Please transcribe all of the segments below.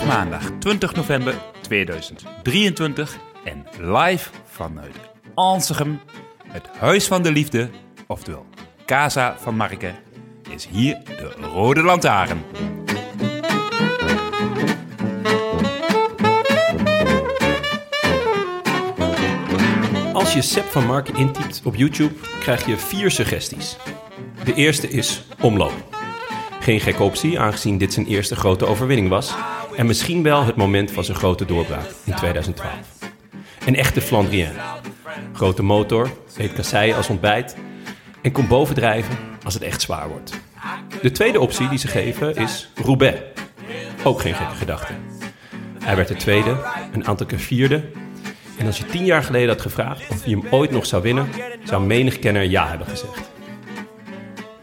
Is maandag 20 november 2023 en live vanuit Ansegem, het Huis van de Liefde, oftewel Casa van Marken, is hier de Rode Lantaarn. Als je Sepp van Marken intypt op YouTube, krijg je vier suggesties. De eerste is omloop. Geen gekke optie, aangezien dit zijn eerste grote overwinning was. En misschien wel het moment van zijn grote doorbraak in 2012. Een echte Flandrien. Grote motor, eet kasseien als ontbijt en komt bovendrijven als het echt zwaar wordt. De tweede optie die ze geven is Roubaix. Ook geen gekke gedachte. Hij werd de tweede, een aantal keer vierde. En als je tien jaar geleden had gevraagd of hij hem ooit nog zou winnen, zou menig kenner ja hebben gezegd.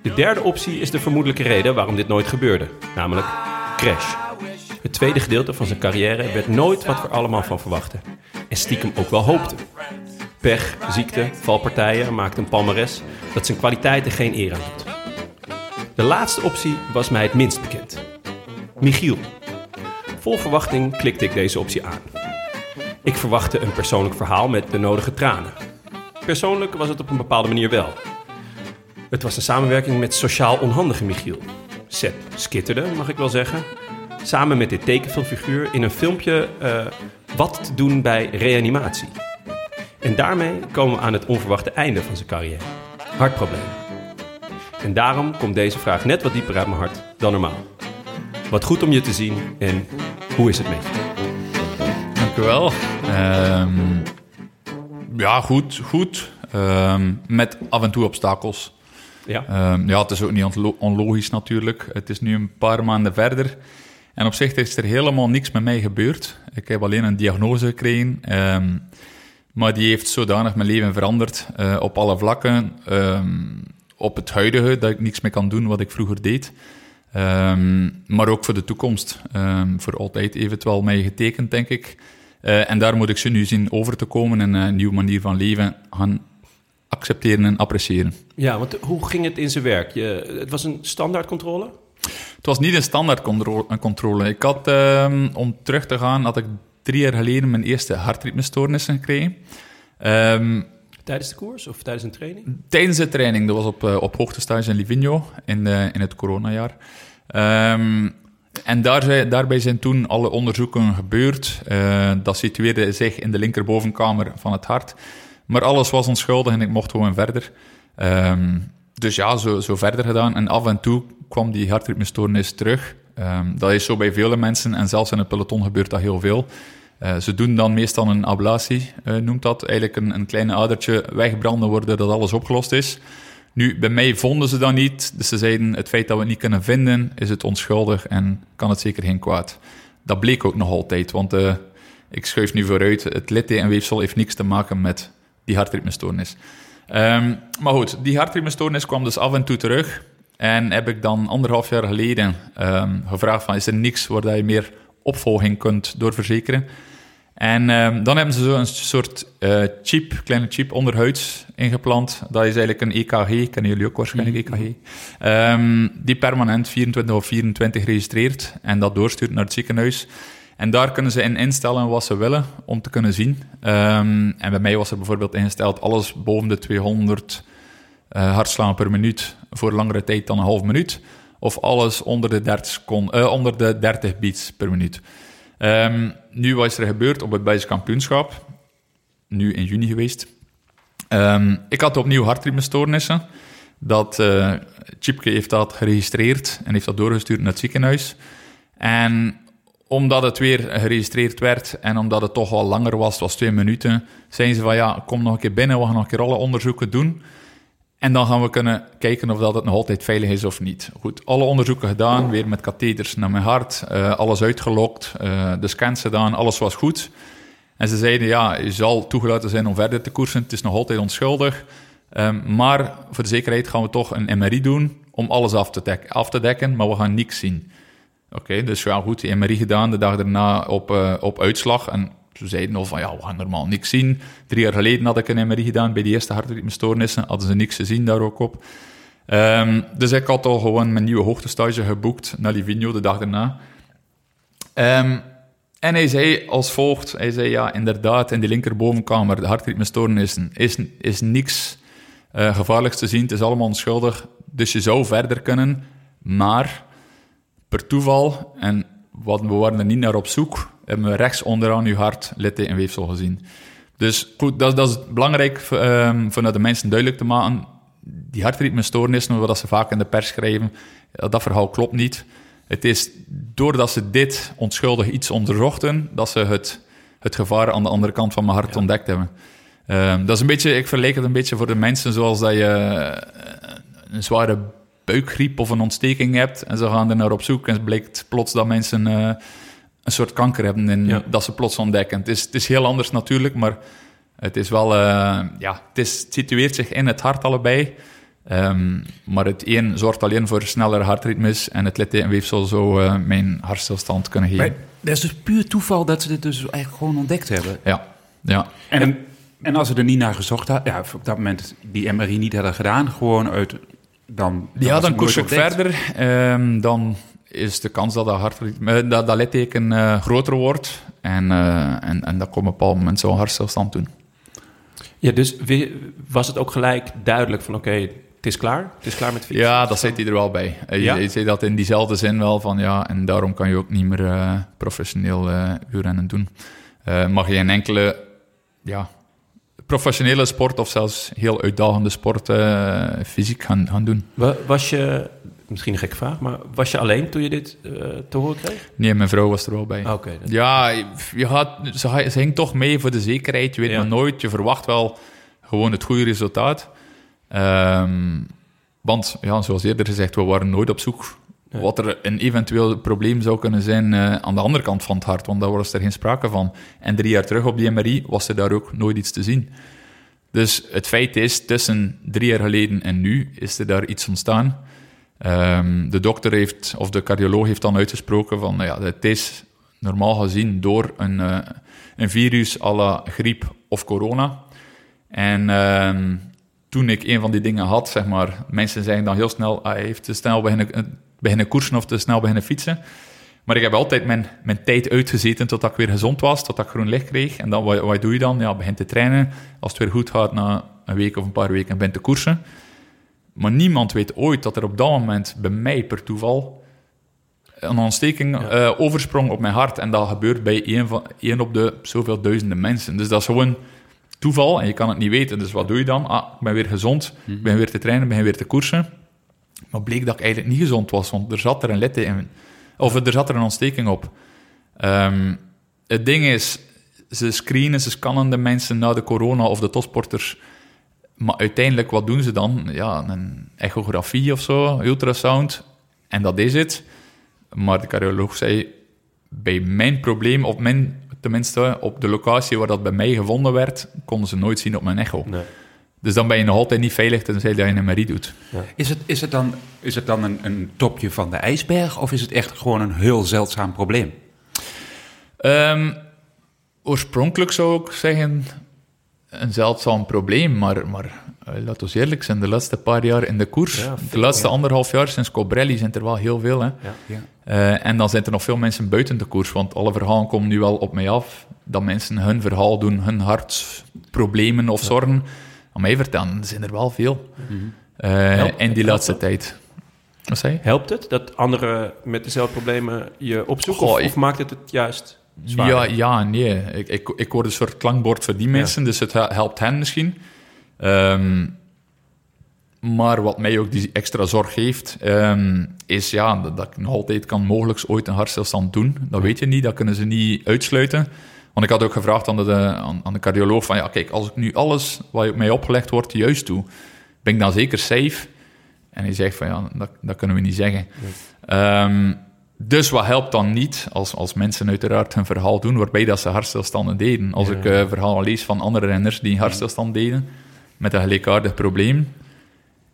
De derde optie is de vermoedelijke reden waarom dit nooit gebeurde, namelijk crash. Het tweede gedeelte van zijn carrière werd nooit wat we allemaal van verwachten. En stiekem ook wel hoopten. Pech, ziekte, valpartijen maakten een palmares dat zijn kwaliteiten geen eer aan doet. De laatste optie was mij het minst bekend. Michiel. Vol verwachting klikte ik deze optie aan. Ik verwachtte een persoonlijk verhaal met de nodige tranen. Persoonlijk was het op een bepaalde manier wel. Het was een samenwerking met sociaal onhandige Michiel. Seth skitterde, mag ik wel zeggen. Samen met dit tekenfilmfiguur in een filmpje eh, wat te doen bij reanimatie. En daarmee komen we aan het onverwachte einde van zijn carrière. Hartproblemen. En daarom komt deze vraag net wat dieper uit mijn hart dan normaal. Wat goed om je te zien en hoe is het met je? Dank u wel. Ehm, ja, goed, goed. Ehm, met af en toe obstakels. Ja. Ehm, ja, het is ook niet onlo- onlogisch natuurlijk. Het is nu een paar maanden verder. En op zich is er helemaal niks met mij gebeurd. Ik heb alleen een diagnose gekregen. ehm, maar die heeft zodanig mijn leven veranderd. eh, op alle vlakken. Ehm, op het huidige, dat ik niks meer kan doen wat ik vroeger deed. Ehm, maar ook voor de toekomst. Voor altijd eventueel mij getekend, denk ik. Eh, en daar moet ik ze nu zien over te komen en een nieuwe manier van leven gaan accepteren en appreciëren. Ja, want hoe ging het in zijn werk? Je, het was een standaardcontrole? Het was niet een standaard controle. Ik had, ehm, om terug te gaan, had ik drie jaar geleden mijn eerste hartritmestoornissen gekregen. Ehm, Tijdens de koers of tijdens een training? tijdens de training, dat was op, eh, op hoogtestage in Livigno in, de, in het coronajaar. Ehm, en daar, daarbij zijn toen alle onderzoeken gebeurd. Eh, dat situeerde zich in de linkerbovenkamer van het hart. Maar alles was onschuldig en ik mocht gewoon verder. Ehm, dus ja, zo, zo verder gedaan. En af en toe kwam die hartritmestoornis terug. Ehm, dat is zo bij vele mensen en zelfs in het peloton gebeurt dat heel veel. Eh, ze doen dan meestal een ablatie, eh, noemt dat. Eigenlijk een, een klein adertje wegbranden worden dat alles opgelost is. Nu, bij mij vonden ze dat niet. Dus ze zeiden, het feit dat we het niet kunnen vinden, is het onschuldig en kan het zeker geen kwaad. Dat bleek ook nog altijd, want eh, ik schuif nu vooruit. Het littekenweefsel heeft niks te maken met die hartritmestoornis. Ehm, maar goed, die hartritmestoornis kwam dus af en toe terug. En heb ik dan anderhalf jaar geleden ehm, gevraagd van, is er niks waar dat je meer opvolging kunt doorverzekeren. En ehm, dan hebben ze zo een soort eh, chip, kleine chip onderhuids ingeplant. Dat is eigenlijk een EKG, kennen jullie ook waarschijnlijk EKG, Ehm, die permanent 24 of 24 registreert en dat doorstuurt naar het ziekenhuis. En daar kunnen ze in instellen wat ze willen om te kunnen zien. Ehm, en bij mij was er bijvoorbeeld ingesteld alles boven de 200 eh hartslagen per minuut voor langere tijd dan een half minuut. Of alles onder de 30, secon- eh, onder de 30 beats per minuut. Ehm, nu, wat is er gebeurd op het Belgisch kampioenschap? Nu in juni geweest. Ehm, ik had opnieuw hartritmestoornissen. Dat eh Chipke heeft dat geregistreerd en heeft dat doorgestuurd naar het ziekenhuis. En omdat het weer geregistreerd werd en omdat het toch al langer was, het was twee minuten, zeiden ze van ja, kom nog een keer binnen, we gaan nog een keer alle onderzoeken doen. En dan gaan we kunnen kijken of dat het nog altijd veilig is of niet. Goed, alle onderzoeken gedaan, weer met katheters naar mijn hart, eh, alles uitgelokt, eh, de scans gedaan, alles was goed. En ze zeiden, ja, je zal toegelaten zijn om verder te koersen, het is nog altijd onschuldig. Ehm, maar voor de zekerheid gaan we toch een MRI doen om alles af te, af te dekken, maar we gaan niks zien. Oké, dus ja, goed, die MRI gedaan, de dag daarna op, eh, op uitslag. En ze zeiden al van, ja, we gaan normaal niks zien. Drie jaar geleden had ik een MRI gedaan bij die eerste hartritmestoornissen. Hadden ze niks gezien daar ook op. Ehm, dus ik had al gewoon mijn nieuwe hoogtestage geboekt naar Livigno de dag daarna. Ehm, en hij zei als volgt, hij zei, ja, inderdaad, in die linkerbovenkamer, de hartritmestoornissen, is, is niks eh, gevaarlijks te zien. Het is allemaal onschuldig, dus je zou verder kunnen. Maar per toeval, en wat, we waren er niet naar op zoek, hebben we rechts onderaan uw hart littekenweefsel gezien. Dus goed, dat, dat is belangrijk um, vanuit de mensen duidelijk te maken. Die hartritmestoornissen, wat ze vaak in de pers schrijven, dat verhaal klopt niet. Het is doordat ze dit onschuldig iets onderzochten, dat ze het, het gevaar aan de andere kant van mijn hart ja. ontdekt hebben. Um, dat is een beetje, ik vergelijk het een beetje voor de mensen zoals dat je uh, een zware buikgriep of een ontsteking hebt en ze gaan er naar op zoek en het blijkt plots dat mensen uh, een soort kanker hebben en ja. dat ze plots ontdekken. Het is, het is heel anders natuurlijk, maar het is wel, uh, ja, het, is, het situeert zich in het hart allebei. Um, maar het een zorgt alleen voor sneller hartritmes en het littekenweefsel zou uh, mijn hartstilstand kunnen geven. Maar dat is dus puur toeval dat ze dit dus eigenlijk gewoon ontdekt hebben? Ja, ja. En, en, en als ze er niet naar gezocht hadden, ja, op dat moment die MRI niet hadden gedaan, gewoon uit dan, dan ja, dan koers ik verder. Um, dan is de kans dat dat, hartritme, dat, dat litteken uh, groter wordt. En, uh, en, en dat komt op een bepaald moment zo'n hartstilstand doen. Ja, dus was het ook gelijk duidelijk van oké, okay, het is klaar? Het is klaar met fietsen? Ja, dat zit hij er wel bij. Ja? Je, je zei dat in diezelfde zin wel van ja, en daarom kan je ook niet meer uh, professioneel uurrennen doen. mag je een enkele ja, professionele sport of zelfs heel uitdagende sport uh, fysiek gaan, gaan doen. Was je, misschien een gekke vraag, maar was je alleen toen je dit uh, te horen kreeg? Nee, mijn vrouw was er wel bij. Oké. Okay, ja, je gaat, ze, ze hing toch mee voor de zekerheid. Je weet ja. maar nooit, je verwacht wel gewoon het goede resultaat. Um, want, ja, zoals eerder gezegd, we waren nooit op zoek wat er een eventueel probleem zou kunnen zijn uh, aan de andere kant van het hart, want daar was er geen sprake van. En drie jaar terug op die MRI was er daar ook nooit iets te zien. Dus het feit is, tussen drie jaar geleden en nu is er daar iets ontstaan. Um, de dokter heeft, of de cardioloog heeft dan uitgesproken van, ja, het is normaal gezien door een, uh, een virus à la griep of corona. En um, toen ik een van die dingen had, zeg maar, mensen zeggen dan heel snel, hij heeft te snel beginnen, beginnen koersen of te snel beginnen fietsen. Maar ik heb altijd mijn, mijn tijd uitgezeten totdat ik weer gezond was, totdat ik groen licht kreeg. En dan, wat, wat doe je dan? Ja, begin te trainen. Als het weer goed gaat, na een week of een paar weken, begin te koersen. Maar niemand weet ooit dat er op dat moment bij mij per toeval een ontsteking ja. uh, oversprong op mijn hart. En dat gebeurt bij één, van, één op de zoveel duizenden mensen. Dus dat is gewoon toeval en je kan het niet weten. Dus wat doe je dan? Ah, ik ben weer gezond, ik ben weer te trainen, ben weer te koersen. Maar bleek dat ik eigenlijk niet gezond was, want er zat er een litte in. Of er zat er een ontsteking op. Um, het ding is, ze screenen, ze scannen de mensen na de corona of de topsporters. Maar uiteindelijk, wat doen ze dan? Ja, een echografie of zo, ultrasound. En dat is het. Maar de cardioloog zei, bij mijn probleem, op mijn, tenminste op de locatie waar dat bij mij gevonden werd, konden ze nooit zien op mijn echo. Nee. Dus dan ben je nog altijd niet veilig tenzij je een MRI doet. Ja. Is, het, is het dan, is het dan een, een, topje van de ijsberg of is het echt gewoon een heel zeldzaam probleem? Ehm, oorspronkelijk zou ik zeggen een zeldzaam probleem, maar, maar uh, laten we eerlijk zijn, de laatste paar jaar in de koers, Ja, de laatste ja. anderhalf jaar sinds Cobrelli zijn er wel heel veel. Hè? Ja. Eh, en dan zijn er nog veel mensen buiten de koers, want alle verhalen komen nu wel op mij af, dat mensen hun verhaal doen, hun hartproblemen of zorgen. Aan mij vertellen, zijn er wel veel. Eh, Helpt- in die laatste tijd. Wat zei je? Helpt het dat anderen met dezelfde problemen je opzoeken? Goh, of, maakt het het juist Ja, zwaarder? ja en nee. Ik, ik, ik word een soort klankbord voor die mensen, dus het he- helpt hen misschien. Ehm, maar wat mij ook die extra zorg geeft, ehm, is ja, dat, dat ik nog altijd kan mogelijk ooit een hartstilstand doen. Dat weet je niet, dat kunnen ze niet uitsluiten. Want ik had ook gevraagd aan de, aan, aan de cardioloog van, ja kijk, als ik nu alles wat mij opgelegd wordt juist doe, ben ik dan zeker safe? En hij zegt van, ja, dat, dat kunnen we niet zeggen. Ehm, dus wat helpt dan niet als, als mensen uiteraard hun verhaal doen waarbij dat ze hartstilstanden deden? Als Ja. ik eh verhalen lees van andere renners die hartstilstand deden met een gelijkaardig probleem,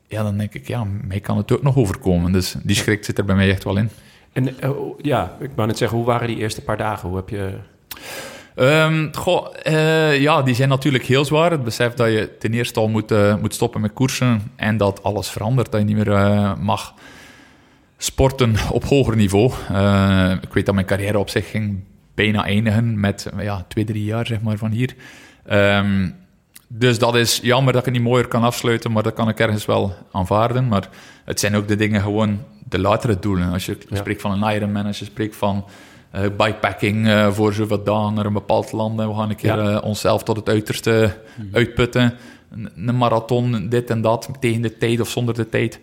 ja, dan denk ik, ja, mij kan het ook nog overkomen. Dus die schrik zit er bij mij echt wel in. En eh, ja, ik wou net zeggen, hoe waren die eerste paar dagen? Hoe heb je... Goh, eh, ja, die zijn natuurlijk heel zwaar. Het besef dat je ten eerste al moet, eh, moet stoppen met koersen en dat alles verandert, dat je niet meer eh, mag sporten op hoger niveau. Ik weet dat mijn carrière op zich ging bijna eindigen met ja, twee, drie jaar zeg maar, van hier. Ehm, dus dat is jammer dat ik het niet mooier kan afsluiten, maar dat kan ik ergens wel aanvaarden. Maar het zijn ook de dingen gewoon de latere doelen. Als je Ja. spreekt van een Ironman, als je spreekt van eh, bikepacking eh, voor zoveel dagen naar een bepaald land en we gaan een keer Ja. eh, onszelf tot het uiterste uitputten. Een, een marathon, dit en dat, tegen de tijd of zonder de tijd.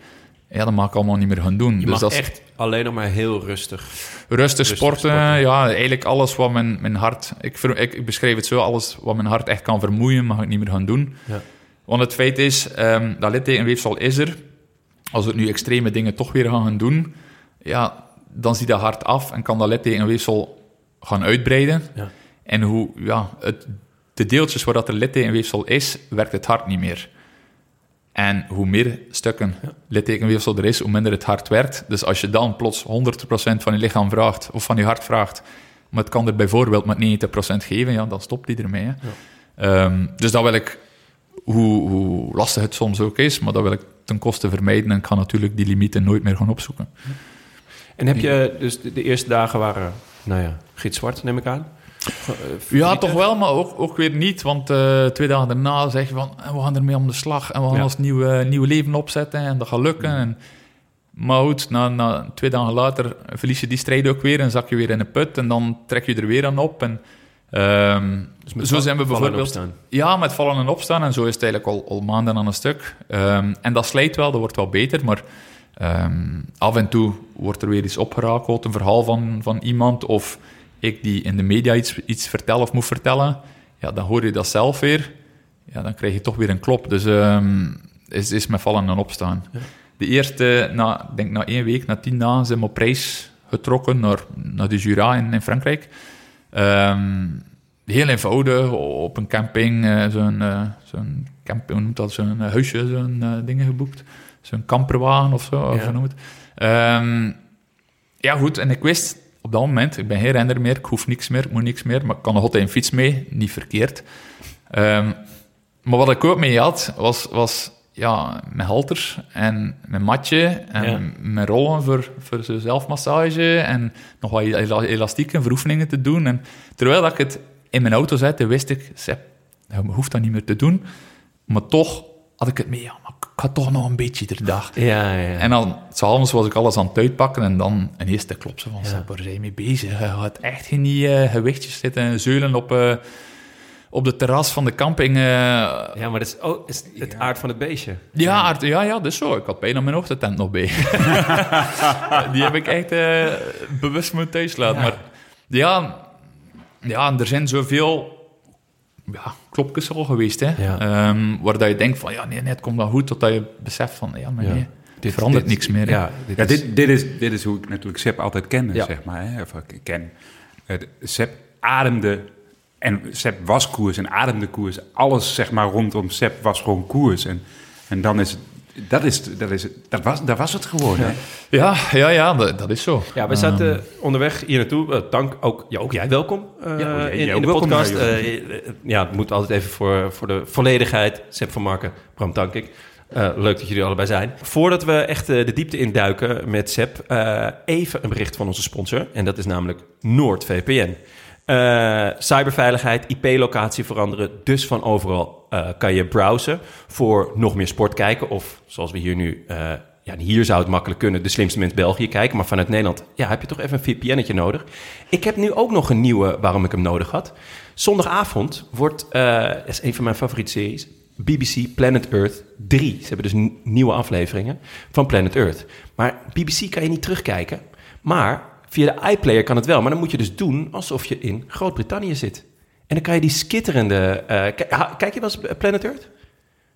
Ja, dat mag ik allemaal niet meer gaan doen. Je dus mag dat echt alleen nog maar heel rustig. rustig rustig sporten, ja, eigenlijk alles wat mijn, mijn hart... Ik, ik, het zo, alles wat mijn hart echt kan vermoeien, mag ik niet meer gaan doen. Ja. Want het feit is, ehm dat littekenweefsel is er. Als we nu extreme dingen toch weer gaan doen, ja, dan ziet dat hart af en kan dat littekenweefsel gaan uitbreiden. Ja. En hoe, ja, het, de deeltjes waar dat er littekenweefsel is, werkt het hart niet meer. En hoe meer stukken littekenweefsel er is, hoe minder het hart werkt. Dus als je dan plots 100% van je lichaam vraagt, of van je hart vraagt, maar het kan er bijvoorbeeld met 90% geven, ja, dan stopt die ermee. Hè. Ehm, dus dat wil ik, hoe, hoe lastig het soms ook is, maar dat wil ik ten koste vermijden en ik ga natuurlijk die limieten nooit meer gaan opzoeken. En heb je, dus de, de eerste dagen waren, nou ja, gitzwart neem ik aan? Eh, Ja, toch wel, maar ook, ook weer niet. Want eh, twee dagen daarna zeg je van, eh, we gaan ermee om de slag en we gaan Ja. ons nieuwe, nieuwe leven opzetten en dat gaat lukken. En, maar goed, na, na twee dagen later verlies je die strijd ook weer en zak je weer in een put en dan trek je er weer aan op. En, ehm, Dus met zo zijn we vallen en bijvoorbeeld... opstaan. Ja, met vallen en opstaan. En zo is het eigenlijk al, al maanden aan een stuk. Ehm, en dat slijt wel, dat wordt wel beter. Maar ehm, af en toe wordt er weer iets opgerakeld. Een verhaal van, van iemand. Of ik die in de media iets, iets vertel of moet vertellen. Ja, dan hoor je dat zelf weer. Ja, dan krijg je toch weer een klop. Dus ehm is, is met vallen en opstaan. De eerste, na, denk na één week, na tien dagen, zijn we op reis getrokken naar, naar de Jura in, in Frankrijk. Ehm, heel eenvoudig, op een camping, eh, zo'n eh, zo'n camp, hoe noemt dat, zo'n eh, huisje, zo'n dingen geboekt. Zo'n camperwagen of zo, of Ja. hoe noem het. Ehm, ja, goed, en ik wist op dat moment, ik ben geen renner meer, ik hoef niks meer, ik moet niks meer, maar ik kan nog altijd een fiets mee, niet verkeerd. Ehm, maar wat ik ook mee had, was, was ja, mijn halters en mijn matje en Ja. mijn rollen voor, voor zelfmassage en nog wat ela- elastieken voor oefeningen te doen. En terwijl dat ik het in mijn auto zette, wist ik, Sepp, je hoeft dat niet meer te doen. Maar toch had ik het mee, ja, maar ik ga toch nog een beetje de dag. Ja, ja, ja. En dan, s'avonds was ik alles aan het uitpakken en dan ineens de klop ze van, Ja. Waar zijn je mee bezig? Je gaat echt geen die, eh, gewichtjes zitten en zeulen op, eh, op de terras van de camping. eh, ja, maar dat is, oh, is het aard van het beestje. ja, Aart, ja, ja, dus zo. Ik had bijna mijn ochtendtent nog bij. Die heb ik echt eh, bewust moeten thuis laten. Maar ja, ja, er zijn zoveel ja, klopjes al geweest, hè. Ja. Ehm, waar dat je denkt van, ja, nee, nee, het komt dan goed, totdat je beseft van, ja, maar Ja. nee, dit verandert dit- niks meer. Ja, dit ja is- dit, dit, is, dit is hoe ik natuurlijk Sepp altijd kende, Ja. zeg maar. Hè? Of ik ken. Uh, Sepp ademde en Sepp was koers en ademde koers. Alles zeg maar rondom Sepp was gewoon koers. En, en dan is het Dat, is, dat, is, dat, was, dat was het geworden. hè? Ja, ja, ja dat, dat is zo. Ja, we zaten onderweg hier naartoe. Eh, dank ook, ja, ook jij welkom Ja, jij- in, jij in ook de welkom, podcast. Ja, het moet altijd even voor, voor de volledigheid. Sepp van Marken, Bram dank ik. Eh, leuk dat jullie allebei zijn. Voordat we echt eh, de diepte induiken met Sepp, eh, even een bericht van onze sponsor. En dat is namelijk NoordVPN. Eh, cyberveiligheid, IP-locatie veranderen. Dus van overal eh, kan je browsen voor nog meer sport kijken. Of zoals we hier nu, eh, ja, hier zou het makkelijk kunnen, de slimste mens België kijken. Maar vanuit Nederland ja, heb je toch even een VPN'tje nodig. Ik heb nu ook nog een nieuwe waarom ik hem nodig had. Zondagavond wordt, eh is een van mijn favoriete series, BBC Planet Earth 3. Ze hebben dus nieuwe afleveringen van Planet Earth. Maar BBC kan je niet terugkijken. Maar via de iPlayer kan het wel. Maar dan moet je dus doen alsof je in Groot-Brittannië zit. En dan kan je die skitterende... eh, kijk je wel eens Planet Earth?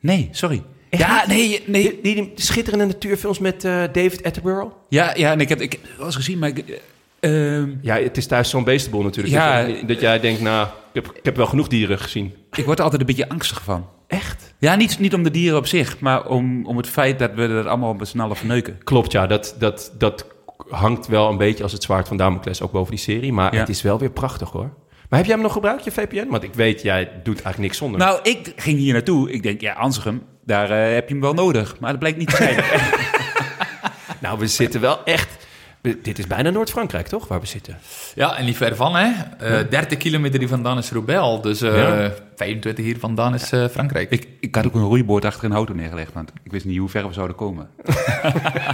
Nee, sorry. Echt Ja, nee, nee. Die, die, die schitterende natuurfilms met eh, David Attenborough? Ja, ja en ik heb, ik heb het wel eens gezien, maar ik... eh, ehm, Ja, het is thuis zo'n beestenboel natuurlijk. Ja. Dat, dat jij denkt, nou, ik heb, ik heb wel genoeg dieren gezien. ik word er altijd een beetje angstig van. Echt? Ja, niet, niet om de dieren op zich, maar om, om het feit dat we er allemaal z'n allen verneuken. Klopt, ja. Dat, dat, dat hangt wel een beetje als het zwaard van Damocles ook boven die serie. Maar Ja. het is wel weer prachtig, hoor. Maar heb jij hem nog gebruikt, je VPN? Want ik weet, jij doet eigenlijk niks zonder. Nou, ik ging hier naartoe. Ik denk, ja, Ansegem, daar eh, heb je hem wel nodig. Maar dat blijkt niet te zijn. Nou, we zitten wel echt... Dit is bijna Noord-Frankrijk, toch? Waar we zitten. Ja, en niet ver van, hè. Eh 30 kilometer hier vandaan is Roubaix. Dus eh, Ja. 25 hier vandaan is eh, Frankrijk. ik, ik had ook een roeiboord achter een auto neergelegd, want ik wist niet hoe ver we zouden komen.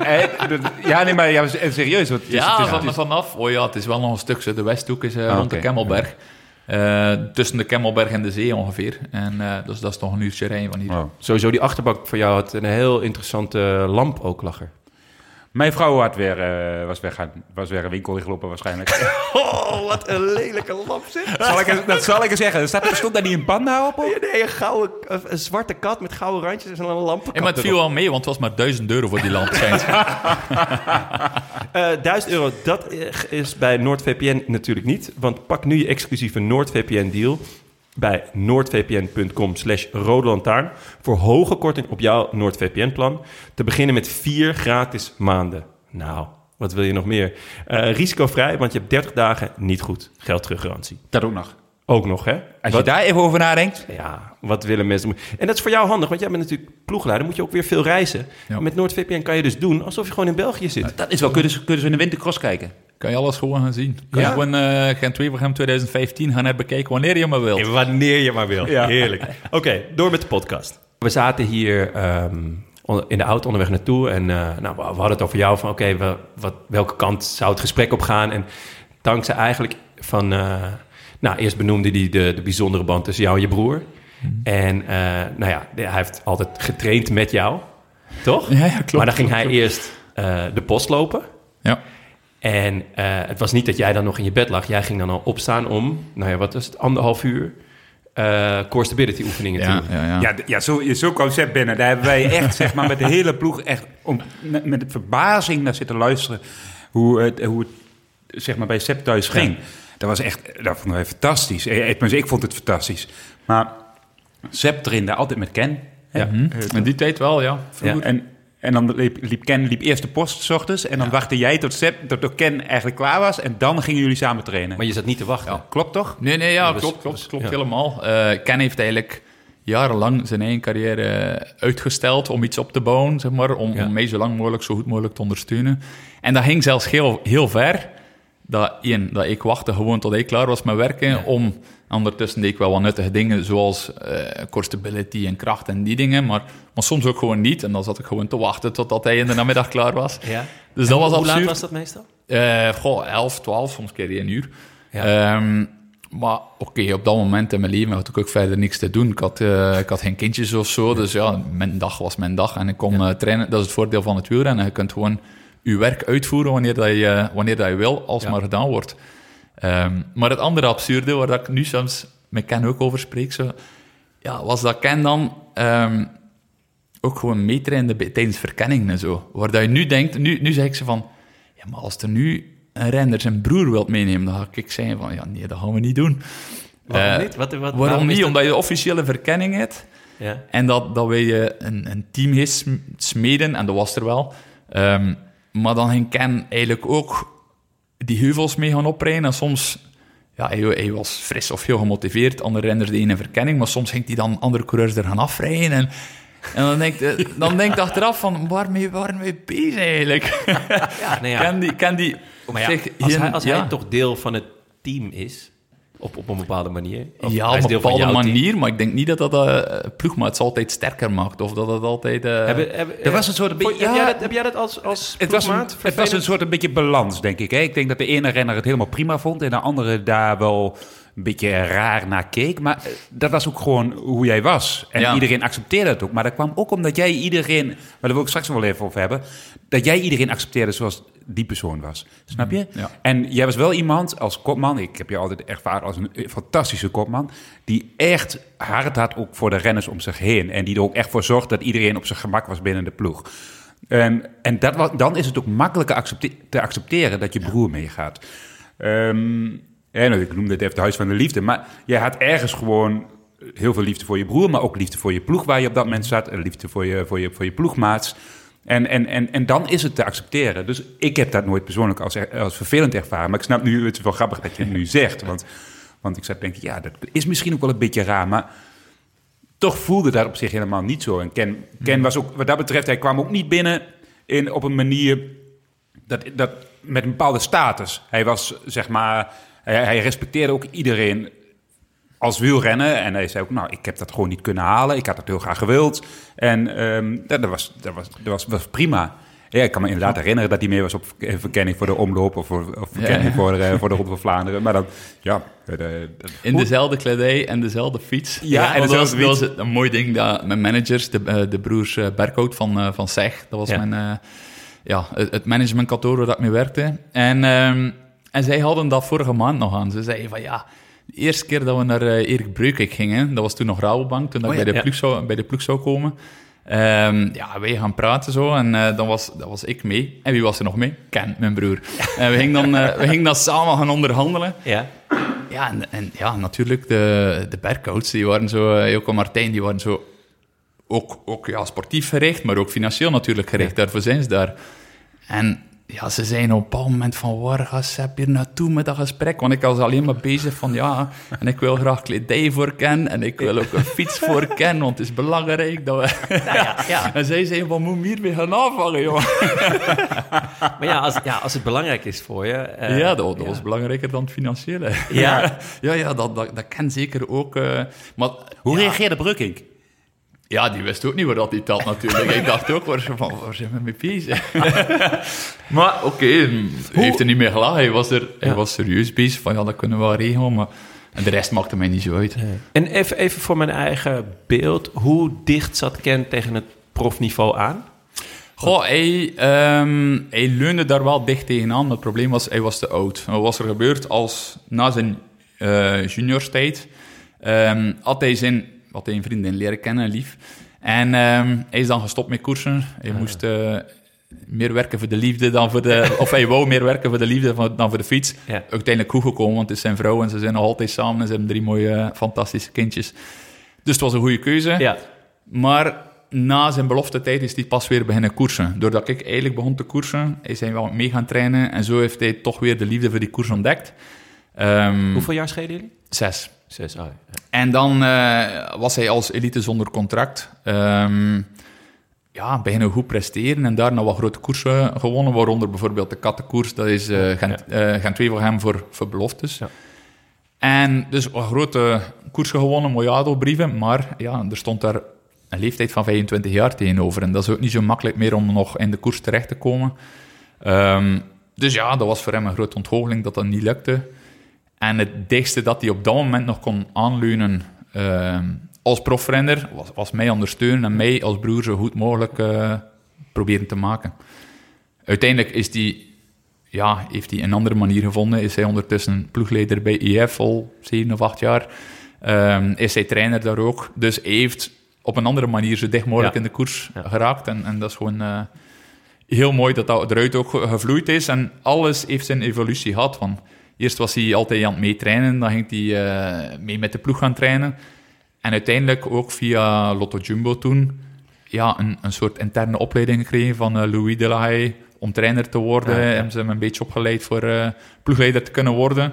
Eh, dat- ja, nee, maar ja, serieus. Is- ja, het is- van, het is- vanaf. Oh ja, het is wel nog een stukje. De Westhoek is eh, Ah, rond de. Kemmelberg. Eh, tussen de Kemmelberg en de zee ongeveer. En eh, dus dat is toch een uurtje rijden van hier. Sowieso, die achterbak voor jou had een heel interessante lamp ook lag er. Mijn vrouw had weer, eh, was, weer gaan, was weer een winkel ingelopen waarschijnlijk. Oh, wat een lelijke lamp zit. zal ik, dat zal ik eens zeggen. Er staat, stond daar niet een panda op? Nee, een, gouden, een zwarte kat met gouden randjes en een lampenkap. En maar het viel wel mee, want het was maar 1000 euro voor die lamp. Eh 1000 euro, dat is bij NoordVPN natuurlijk niet. Want pak nu je exclusieve NoordVPN-deal bij noordvpn.com slash rode lantaarn... voor hoge korting op jouw NoordVPN-plan. Te beginnen met vier gratis maanden. Nou, wat wil je nog meer? Eh, risicovrij, want je hebt 30 dagen niet goed. Geld teruggarantie. Dat ook nog. Ook nog, hè? Als je Wat- daar even over nadenkt. Ja, wat willen mensen? En dat is voor jou handig, want jij bent natuurlijk ploegleider. moet je ook weer veel reizen. Ja. Met NoordVPN kan je dus doen alsof je gewoon in België zit. Dat is wel, kunnen ze, kunnen ze in de wintercross kijken? Kan je alles gewoon gaan zien. Kan Ja. je gewoon uh, Gent Wevelgem 2015 gaan herbekijken wanneer je maar wilt. En wanneer je maar wil. Ja. Heerlijk. Oké, door met de podcast. We zaten hier ehm, in de auto onderweg naartoe. En eh, nou, we hadden het over jou van... oké, wat, welke kant zou het gesprek op gaan? En dankzij eigenlijk van... eh, nou, eerst benoemde hij de, de bijzondere band tussen jou en je broer. En eh, nou ja, hij heeft altijd getraind met jou. Toch? Ja, ja, klopt, Maar dan ging klopt, hij eerst eh, de post lopen. Ja. En eh, het was niet dat jij dan nog in je bed lag. Jij ging dan al opstaan om, nou ja, wat was het, anderhalf uur eh core stability oefeningen te Ja, doen. ja, ja. Ja, ja zo, zo'n concept binnen. Daar hebben wij echt, zeg maar, met de hele ploeg echt om, met, met verbazing naar zitten luisteren. Hoe het, hoe het zeg maar, bij Sepp thuis ging. Dat was echt, dat vonden wij fantastisch. Eh, Ik, ik vond het fantastisch. Maar Sepp trainde altijd met Ken. Ja. Hm? In die tijd wel, ja. Ja. En, en dan liep, liep Ken liep eerst de post 's ochtends. En dan wachtte jij tot, Sepp, tot, tot Ken eigenlijk klaar was. En dan gingen jullie samen trainen. Maar je zat niet te wachten. Klopt toch? Nee, nee, ja, Dat was- klopt, klopt, was- klopt ja. helemaal. Eh, Ken heeft eigenlijk jarenlang zijn eigen carrière uitgesteld om iets op te bouwen, zeg maar, om, Ja. om mij zo lang mogelijk, zo goed mogelijk te ondersteunen. En dat ging zelfs heel, heel ver, dat, één, dat ik wachtte gewoon tot ik klaar was met werken, om, ondertussen deed ik wel wat nuttige dingen, zoals eh core stability en kracht en die dingen, maar, maar soms ook gewoon niet. En dan zat ik gewoon te wachten totdat hij in de namiddag klaar was. Ja. Dus dat was Hoe laat absurd. was dat meestal? Eh, goh, 11, 12, soms keer één uur. Ja. Ehm, maar oké, op dat moment in mijn leven had ik ook verder niks te doen. Ik had, eh, ik had geen kindjes of zo, dus ja, mijn dag was mijn dag. En ik kon trainen, dat is het voordeel van het wielrennen. Je kunt gewoon je werk uitvoeren wanneer, dat je, wanneer dat je wil, als Ja. maar gedaan wordt. Ehm, maar het andere absurde, waar dat ik nu soms met Ken ook over spreek, zo, ja, was dat Ken dan ehm, ook gewoon meetrainde tijdens verkenningen en zo. Waar dat je nu denkt, nu, nu zeg ik ze van, ja, maar als er nu een renner zijn broer wilt meenemen, dan ga ik zeggen van, ja, nee, dat gaan we niet doen. Waarom Eh, niet? Wat, wat, Waarom, niet? dat- Omdat je de officiële verkenning hebt. Ja. En dat, dat wij een, een team smeden, en dat was er wel. Ehm, maar dan ging Ken eigenlijk ook die heuvels mee gaan oprijden. En soms, ja, hij, hij was fris of heel gemotiveerd. Andere renners deden een verkenning, maar soms ging hij dan andere coureurs er gaan afrijden. En, en dan denk je dan denk je achteraf van, waarmee waren we bezig eigenlijk? Ja, nee, ja. Ken die... Ken die Maar ja, als, hij, als hij toch deel van het team is, op, op een bepaalde manier. of ja, op een bepaalde team. manier, maar ik denk niet dat dat eh ploegmaats altijd sterker maakt. Of dat het altijd... eh, Hebben, hebben, Er was een soort beetje- heb, ja. jij dat, heb jij dat als, als Het was, een, het was een soort een beetje balans, denk ik. Hè? Ik denk dat de ene renner het helemaal prima vond en de andere daar wel een beetje raar naar keek. Maar eh, dat was ook gewoon hoe jij was. En Ja. iedereen accepteerde het ook. Maar dat kwam ook omdat jij iedereen, maar daar wil ik straks nog wel even over hebben, dat jij iedereen accepteerde zoals die persoon was. Snap je? Ja. En jij was wel iemand als kopman, ik heb je altijd ervaren als een eh, fantastische kopman, die echt hard had ook voor de renners om zich heen. En die er ook echt voor zorgde dat iedereen op zijn gemak was binnen de ploeg. En, en dat, dan is het ook makkelijker accepte- te accepteren dat je broer meegaat. Ehm, nou, ik noemde het even het Huis van de Liefde. Maar jij had ergens gewoon heel veel liefde voor je broer, maar ook liefde voor je ploeg waar je op dat moment zat. En liefde voor je, voor je, voor je ploegmaats. En, en, en, en dan is het te accepteren. Dus ik heb dat nooit persoonlijk als, als vervelend ervaren. Maar ik snap nu, het is wel grappig dat je het nu zegt. Want, want ik zat denk ik, ja, dat is misschien ook wel een beetje raar. Maar toch voelde dat op zich helemaal niet zo. En Ken, Ken was ook, wat dat betreft, hij kwam ook niet binnen in, op een manier dat, dat, met een bepaalde status. Hij was, zeg maar, hij, hij respecteerde ook iedereen als wielrenner. En hij zei ook, nou, ik heb dat gewoon niet kunnen halen. Ik had het heel graag gewild. En ehm, dat, dat, was, dat, was, dat was, was prima. Ja, ik kan me inderdaad herinneren dat hij meer was op ver- verkenning voor de omloop of voor, of verkenning ja. voor, de, voor de Ronde van Vlaanderen. Maar dan, ja... de- de- In dezelfde kledij en dezelfde fiets. Ja, en dat was, dat een mooi ding. Dat mijn managers, de, eh, de broers eh, Berkhout van, eh, van SEG, dat was mijn, eh, ja, het, het managementkantoor waar ik mee werkte. En, ehm, en zij hadden dat vorige maand nog aan. Ze zeiden van ja, de eerste keer dat we naar eh, Erik Breukijk gingen, dat was toen nog Rabobank, toen dat Oh ik ja, bij, de ja. ploeg zou, bij de ploeg zou komen. Ehm, ja, wij gaan praten zo en eh, dan, was, dan was ik mee. En wie was er nog mee? Ken, mijn broer. En we gingen dan, eh, we gingen dan samen gaan onderhandelen. Ja. Ja, en, en ja, natuurlijk, de, de Berghouts, die waren zo, Joko Martijn, die waren zo ook, ook ja, sportief gericht, maar ook financieel natuurlijk gericht. Daarvoor zijn ze daar. En ja, ze zijn op een bepaald moment van, waar gaat Sepp hier naartoe met dat gesprek? Want ik was alleen maar bezig van, ja, en ik wil graag kledij voor Ken, en ik wil ook een fiets voor Ken, want het is belangrijk dat we... ja, ja. En zij zeiden, wat moet hiermee gaan aanvangen, joh? Maar ja als, ja, als het belangrijk is voor je... eh, ja, dat, dat ja. was belangrijker dan het financiële. Ja? ja, ja dat, dat, dat kan zeker ook. eh, maar, Hoe reageerde Brukkink? Ja, die wist ook niet waar dat hij telt natuurlijk. Ik dacht ook, waar, van, waar zijn we mee bezig? maar oké, hij heeft er niet meer gelachen. Hij was, er, hij was serieus bezig van, ja, dat kunnen we wel regelen. Maar en de rest maakte mij niet zo uit. En even, even voor mijn eigen beeld. Hoe dicht zat Ken tegen het profniveau aan? Goh, hij, ehm, hij leunde daar wel dicht tegenaan. Het probleem was, hij was te oud. Wat was er gebeurd als na zijn eh juniorstijd... ehm, had hij zijn had hij een vriendin leren kennen, lief. En ehm, hij is dan gestopt met koersen. Hij moest eh, meer werken voor de liefde dan voor de... Of hij wou meer werken voor de liefde dan voor de fiets. Ja. Uiteindelijk goed gekomen, want het is zijn vrouw en ze zijn nog altijd samen. En ze hebben drie mooie, fantastische kindjes. Dus het was een goede keuze. Ja. Maar na zijn beloftetijd is hij pas weer beginnen koersen. Doordat ik eigenlijk begon te koersen, is hij wel mee gaan trainen. En zo heeft hij toch weer de liefde voor die koers ontdekt. Ehm, Hoeveel jaar schelen jullie? Zes. Ja. En dan eh, was hij als elite zonder contract. Ehm, ja, beginnen goed presteren en daarna wat grote koersen gewonnen, waaronder bijvoorbeeld de kattenkoers. Dat is eh Gent, Gent 2 voor hem voor, beloftes. Ja. En dus wat grote koersen gewonnen, Mojado-brieven, maar ja, er stond daar een leeftijd van 25 jaar tegenover. En dat is ook niet zo makkelijk meer om nog in de koers terecht te komen. Ehm, dus ja, dat was voor hem een grote ontgoocheling dat dat niet lukte. En het dichtste dat hij op dat moment nog kon aanleunen ehm, als profrenner, was, was mij ondersteunen en mij als broer zo goed mogelijk eh, proberen te maken. Uiteindelijk is die, ja, heeft hij een andere manier gevonden. Is hij ondertussen ploegleider bij IF al zeven of acht jaar. Ehm, is hij trainer daar ook. Dus hij heeft op een andere manier zo dicht mogelijk Ja. in de koers Ja. geraakt. En, en dat is gewoon eh, heel mooi dat dat eruit ook ge- gevloeid is. En alles heeft zijn evolutie gehad. Van, eerst was hij altijd aan het meetrainen. Dan ging hij eh, mee met de ploeg gaan trainen. En uiteindelijk ook via Lotto Jumbo toen ja, een, een soort interne opleiding gekregen van eh, Louis Delahaye om trainer te worden. Ja, ja. Hebben ze hem een beetje opgeleid voor eh, ploegleider te kunnen worden.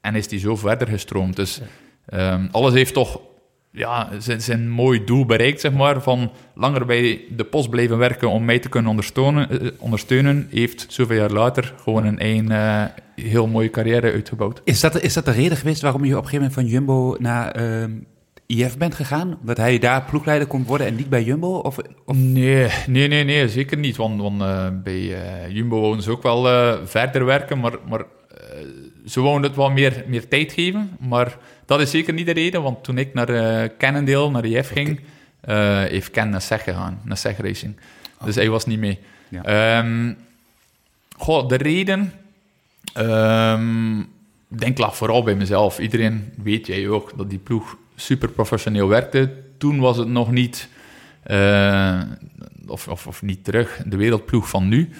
En is die zo verder gestroomd. Dus ehm, alles heeft toch ja, zijn, zijn mooi doel bereikt, zeg maar. Van langer bij de post blijven werken om mij te kunnen ondersteunen. ondersteunen heeft zoveel jaar later gewoon een eigen heel mooie carrière uitgebouwd. Is dat, is dat de reden geweest waarom je op een gegeven moment van Jumbo naar ehm, IF bent gegaan? Dat hij daar ploegleider kon worden en niet bij Jumbo? Of, of Nee, nee, nee, nee, zeker niet. Want, want eh, bij eh, Jumbo wouden ze ook wel eh, verder werken, maar, maar ze wouden het wel meer, meer tijd geven. Maar dat is zeker niet de reden, want toen ik naar Cannondale, naar IF ging, heeft Ken naar SEG gegaan, naar SEG Racing. Dus hij was niet mee. Ja. Ehm, goh, de reden... ehm, ik denk lag vooral bij mezelf. Iedereen weet jij ook dat die ploeg super professioneel werkte. Toen was het nog niet, eh, of, of, of niet terug, de wereldploeg van nu.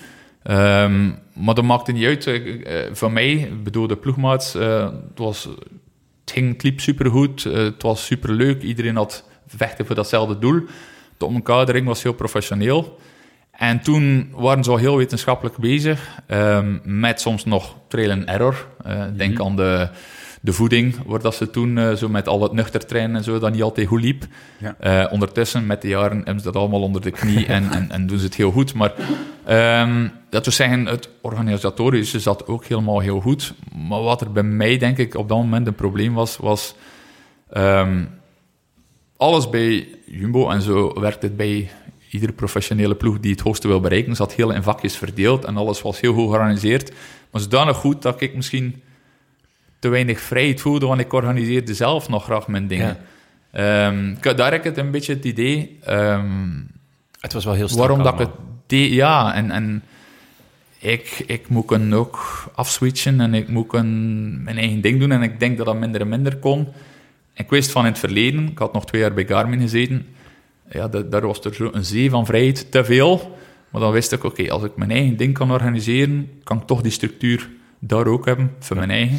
Ehm, maar dat maakte niet uit. eh, voor mij, bedoel de ploegmaats, eh, het, was, het, ging, het liep supergoed. het was superleuk. Iedereen had vechten voor datzelfde doel. De omkadering was heel professioneel. En toen waren ze al heel wetenschappelijk bezig, ehm, met soms nog trail and error. Eh, denk aan de, de voeding, waar dat ze toen eh, zo met al het nuchter trainen en zo, dat niet altijd goed liep. Ja. Eh, ondertussen, met de jaren, hebben ze dat allemaal onder de knie en, en, en doen ze het heel goed. Maar ehm, dat we zeggen, het organisatorische zat ook helemaal heel goed. Maar wat er bij mij, denk ik, op dat moment een probleem was, was... ehm, alles bij Jumbo en zo werkt het bij iedere professionele ploeg die het hoogste wil bereiken, zat heel in vakjes verdeeld en alles was heel goed georganiseerd. Maar zodanig goed dat ik misschien te weinig vrijheid voelde, want ik organiseerde zelf nog graag mijn dingen. Ehm, ik- daar heb ik het een beetje het idee. ehm, Het was wel heel strak waarom dat ik het deed, ja, en, en ik, ik moet kunnen ook afswitchen en ik moet kunnen mijn eigen ding doen en ik denk dat dat minder en minder kon. Ik wist van in het verleden, ik had nog twee jaar bij Garmin gezeten, ja, da- daar was er zo een zee van vrijheid, te veel. Maar dan wist ik, oké, als ik mijn eigen ding kan organiseren, kan ik toch die structuur daar ook hebben, voor mijn eigen.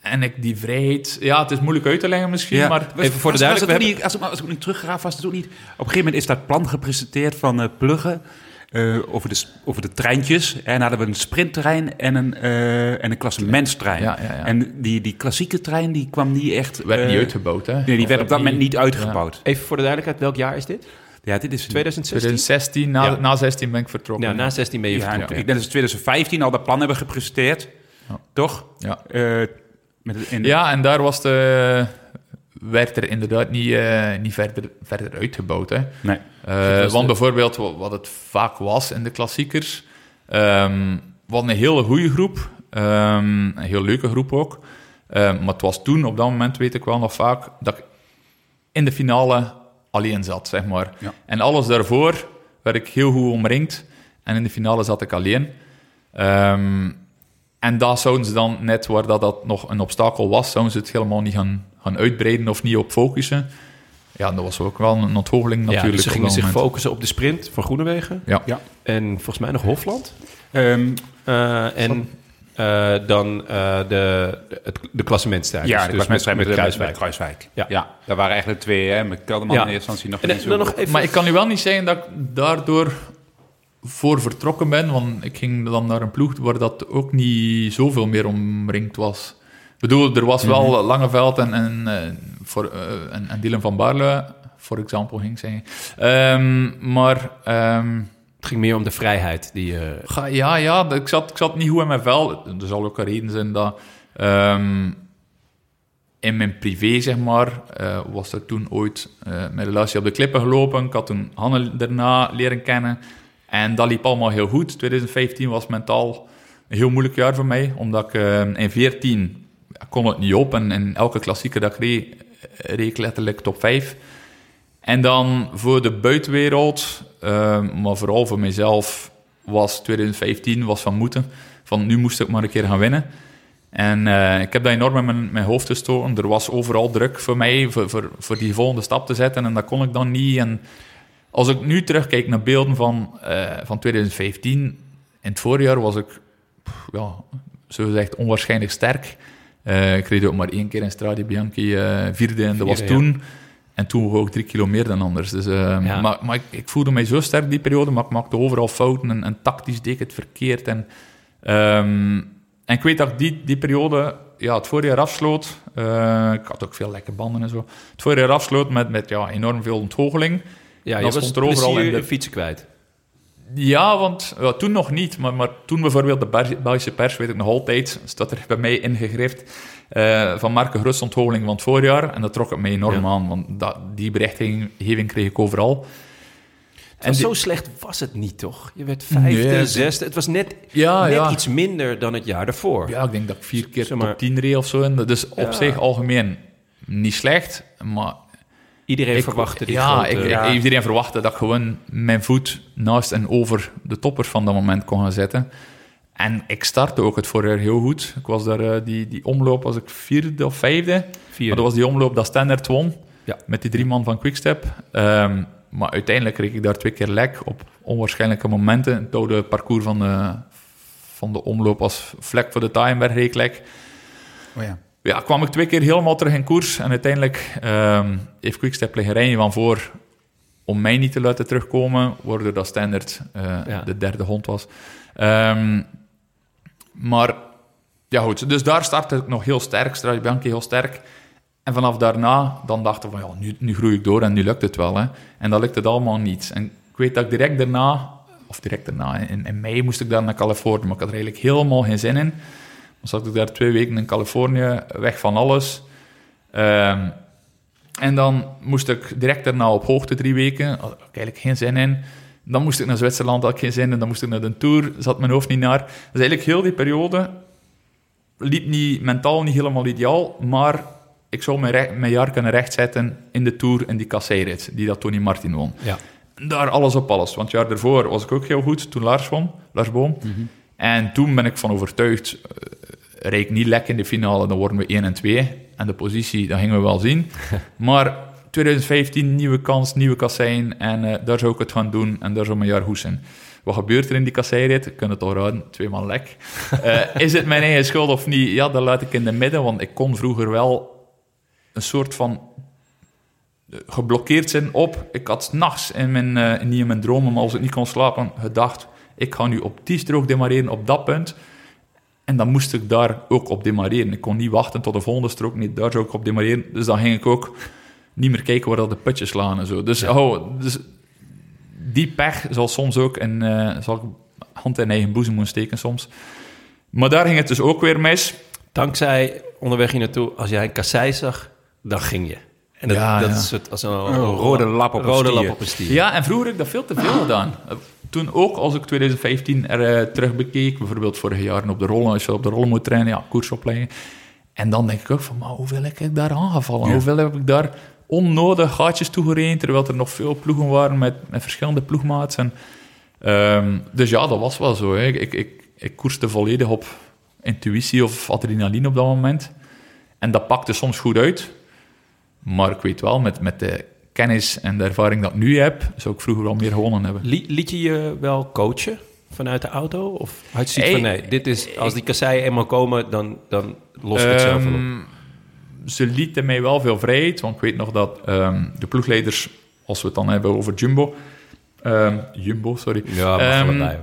En ik die vrijheid, ja, het is moeilijk uit te leggen misschien, maar... even voor de duidelijkheid, als, ik, als ik nu teruggraaf, was het ook niet... Op een gegeven moment is dat plan gepresenteerd van eh Pluggen... eh, over, de, over de treintjes. En dan hadden we een sprinttrein en een, eh en een klassementstrein. Ja, ja, ja. En die, die klassieke trein die kwam niet echt... werd niet eh, uitgebouwd, hè? Nee, die Of werd op dat moment niet Ja. uitgebouwd. Even voor de duidelijkheid, welk jaar is dit? Ja, dit is... 2016? 2016, na, Ja. na 16 ben ik vertrokken. Ja, na 16 ben je Ja, vertrokken. ik denk dat ze 2015 al dat plan hebben gepresenteerd. Ja. Toch? Ja. Eh, met Ja, en daar was de, werd er inderdaad niet, eh, niet verder, verder uitgebouwd. Hè. Nee. Eh, was want bijvoorbeeld, wa- wat het vaak was in de klassiekers, we hadden een hele goede groep, ehm, een heel leuke groep ook. Ehm, maar het was toen, op dat moment weet ik wel nog vaak, dat ik in de finale alleen zat, zeg maar. Ja. En alles daarvoor werd ik heel goed omringd. En in de finale zat ik alleen. En daar zouden ze dan, net waar dat, dat nog een obstakel was, zouden ze het helemaal niet gaan, gaan uitbreiden of niet op focussen. Ja, dat was ook wel een ontgoocheling Ja, natuurlijk. dus ze gingen zich moment. focussen op de sprint van Groenewegen. Ja. Ja. En volgens mij nog Hofland. Ehm, Eh, en eh, dan eh, de, de, het, de klassementstrijd. ja, Dus- de dus klassementstrijd met, met, Kruiswijk. met Kruiswijk. Ja. Ja. daar waren eigenlijk twee, hè, met Kelderman Ja. in eerste instantie nog En, niet zo... nog even... Maar ik kan nu wel niet zeggen dat ik daardoor voor vertrokken ben, want ik ging dan naar een ploeg waar dat ook niet zoveel meer omringd was. Ik bedoel, er was wel Langeveld en, en, eh, voor, eh, en, en Dylan van Baarle, voor example, ging ik zeggen. Ehm, maar ehm, Het ging meer om de vrijheid die je... Ga- Ja, ja, ik zat, ik zat niet goed in mijn vel. Er zal ook een reden zijn dat... ehm, in mijn privé, zeg maar, eh, was er toen ooit eh mijn relatie op de klippen gelopen. Ik had toen Hanne daarna leren kennen. En dat liep allemaal heel goed. 2015 was mentaal een heel moeilijk jaar voor mij. Omdat ik eh, in 14 kon het niet op. En in elke klassieker dat ik letterlijk top 5. En dan voor de buitenwereld, eh, maar vooral voor mezelf, was 2015 was van moeten. Van nu moest ik maar een keer gaan winnen. En eh, ik heb dat enorm in mijn, hoofd gestoken. Er was overal druk voor mij, voor, voor, die volgende stap te zetten. En dat kon ik dan niet. En als ik nu terugkijk naar beelden van, eh, van 2015, in het voorjaar was ik, ja, zo gezegd, onwaarschijnlijk sterk. Eh, ik reed ook maar één keer in Strade Bianchi eh, vierde en dat was ja. toen. En toen ook drie kilo meer dan anders. Dus, eh, Ja. Maar, maar ik, ik voelde mij zo sterk die periode, maar ik maakte overal fouten en, en tactisch deed ik het verkeerd. En, ehm, en ik weet dat ik die, die periode ja, het voorjaar afsloot. Ik had ook veel lekke banden en zo. Het voorjaar afsloot met, met ja, enorm veel ontgoocheling. Ja, je was er overal plezier in de- fietsen kwijt. Ja, want ja, toen nog niet, maar, maar toen bijvoorbeeld de Belgische pers, weet ik nog altijd, staat er bij mij ingegrift eh, van Marke Grus onthogeling van het voorjaar. En dat trok het mij enorm Ja. aan, want dat, die berichtgeving kreeg ik overal. En zo slecht was het niet, toch? Je werd vijfde, Nee, zesde. Het was net, Ja, net ja. iets minder dan het jaar daarvoor. Ja, ik denk dat ik vier keer Zeg maar- top 10 reed of zo. En dat is op Ja. zich algemeen niet slecht, maar Iedereen ik, verwachtte die ja, grote... ik, ik- iedereen verwachtte dat ik gewoon mijn voet naast en over de toppers van dat moment kon gaan zetten. En ik startte ook het voorjaar heel goed. Ik was daar, eh, die, die omloop was ik vierde of vijfde. Vierde. Maar dat was die omloop dat Standard won. Ja. Met die drie man van Quickstep. Ehm, maar uiteindelijk kreeg ik daar twee keer lek op onwaarschijnlijke momenten. Het oude parcours van de, van de omloop als vlek voor de Timeberg reek lek. Oh ja. Ja, kwam ik twee keer helemaal terug in koers. En uiteindelijk ehm, heeft Quickstep liggen rijden van voor om mij niet te laten terugkomen, waardoor dat Standard eh, Ja. de derde hond was. Ehm, maar ja, goed. Dus daar startte ik nog heel sterk, Strade Bianchi heel sterk. En vanaf daarna, dan dachten we van, ja, nu, nu groei ik door en nu lukt het wel. Hè. En dat lukte het allemaal niet. En ik weet dat ik direct daarna, of direct daarna, in, in mei moest ik dan naar Californië, maar ik had er eigenlijk helemaal geen zin in. Dan zat ik daar twee weken in Californië, weg van alles. Ehm, en dan moest ik direct daarna op hoogte drie weken. Had ik eigenlijk geen zin in. Dan moest ik naar Zwitserland, had ik geen zin in. Dan moest ik naar de Tour, zat mijn hoofd niet naar. Dus eigenlijk heel die periode liep niet, mentaal niet helemaal ideaal, maar ik zou mijn, recht- mijn jaar kunnen rechtzetten in de Tour en die kasseirit, die dat Tony Martin won. Ja. Daar alles op alles. Want het jaar daarvoor was ik ook heel goed, toen Lars won, Lars Boom. En toen ben ik van overtuigd, ik niet lek in de finale, dan worden we 1 en 2. En de positie, dat gingen we wel zien. maar 2015, nieuwe kans, nieuwe kassein. En eh, daar zou ik het gaan doen en daar zou mijn jaar goed zijn. Wat gebeurt er in die kasseirit? Ik kan het al raden, tweemaal lek. Eh, is het mijn eigen schuld of niet? Ja, dat laat ik in de midden, want ik kon vroeger wel een soort van eh, geblokkeerd zijn op. Ik had 's nachts in mijn, niet in mijn dromen, maar als ik niet kon slapen, gedacht: ik ga nu op die strook demareren op dat punt. En dan moest ik daar ook op demareren. Ik kon niet wachten tot de volgende strook. Nee, daar zou ik op demareren. Dus dan ging ik ook niet meer kijken waar dat de putjes slaan en zo. Dus, oh, dus die pech zal soms ook in, eh, zal ik hand in eigen boezem moeten steken soms. Maar daar ging het dus ook weer mis. Dankzij onderweg hier naartoe, als jij een kassei zag, dan ging je. En dat, Ja, dat ja. is het als een rode lap op een rode stier. lap op een stier. Ja, en vroeger heb ik dat veel te veel gedaan. Toen ook, als ik 2015 er eh, terug bekeek, bijvoorbeeld vorige jaren op de rollen, als je op de rollen moet trainen, ja, koersopleiding. En dan denk ik ook van, maar hoeveel heb ik daar aangevallen? Hoeveel heb ik daar onnodig gaatjes toegereden, terwijl er nog veel ploegen waren met, met verschillende ploegmaats. En, ehm, dus ja, dat was wel zo. Hè. Ik, ik, ik, ik koerste volledig op intuïtie of adrenaline op dat moment. En dat pakte soms goed uit. Maar ik weet wel, met, met de kennis en de ervaring dat ik nu heb, zou ik vroeger wel meer gewonnen hebben. Li- liet je je wel coachen vanuit de auto? Of had je Hey, van, nee, dit is, als die kasseien eenmaal komen, dan, dan los ik het zelf wel op. Ehm, Ze lieten mij wel veel vrijheid, want ik weet nog dat ehm, de ploegleiders, als we het dan hebben over Jumbo, ehm, Jumbo, sorry, Ja, Ehm, hoor.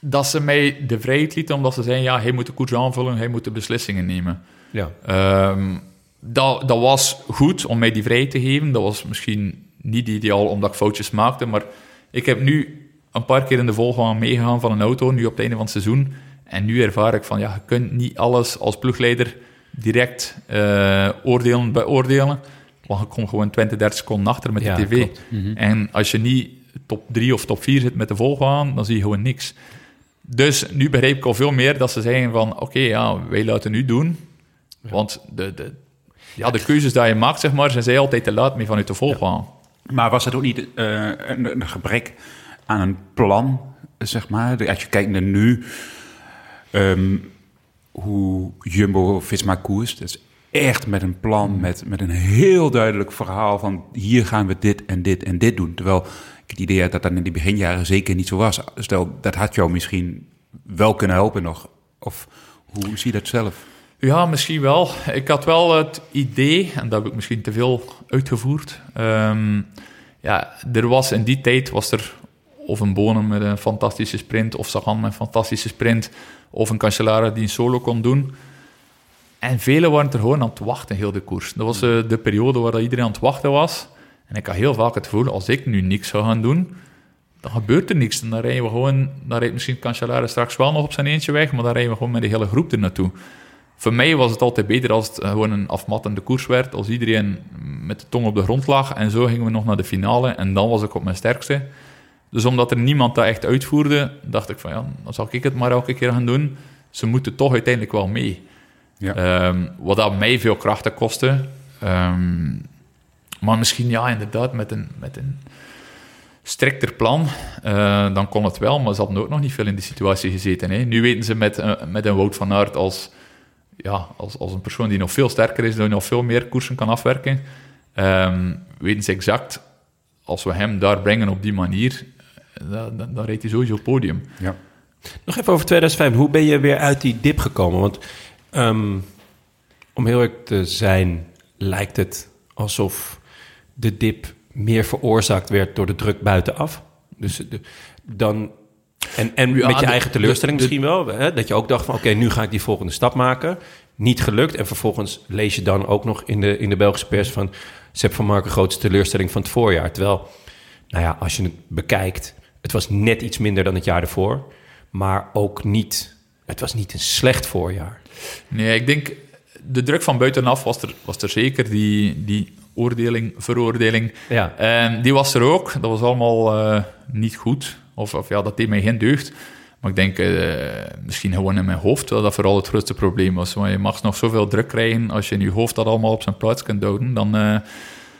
dat ze mij de vrijheid lieten, omdat ze zeiden, ja, hij moet de koers aanvullen, hij moet de beslissingen nemen. Ja. Ehm, dat, dat was goed om mij die vrijheid te geven. Dat was misschien niet ideaal omdat ik foutjes maakte, maar ik heb nu een paar keer in de volgende meegegaan van een auto, nu op het einde van het seizoen. En nu ervaar ik van, ja, je kunt niet alles als ploegleider direct eh, oordelen, beoordelen. Want je komt gewoon 20, 30 seconden achter met Ja, de tv. klopt. En als je niet top 3 of top 4 zit met de volgende, dan zie je gewoon niks. Dus nu begrijp ik al veel meer dat ze zeggen van, oké, ja, wij laten nu doen. Want de, de, ja, de keuzes die je maakt, zeg maar, zijn zij altijd te laat mee vanuit de volgende. Maar was het ook niet eh, een, een gebrek aan een plan, zeg maar? Als je kijkt naar nu, ehm, hoe Jumbo-Visma koerst, dat is echt met een plan, met, met een heel duidelijk verhaal van hier gaan we dit en dit en dit doen. Terwijl ik het idee had dat dat in die beginjaren zeker niet zo was. Stel, dat had jou misschien wel kunnen helpen nog. Of hoe zie je dat zelf? Ja, misschien wel. Ik had wel het idee, en dat heb ik misschien te veel uitgevoerd. Ehm, ja, er was in die tijd was er of een Bonen met een fantastische sprint, of Sagan met een fantastische sprint, of een Cancellara die een solo kon doen. En velen waren er gewoon aan het wachten, heel de koers. Dat was uh, de periode waar iedereen aan het wachten was. En ik had heel vaak het gevoel, als ik nu niks zou gaan doen, dan gebeurt er niks. En dan rijden we gewoon, dan rijdt misschien Cancellara straks wel nog op zijn eentje weg, maar dan rijden we gewoon met de hele groep er naartoe. Voor mij was het altijd beter als het gewoon een afmattende koers werd, als iedereen met de tong op de grond lag. En zo gingen we nog naar de finale en dan was ik op mijn sterkste. Dus omdat er niemand dat echt uitvoerde, dacht ik van ja, dan zal ik het maar elke keer gaan doen. Ze moeten toch uiteindelijk wel mee. Ja. Ehm, wat dat mij veel krachten kostte. Ehm, maar misschien ja, inderdaad, met een, met een strikter plan, uh, dan kon het wel. Maar ze hadden ook nog niet veel in die situatie gezeten. Hè. Nu weten ze met, uh, met een Wout van Aert als, ja, als, als een persoon die nog veel sterker is, die nog veel meer koersen kan afwerken. Um, weten ze exact, als we hem daar brengen op die manier, dan, dan, dan reed hij sowieso op podium. Ja. Nog even over 2005. Hoe ben je weer uit die dip gekomen? Want um, om heel erg te zijn, lijkt het alsof de dip meer veroorzaakt werd door de druk buitenaf. Dus de, dan. En, en met je eigen teleurstelling misschien wel. Hè, dat je ook dacht van oké, nu ga ik die volgende stap maken. Niet gelukt. En vervolgens lees je dan ook nog in de, in de Belgische pers van Sepp van Marken grootste teleurstelling van het voorjaar. Terwijl, nou ja, als je het bekijkt, het was net iets minder dan het jaar ervoor. Maar ook niet, het was niet een slecht voorjaar. Nee, ik denk, de druk van buitenaf was er, was er zeker. Die, die oordeling, veroordeling, ja. Um, die was er ook. Dat was allemaal uh, niet goed. Of, of, ja, dat deed mij geen deugd. Maar ik denk, uh, misschien gewoon in mijn hoofd, dat dat vooral het grootste probleem was. Want je mag nog zoveel druk krijgen, als je in je hoofd dat allemaal op zijn plaats kunt houden, dan, uh,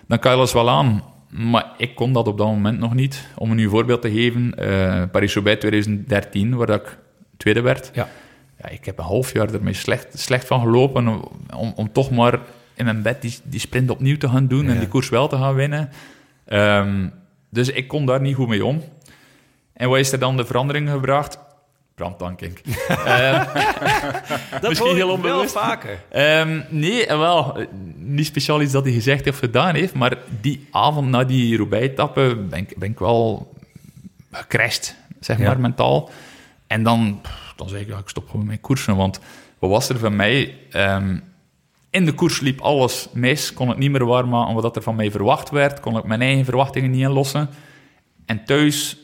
dan kan je alles wel aan. Maar ik kon dat op dat moment nog niet. Om een voorbeeld te geven, uh, Paris-Roubaix 2013, waar ik tweede werd. Ja. ja. ik heb een half jaar ermee slecht, slecht van gelopen om, om toch maar in mijn bed die, die sprint opnieuw te gaan doen en die koers wel te gaan winnen. Um, dus ik kon daar niet goed mee om. En wat is er dan de verandering gebracht? Brandtanking. uh, dat misschien heel onbewust. wel vaker. Um, nee, wel, niet speciaal iets dat hij gezegd heeft gedaan heeft, maar die avond na die Roubaix-etappe ben, ik, ben ik wel gecrashed, zeg maar, mentaal. En dan, dan zei ik, ja, ik stop gewoon mijn koersen, want wat was er van mij? Um, in de koers liep alles mis, kon ik niet meer waarmaken wat er van mij verwacht werd, kon ik mijn eigen verwachtingen niet inlossen. En thuis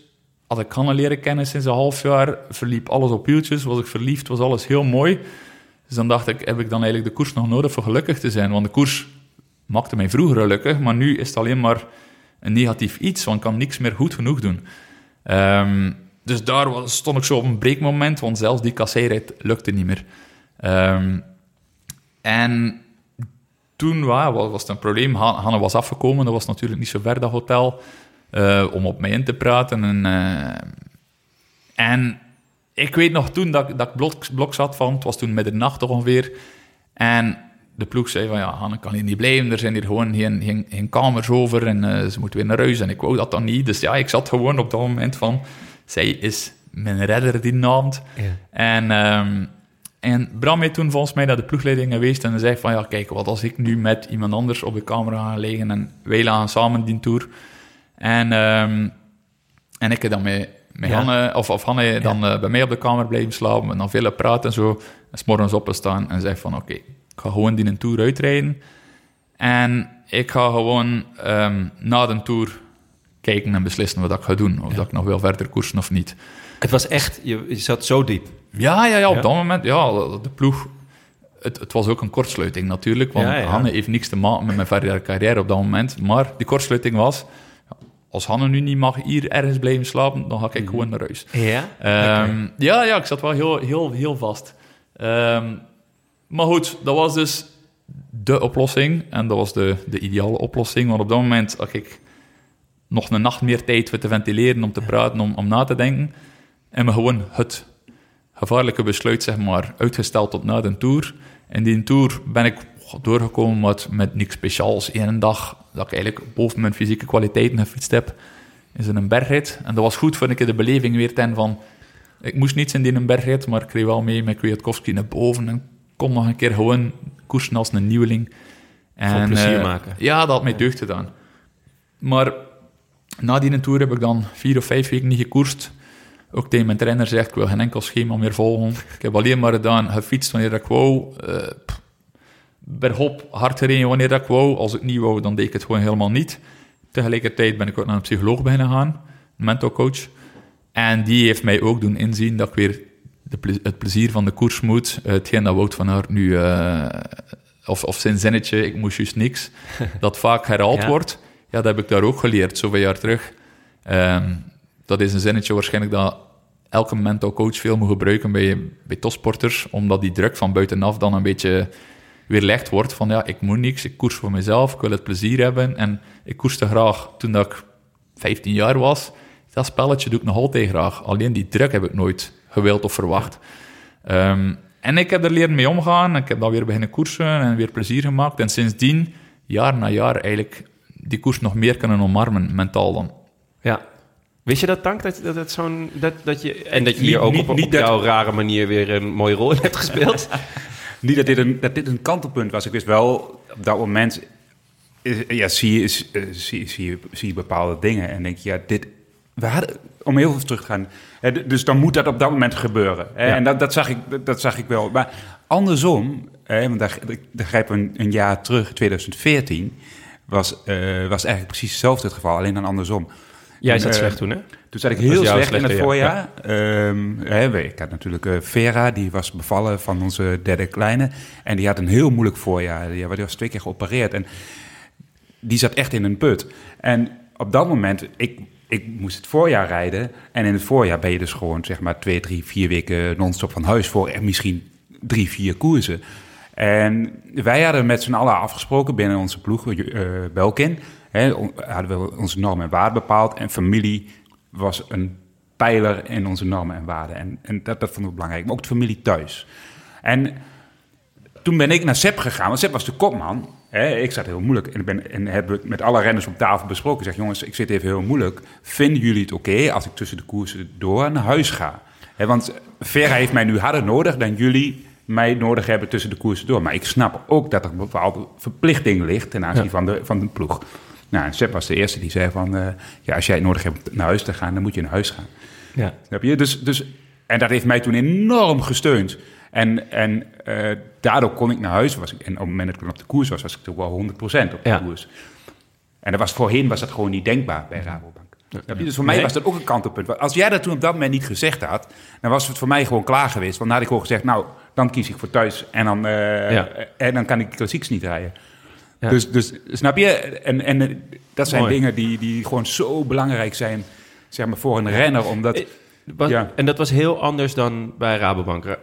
had ik Hanne leren kennen sinds een half jaar, verliep alles op wieltjes, was ik verliefd, was alles heel mooi. Dus dan dacht ik, heb ik dan eigenlijk de koers nog nodig voor gelukkig te zijn? Want de koers maakte mij vroeger gelukkig, maar nu is het alleen maar een negatief iets, want ik kan niks meer goed genoeg doen. Um, dus daar stond ik zo op een breekmoment, want zelfs die kasseerheid lukte niet meer. Um, en toen was het een probleem. Hanne was afgekomen, dat was natuurlijk niet zo ver, dat hotel, uh, om op mij in te praten. En, uh, en ik weet nog toen dat, dat ik blok, blok zat van, het was toen middernacht ongeveer. En de ploeg zei van, ja, Hanne kan hier niet blijven, er zijn hier gewoon geen, geen, geen kamers over en uh, ze moeten weer naar huis. En ik wou dat dan niet, dus ja, ik zat gewoon op dat moment van, zij is mijn redder die nacht. Ja. En... Um, en Bram heeft toen volgens mij naar de ploegleiding geweest en zei van ja, kijk, wat als ik nu met iemand anders op de camera ga liggen en wij gaan samen die tour. En, um, en ik heb dan met, met ja. Hanne, of, of Hanne dan uh, bij mij op de kamer blijven slapen en dan veel praten en zo. En s'morgens opstaan en zei van oké, okay, ik ga gewoon die een tour uitrijden. En ik ga gewoon um, na de tour kijken en beslissen wat ik ga doen. Of dat ik nog wil verder koersen of niet. Het was echt, je, je zat zo diep. Ja, ja, ja, op dat moment, ja, de ploeg... Het, het was ook een kortsluiting natuurlijk, want ja, Hanne heeft niks te maken met mijn verdere carrière op dat moment. Maar die kortsluiting was, als Hanne nu niet mag hier ergens blijven slapen, dan ga ik mhm. gewoon naar huis. Ja? Um, ja, ja, ik zat wel heel, heel, heel vast. Um, maar goed, dat was dus de oplossing. En dat was de, de ideale oplossing, want op dat moment had ik nog een nacht meer tijd voor te ventileren, om te praten, om, om na te denken. En me gewoon het gevaarlijke besluit zeg maar, uitgesteld tot na de Tour. En die Tour ben ik doorgekomen met, met niks speciaals. Eén dag dat ik eigenlijk boven mijn fysieke kwaliteiten gefietst heb, is in een bergrit. En dat was goed, vond ik de beleving weer ten van... Ik moest niets in die bergrit, maar ik kreeg wel mee met Kwiatkowski naar boven. En kon nog een keer gewoon koersen als een nieuweling. Voor plezier eh, maken. Ja, dat had mij deugd gedaan. Maar na die tour heb ik dan vier of vijf weken niet gekoerst. Ook tegen mijn trainer zegt, ik wil geen enkel schema meer volgen. Ik heb alleen maar gedaan, gefietst wanneer ik wou. eh, pff, bergop hard gereden wanneer ik wou. Als ik niet wou, dan deed ik het gewoon helemaal niet. Tegelijkertijd ben ik ook naar een psycholoog beginnen gaan, een mental coach. En die heeft mij ook doen inzien dat ik weer de het plezier van de koers moet. Eh, hetgeen dat Wout van Aert nu, eh, of, of zijn zinnetje, ik moest juist niks, dat vaak herhaald Ja. wordt. Ja, dat heb ik daar ook geleerd, zoveel jaar terug. Ehm, dat is een zinnetje waarschijnlijk dat elke mental coach veel moet gebruiken bij, bij topsporters, omdat die druk van buitenaf dan een beetje weerlegd wordt van ja, ik moet niks, ik koers voor mezelf, ik wil het plezier hebben. En ik koerste graag toen dat ik 15 jaar was. Dat spelletje doe ik nog altijd graag. Alleen die druk heb ik nooit gewild of verwacht. Ehm, en ik heb er leren mee omgaan. Ik heb dan weer beginnen koersen en weer plezier gemaakt. En sindsdien, jaar na jaar, eigenlijk die koers nog meer kunnen omarmen, mentaal dan. Ja. Wist je dat, Tank? Dat, dat, het zo'n, dat, dat je, en dat je Niet- hier ook niet- op, op niet dat- jouw rare manier weer een mooie rol in hebt gespeeld? Niet dat dit, een, dat dit een kantelpunt was. Ik wist wel, op dat moment ja, zie, je, eh, zie, zie, zie je bepaalde dingen en denk je, ja, dit... We hadden, om heel veel terug te gaan, hè, dus dan moet dat op dat moment gebeuren. Hè, Ja. En dat, dat, zag ik, dat, zag ik wel. Maar andersom, hè, want daar, we een, een jaar terug, 2014, was, eh, was eigenlijk precies hetzelfde het geval, alleen dan andersom. Jij zat eh, slecht toen, hè? Toen zat ik heel slecht in het jaar, voorjaar. Ehm, ik had natuurlijk eh, Vera, die was bevallen van onze derde kleine. En die had een heel moeilijk voorjaar. Die, was twee keer geopereerd. En die zat echt in een put. En op dat moment, ik, ik moest het voorjaar rijden. En in het voorjaar ben je dus gewoon zeg maar twee, drie, vier weken non-stop van huis voor. En misschien drie, vier koersen. En wij hadden met z'n allen afgesproken binnen onze ploeg, eh, Belkin. Hè, hadden we onze normen en waarden bepaald. En familie was een pijler in onze normen en waarden. En, en dat, dat vonden we belangrijk. Maar ook de familie thuis. En toen ben ik naar Sepp gegaan, want Sepp was de kopman. Hè, ik zat heel moeilijk en, ik ben, en hebben met alle renners op tafel besproken. Ik zeg, jongens, ik zit even heel moeilijk. Vinden jullie het oké als ik tussen de koersen door naar huis ga? Hè, want Vera heeft mij nu harder nodig dan jullie mij nodig hebben tussen de koersen door. Maar ik snap ook dat er een bepaalde verplichting ligt ten aanzien Ja. van, de, van de ploeg. Nou, Sepp was de eerste die zei van... eh, ja, als jij het nodig hebt naar huis te gaan, dan moet je naar huis gaan. Ja. Snap je? Dus, dus, en dat heeft mij toen enorm gesteund. En, en eh, daardoor kon ik naar huis. Was ik, en op het moment dat ik op de koers was, was ik toch wel 100% op de Ja. koers. En dat was, voorheen was dat gewoon niet denkbaar bij Rabobank. Je? Dus voor mij Nee. was dat ook een kantelpunt. Want Als jij dat toen op dat moment niet gezegd had, dan was het voor mij gewoon klaar geweest. Want dan had ik gewoon gezegd, nou, dan kies ik voor thuis en dan, eh, Ja. en dan kan ik klassieks niet rijden. Ja. Dus, dus snap je? En, en eh, dat zijn Mooi. dingen die, die gewoon zo belangrijk zijn zeg maar, voor een renner. Omdat, Eh, Was- Ja. En dat was heel anders dan bij Rabobank.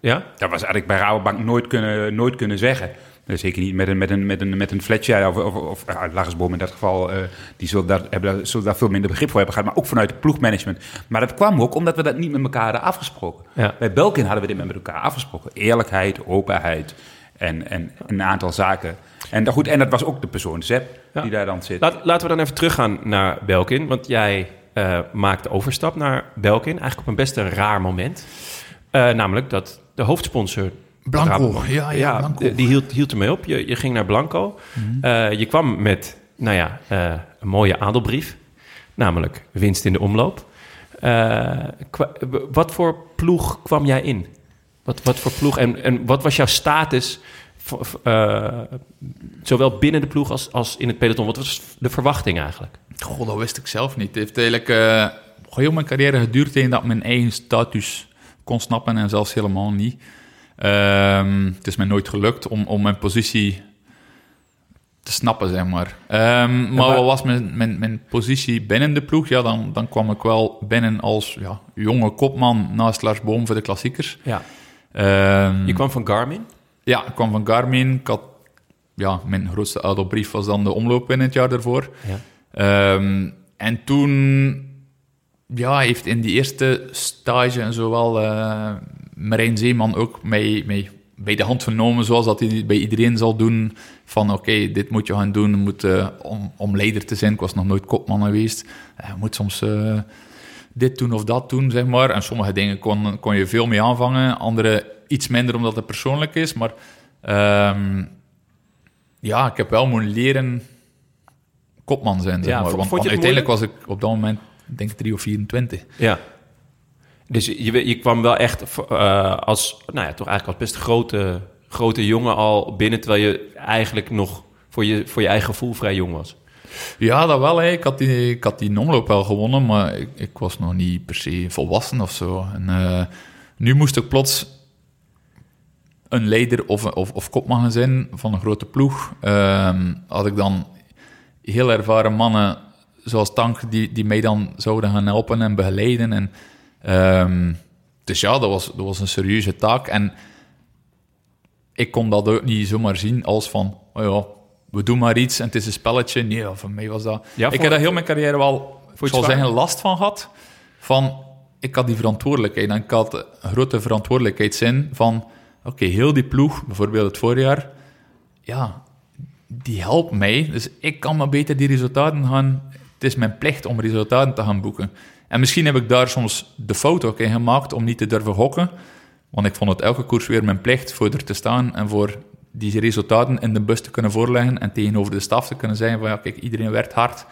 Ja? Dat was eigenlijk bij Rabobank nooit kunnen, nooit kunnen zeggen. Eh, Zeker niet met een, met een, met een, met een Fletcher of, of, of ja, Lagersboom in dat geval. eh, die zullen daar, hebben, daar- zullen daar veel minder begrip voor hebben gehad. Maar ook vanuit het ploegmanagement. Maar dat kwam ook omdat we dat niet met elkaar hadden afgesproken. Ja. Bij Belkin hadden we dit met elkaar afgesproken. Eerlijkheid, openheid en, en een aantal zaken. En, dat- goed, en dat was ook de persoon, Zep, Ja. die daar dan zit. Laat, laten we dan even teruggaan naar Belkin. Want jij eh, maakt de overstap naar Belkin. Eigenlijk op een best een raar moment. Eh, namelijk dat de hoofdsponsor... Blanco, ja, ja, Blanco. Mhm. Die, hield, hield ermee op. Je, je ging naar Blanco. Eh, je kwam met, nou ja, eh, een mooie adelbrief. Namelijk winst in de omloop. Eh, wat voor ploeg kwam jij in? Wat, wat voor ploeg en, en wat was jouw status... eh, zowel binnen de ploeg als, als in het peloton? Wat was de verwachting eigenlijk? Goh, dat wist ik zelf niet. Het heeft eigenlijk eh, heel mijn carrière geduurd tegen dat ik mijn eigen status kon snappen en zelfs helemaal niet. Ehm, het is mij nooit gelukt om, om mijn positie te snappen, zeg maar. Ehm, maar wat was mijn, mijn, mijn positie binnen de ploeg? Ja, dan, dan kwam ik wel binnen als ja, jonge kopman naast Lars Boom voor de klassiekers. Ja. Ehm, Je kwam van Garmin. Ja, ik kwam van Garmin. Ik had, ja, mijn grootste adelbrief was dan de omloop in het jaar daarvoor. Ja. Ehm, en toen ja, heeft in die eerste stage en zowel eh Marijn Zeeman ook mij, mij bij de hand genomen, zoals dat hij bij iedereen zal doen, van oké, dit moet je gaan doen, moet, eh, om, om leider te zijn. Ik was nog nooit kopman geweest. Eh, je moet soms dit doen of dat doen, zeg maar. En sommige dingen kon, kon je veel mee aanvangen, andere iets minder omdat het persoonlijk is, maar ehm, ja, ik heb wel moeten leren kopman zijn. Zeg Ja, maar. Want, uiteindelijk was ik op dat moment, denk ik, 3 of 24. Ja. Dus je, je kwam wel echt eh, als, nou ja, toch eigenlijk als best grote, grote jongen al binnen, terwijl je eigenlijk nog voor je, voor je eigen gevoel vrij jong was. Ja, dat wel. Hè. Ik, had die, ik had die omloop wel gewonnen, maar ik, ik was nog niet per se volwassen of zo. En eh, nu moest ik plots een leider of, of, of kopman zijn van een grote ploeg. Ehm, had ik dan heel ervaren mannen zoals Tank die, die mij dan zouden gaan helpen en begeleiden. En, ehm, dus ja, dat was, dat was een serieuze taak. En ik kon dat ook niet zomaar zien als van, oh ja, we doen maar iets en het is een spelletje. Nee, ja, voor mij was dat... Ja, ik heb daar heel mijn carrière wel, ik zal zeggen, last van gehad. Van, ik had die verantwoordelijkheid. En ik had een grote verantwoordelijkheidszin van, oké, heel die ploeg, bijvoorbeeld het voorjaar, ja, die helpt mij. Dus ik kan maar beter die resultaten gaan... Het is mijn plicht om resultaten te gaan boeken. En misschien heb ik daar soms de fout ook in gemaakt om niet te durven gokken. Want ik vond het elke koers weer mijn plicht voor er te staan en voor die resultaten in de bus te kunnen voorleggen en tegenover de staf te kunnen zeggen van ja, kijk, iedereen werkt hard.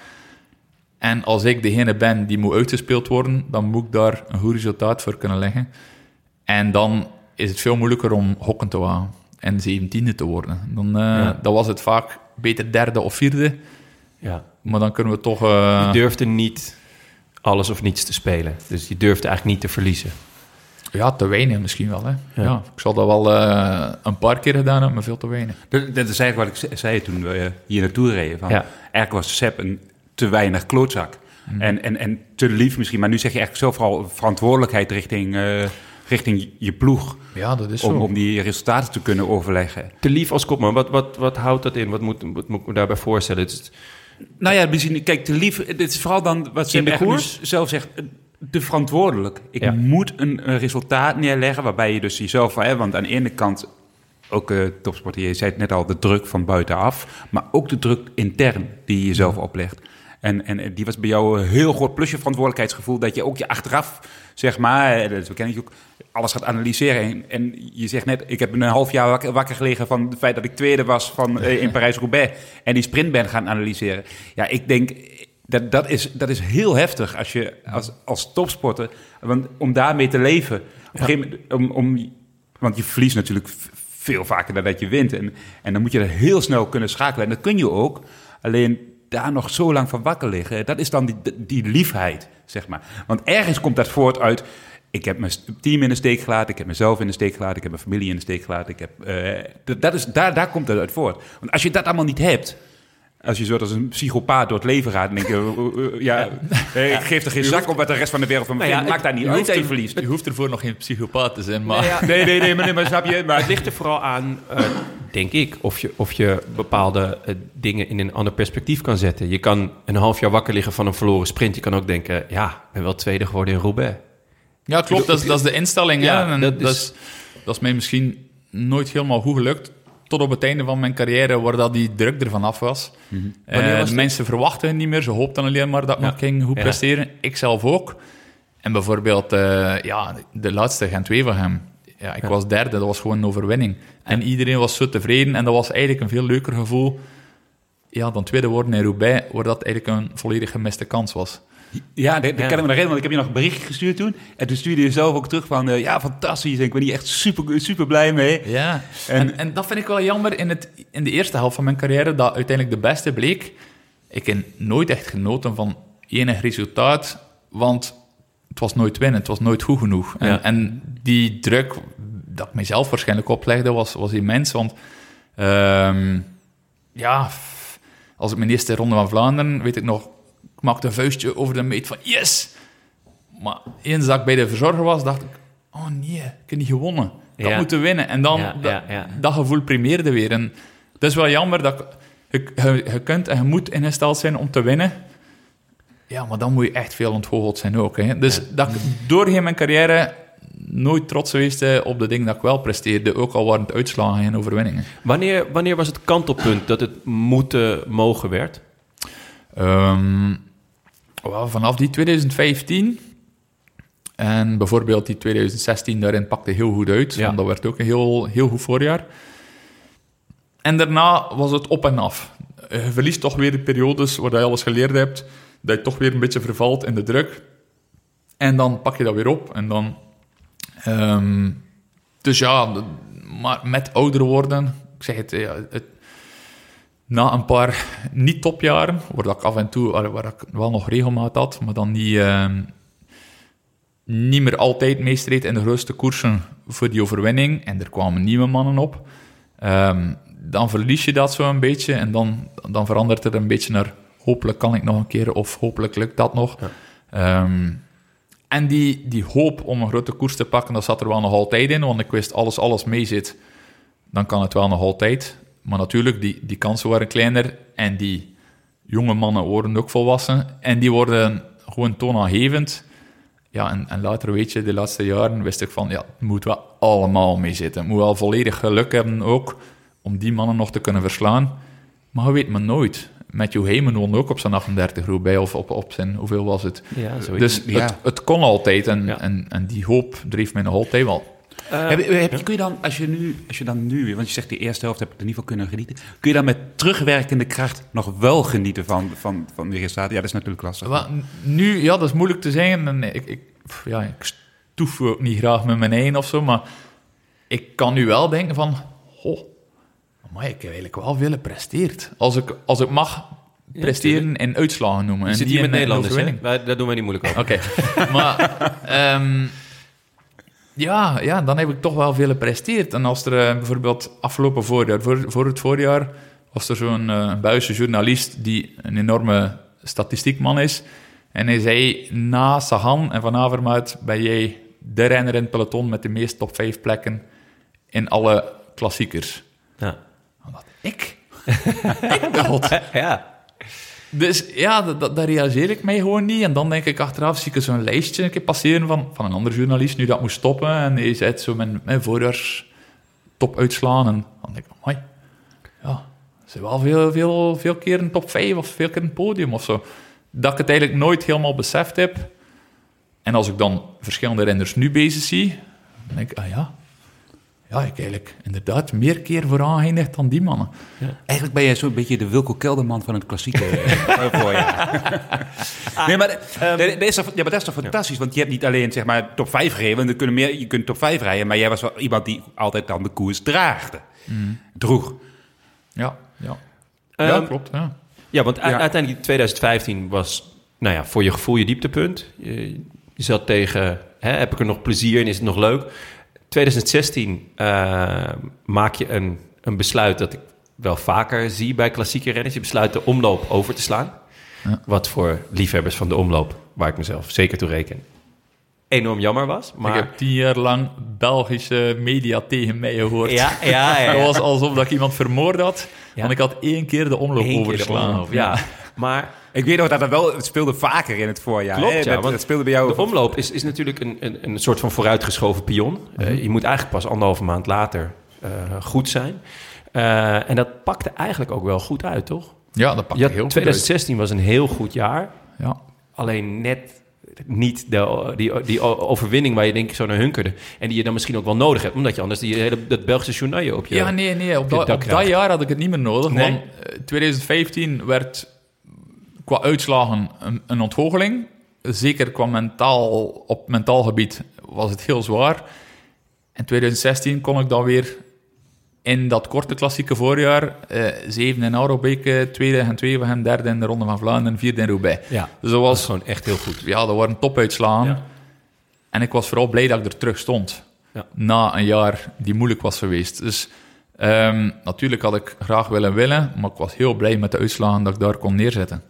En als ik degene ben die moet uitgespeeld worden, dan moet ik daar een goed resultaat voor kunnen leggen. En dan is het veel moeilijker om hokken te wagen en zeventiende te worden. Dan, eh, Ja. dan was het vaak beter derde of vierde, Ja. maar dan kunnen we toch... eh, Je durfde niet alles of niets te spelen. Dus je durfde eigenlijk niet te verliezen. ja, te weinig misschien wel. Hè. Ja. Ja. ik zal dat wel eh, een paar keer gedaan hebben, maar veel te weinig. Dat, dat is eigenlijk wat ik ze- zei toen we hier naartoe reden. Van, Ja. Eigenlijk was Sepp een te weinig klootzak. En, en, en te lief misschien. Maar nu zeg je eigenlijk zo vooral verantwoordelijkheid richting, eh, richting je ploeg. Ja, dat is Om, zo. om die resultaten te kunnen overleggen. Te lief als kopman, wat, wat, wat houdt dat in? Wat moet, wat moet ik me daarbij voorstellen? Het is- Nou ja, misschien, kijk, te lief. Dit is vooral dan wat ze In de eigenlijk koers? zelf zegt. eh, Te verantwoordelijk. Ik Ja. moet een, een resultaat neerleggen waarbij je dus jezelf. Hè, want aan de ene kant, ook eh topsporter, je zei het net al, de druk van buitenaf. Maar ook de druk intern die je jezelf oplegt. En, en die was bij jou een heel groot plusje verantwoordelijkheidsgevoel. Dat je ook je achteraf, zeg maar, eh, dat ken je ook, alles gaat analyseren. En, en je zegt net, ik heb een half jaar wakker, wakker gelegen van het feit dat ik tweede was van, eh, in Parijs-Roubaix. En die sprint ben gaan analyseren. Ja, ik denk, dat, dat, is, dat is heel heftig als je als, als topsporter, want om daarmee te leven. Op een gegeven moment, om, om, want je verliest natuurlijk veel vaker dan dat je wint. En, en dan moet je er heel snel kunnen schakelen. En dat kun je ook. Alleen daar nog zo lang van wakker liggen, dat is dan die, liefheid, zeg maar. Want ergens komt dat voort uit. Ik heb mijn team in de steek gelaten, ik heb mezelf in de steek gelaten, ik heb mijn familie in de steek gelaten. Ik heb, eh, dat, dat is, daar, daar komt het uit voort. Want als je dat allemaal niet hebt, als je zo als een psychopaat door het leven gaat, dan denk je, ja, eh, ik geef er geen zak op wat de rest van de wereld van me Nou. Maakt daar niet uit dat je er, verliest. je hoeft ervoor nog geen psychopaat te zijn, maar... Ja, Nee, nee, nee, maar, nee, maar snap je? Maar het ligt er vooral aan, eh, denk ik, of je, of je bepaalde eh, dingen in een ander perspectief kan zetten. Je kan een half jaar wakker liggen van een verloren sprint. Je kan ook denken, ja, ik ben wel tweede geworden in Roubaix. Ja, klopt. Dat is, dat is de instelling. Ja, Ja, en dat dat, is- is, dat, is, mij misschien nooit helemaal goed gelukt. Tot op het einde van mijn carrière, waar dat die druk ervan af was. De mensen verwachten het niet meer. Ze hoopten alleen maar dat ik Ja. nog ging goed Ja. presteren. Ik zelf ook. En bijvoorbeeld, eh, ja, de laatste Gent 2 van hem. Ja, ik was derde, dat was gewoon een overwinning. En iedereen was zo tevreden. En dat was eigenlijk een veel leuker gevoel. Ja, dan tweede worden in Roubaix, waar dat eigenlijk een volledig gemiste kans was. Ja, dat, dat kan ik me nog herinneren, want ik heb je nog een berichtje gestuurd toen. En toen stuurde je zelf ook terug van, eh, ja, fantastisch. En ik ben hier echt super, super blij mee. Ja, En- en, en, dat vind ik wel jammer in, het, in de eerste helft van mijn carrière, dat uiteindelijk de beste bleek. Ik heb nooit echt genoten van enig resultaat, want het was nooit winnen, het was nooit goed genoeg. En, Ja. en die druk dat ik mezelf waarschijnlijk oplegde, was, was immens, want ehm, ja, als ik mijn eerste ronde van Vlaanderen, weet ik nog, maakte een vuistje over de meet van yes! Maar eens dat ik bij de verzorger was, dacht ik, oh nee, ik heb niet gewonnen. Dat Ja. moeten winnen. En dan, dat, gevoel primeerde weer. En het is wel jammer dat ik- je, je, je kunt en je moet ingesteld zijn om te winnen. Ja, maar dan moet je echt veel ontgoocheld zijn ook. Hè. Dus dat ik doorheen mijn carrière nooit trots geweest eh, op de dingen dat ik wel presteerde. Ook al waren het uitslagen en overwinningen. Wanneer, wanneer was het kantelpunt dat het moeten mogen werd? Ehm, wel, vanaf die 2015 En bijvoorbeeld die 2016 daarin pakte heel goed uit. Ja. Want dat werd ook een heel, heel goed voorjaar. En daarna was het op en af. Je verliest toch weer de periodes waar je alles geleerd hebt. Dat je toch weer een beetje vervalt in de druk. En dan pak je dat weer op. En dan... ehm, dus ja, maar met ouder worden... Ik zeg het, ja, het na een paar niet-topjaren, waar ik af en toe waar, ik wel nog regelmaat had, maar dan niet, ehm, niet meer altijd meestreed in de grootste koersen voor die overwinning. En er kwamen nieuwe mannen op. Ehm, dan verlies je dat zo een beetje en dan, dan verandert het een beetje naar hopelijk kan ik nog een keer of hopelijk lukt dat nog. Ehm, en die, die hoop om een grote koers te pakken, dat zat er wel nog altijd in, want ik wist als alles mee zit, dan kan het wel nog altijd. Maar natuurlijk, die, die kansen waren kleiner en die jonge mannen worden ook volwassen en die worden gewoon toonaangevend. Ja, en, en later weet je, de laatste jaren wist ik van, ja, het moet wel allemaal mee zitten. Het moet wel volledig geluk hebben ook om die mannen nog te kunnen verslaan. Maar je weet maar nooit. Matthew Heyman won ook op zijn 38 Roubaix, of op, op zijn, hoeveel was het? Ja, zoiets. Dus Ja. het, het kon altijd en, Ja. en, en die hoop dreef mij nog altijd wel. Eh, Heb, kun je dan, als je, nu, als je dan nu, want je zegt de eerste helft heb ik er niet van kunnen genieten, kun je dan met terugwerkende kracht nog wel genieten van, van, van de resultaten? Ja, dat is natuurlijk lastig. Nu, ja, dat is moeilijk te zeggen. En ik, ik, ja, ik stoef ook niet graag met mijn eigen of zo, maar ik kan nu wel denken van, oh, maar ik heb eigenlijk wel veel gepresteerd. Als ik, als ik mag presteren en uitslagen noemen. je en zit die hier met Nederlanders, hè? daar doen wij niet moeilijk over. Oké, maar ehm, ja, ja, dan heb ik toch wel veel gepresteerd. En als er eh, bijvoorbeeld afgelopen voorjaar, voor, voor het voorjaar, was er zo'n Buisse journalist die een enorme statistiekman is. En hij zei, na Sagan en Van Avermaet ben jij de renner in het peloton met de meeste top 5 plekken in alle klassiekers. Ja. Dacht ik, ik ja. Dus ja, dat, daar realiseer ik mij gewoon niet. En dan denk ik achteraf, zie ik zo'n lijstje een keer passeren van, van een andere journalist, nu dat moest stoppen. En hij zei zo mijn, mijn voorjaars top uitslaan. En dan denk ik, amai, ja, er zijn wel veel, veel, veel keer een top 5 of veel keer een podium of zo. Dat ik het eigenlijk nooit helemaal beseft heb. En als ik dan verschillende renners nu bezig zie, dan denk ik, ah ja, ja, ik eigenlijk inderdaad meer keer vooraan geëindigd dan die mannen. Eigenlijk ben jij zo'n beetje de Wilco Kelderman van het klassieke eh, voorjaar. nee, maar, eh, dat is toch, ja, maar dat is toch fantastisch? Want je hebt niet alleen zeg maar, top 5 gereden, want er kunnen meer, je kunt top 5 rijden, maar jij was wel iemand die altijd dan de koers draagde. Droeg. Ja, ja. Ehm, ja, klopt. Ja. Ja, want uiteindelijk 2015 was, nou ja, voor je gevoel je dieptepunt. Je, je zat tegen, hè, heb ik er nog plezier in, is het nog leuk? 2016 eh, maak je een, een besluit dat ik wel vaker zie bij klassieke renners. Je besluit de omloop over te slaan. Ja. Wat voor liefhebbers van de omloop, waar ik mezelf zeker toe reken, enorm jammer was. Maar Ik heb tien jaar lang Belgische media tegen mij gehoord. ja, ja, ja, Dat was alsof dat ik iemand vermoord had. Ja. Want ik had één keer de omloop Eén keer de overgeslagen. omloop, ja. Maar Ik weet nog dat het wel, het speelde vaker in het voorjaar. Klopt, hè? ja, Dat- want dat speelde bij jou. De omloop is, is natuurlijk een, een, een soort van vooruitgeschoven pion. Eh, je moet eigenlijk pas anderhalve maand later eh, goed zijn. Eh, en dat pakte eigenlijk ook wel goed uit, toch? Ja, dat pakte had- heel goed 2016 was een heel goed jaar. Ja. Alleen net niet de, die, die overwinning waar je denk ik zo naar hunkerde. En die je dan misschien ook wel nodig hebt. Omdat je anders die hele, dat Belgische journaal op je... ja, nee, nee. Op, dat, op dat jaar had ik het niet meer nodig. Nee? Want eh, 2015 werd qua uitslagen een, een ontgoocheling. Zeker qua mentaal, op mentaal gebied was het heel zwaar. En 2016 kon ik dan weer in dat korte klassieke voorjaar eh zeven in Arobeek, eh, tweede en twee van hem, derde in de Ronde van Vlaanderen, vierde in Roubaix. Ja, Dus dat was gewoon echt heel goed. ja, dat waren topuitslagen. Ja. En ik was vooral blij dat ik er terug stond. Ja. Na een jaar die moeilijk was geweest. Dus ehm, natuurlijk had ik graag willen willen, maar ik was heel blij met de uitslagen dat ik daar kon neerzetten.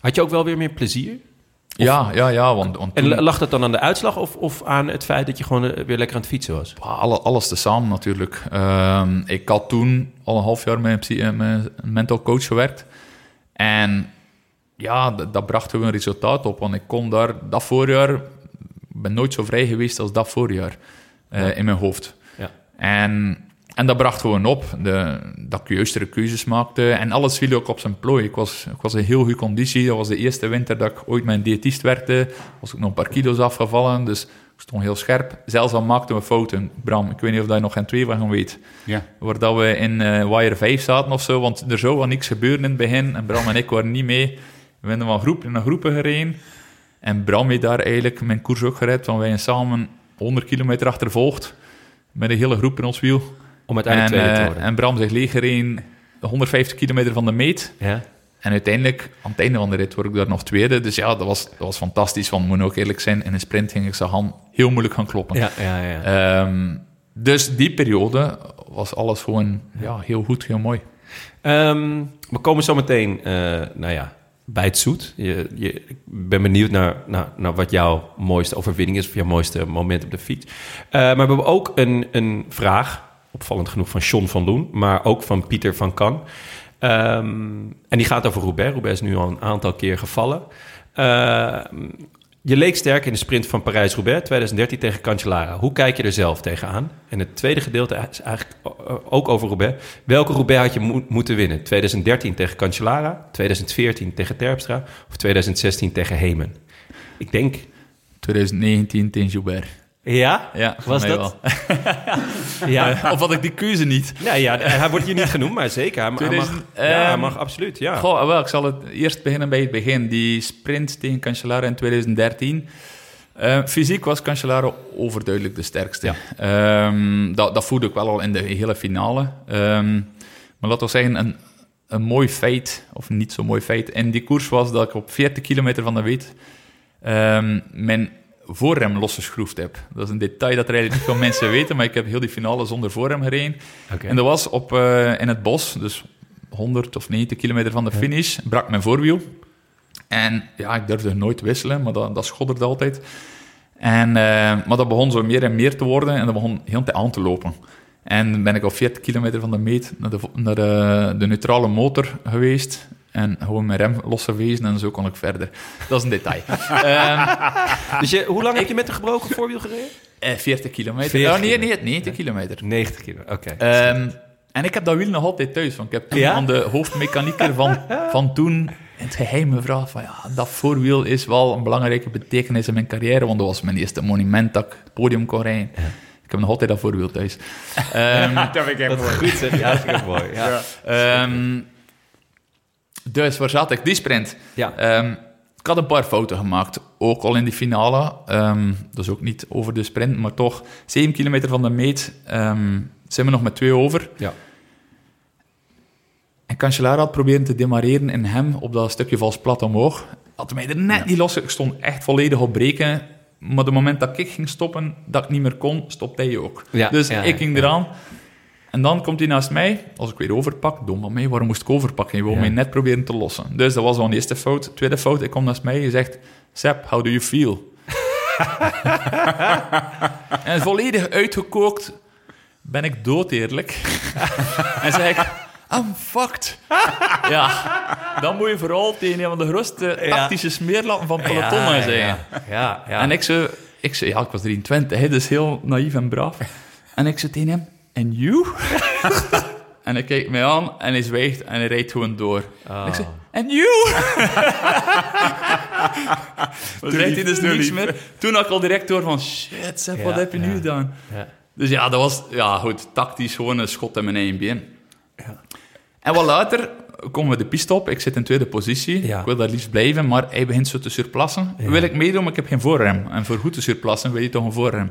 Had je ook wel weer meer plezier? ja, ja, ja, want, want En lag dat dan aan de uitslag of, of aan het feit dat je gewoon eh, weer lekker aan het fietsen was? Alle, alles tezamen natuurlijk. Ehm, ik had toen al een half jaar met een, psy- met een mental coach gewerkt. En ja, dat bracht gewoon een resultaat op. Want ik kon daar dat voorjaar... Ik ben nooit zo vrij geweest als dat voorjaar. eh, In mijn hoofd. Ja. En en dat bracht gewoon op de, dat ik juistere keuzes maakte. En alles viel ook op zijn plooi. Ik was, ik was in heel goede conditie. Dat was de eerste winter dat ik ooit met een diëtist werkte. Was ik nog een paar kilo's afgevallen. Dus ik stond heel scherp. Zelfs al maakten we fouten. Bram, ik weet niet of je nog geen twee van weet. Ja. Waar dat we in eh Wire 5 zaten of zo. Want er zou wel niks gebeuren in het begin. En Bram en ik waren niet mee. We hebben van groep naar groepen gereden. En Bram heeft daar eigenlijk mijn koers ook gered. Want wij zijn samen 100 kilometer achtervolgd. Met een hele groep in ons wiel. Om uiteindelijk en, tweede te eh, worden. en Bram zich leeg gereden 150 kilometer van de meet. ja. En uiteindelijk, aan het einde van de rit, word ik daar nog tweede. Dus ja, dat was, dat was fantastisch. Want moet ook eerlijk zijn, in een sprint ging ik zijn hand heel moeilijk gaan kloppen. Ja, ja, ja. Ehm, dus die periode was alles gewoon ja, heel goed, heel mooi. Ehm, we komen zo meteen, eh, nou ja, bij het zoet. Je, je, ik ben benieuwd naar, naar, naar wat jouw mooiste overwinning is... of jouw mooiste moment op de fiets. Eh, maar we hebben ook een, een vraag, opvallend genoeg van John van Loen... maar ook van Pieter van Kan. Ehm, en die gaat over Roubaix. Roubaix is nu al een aantal keer gevallen. Ehm, je leek sterk in de sprint van Parijs-Roubaix 2013 tegen Cancellara. Hoe kijk je er zelf tegenaan? En het tweede gedeelte is eigenlijk ook over Roubaix. Welke Roubaix had je mo- moeten winnen? 2013 tegen Cancellara, 2014 tegen Terpstra of 2016 tegen Hemen? Ik denk... 2019 tegen Joubert. Ja? Ja, Was dat? Ja. of had ik die keuze niet? Nee, ja, hij wordt hier niet genoemd, maar zeker. Hij, mag, 2000, ja, hij ehm, mag absoluut, ja. Goh, wel, ik zal het eerst beginnen bij het begin. Die sprint tegen Cancellara in 2013. Eh, fysiek was Cancellara overduidelijk de sterkste. Ehm, dat, dat voelde ik wel al in de hele finale. Ehm, maar laten we zeggen, een, een mooi feit, of niet zo mooi feit, in die koers was dat ik op 40 kilometer van de weet ehm, mijn voorrem losgeschroefd heb. Dat is een detail dat er eigenlijk niet veel mensen weten, maar ik heb heel die finale zonder voorrem gereden. Oké. En dat was op, eh, in het bos, dus 100 of 90 kilometer van de finish, brak mijn voorwiel. En ja, ik durfde nooit wisselen, maar dat, dat schodderde altijd. En, eh, maar dat begon zo meer en meer te worden en dat begon heel aan te lopen. En ben ik op 40 kilometer van de meet naar de, naar de, de neutrale motor geweest. En gewoon mijn rem losgewezen en zo kon ik verder. Dat is een detail. Ehm, Dus je, hoe lang heb je met een gebroken voorwiel gereden? eh, 40 kilometer. 40 Oh, nee, nee, 90 kilometer. 90 kilo, oké. Ehm, en ik heb dat wiel nog altijd thuis. Want ik heb toen Ja? aan de hoofdmechanieker van, van toen in het geheim gevraagd van ja, dat voorwiel is wel een belangrijke betekenis in mijn carrière, want dat was mijn eerste monument dat ik het podium kon rijden. Ik heb nog altijd dat voorwiel thuis. Ehm, dat vind ik goed zeg. Ja, dat vind ik mooi. Ja. ehm, dus waar zat ik? Die sprint. Ja. Ehm, ik had een paar fouten gemaakt, ook al in die finale. Dat is ook niet over de sprint, maar toch. 7 kilometer van de meet ehm, zijn we nog met twee over. Ja. En Cancellara had proberen te demareren in hem op dat stukje vals plat omhoog. Had mij er net niet los. Ik stond echt volledig op breken. Maar het moment dat ik ging stoppen, dat ik niet meer kon, stopte hij ook. Ja, dus ja, ik ging eraan. En dan komt hij naast mij. Als ik weer overpak, dom van mij, waarom moest ik overpakken? Je wil Ja. mij net proberen te lossen. Dus dat was al een eerste fout. Tweede fout, ik kom naast mij. Je zegt, Seb, how do you feel? en volledig uitgekookt ben ik doodeerlijk. en zeg ik, I'm fucked. ja, dan moet je vooral tegen een van de grootste tactische smeerlappen van peloton ja, zijn. ja, ja, ja. En ik zei, ik zei, ja, ik was 23, hè, dus heel naïef en braaf. En ik zei tegen hem, en you? en hij kijkt mij aan en hij zwijgt en hij rijdt gewoon door. En ik zei, en you? Dan rijdt hij dus niks meer. Toen had ik al direct door van, shit, Seb, wat heb je nu gedaan? Ja. Dus ja, dat was ja, goed, tactisch gewoon een schot in mijn eigen been. En wat later komen we de piste op. Ik zit in tweede positie. Ja. Ik wil daar liefst blijven, maar hij begint zo te surplassen. Wil ik meedoen, maar ik heb geen voorrem. En voor goed te surplassen wil je toch een voorrem.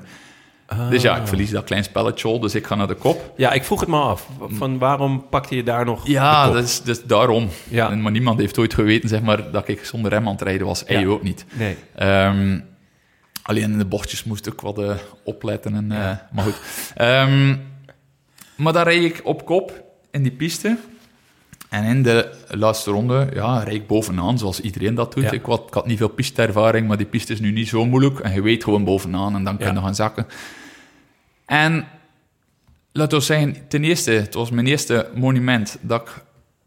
Dus ja, ik verlies dat klein spelletje al, dus ik ga naar de kop. Ja, ik vroeg het me af. Van waarom pakte je daar nog Ja, dat is, is daarom. Ja. En, maar niemand heeft ooit geweten zeg maar, dat ik zonder rem aan het rijden was. Hij Ja. ook niet. Nee. Ehm, alleen in de bochtjes moest ik wat eh, opletten. En, eh, Maar goed. Ehm, maar dan rijd ik op kop in die piste. En in de laatste ronde ja, rijd ik bovenaan, zoals iedereen dat doet. Ja. Ik, had, ik had niet veel pisteervaring, maar die piste is nu niet zo moeilijk. En je weet gewoon bovenaan en dan Ja. kun je gaan zakken. En laten we zeggen, ten eerste, het was mijn eerste monument dat ik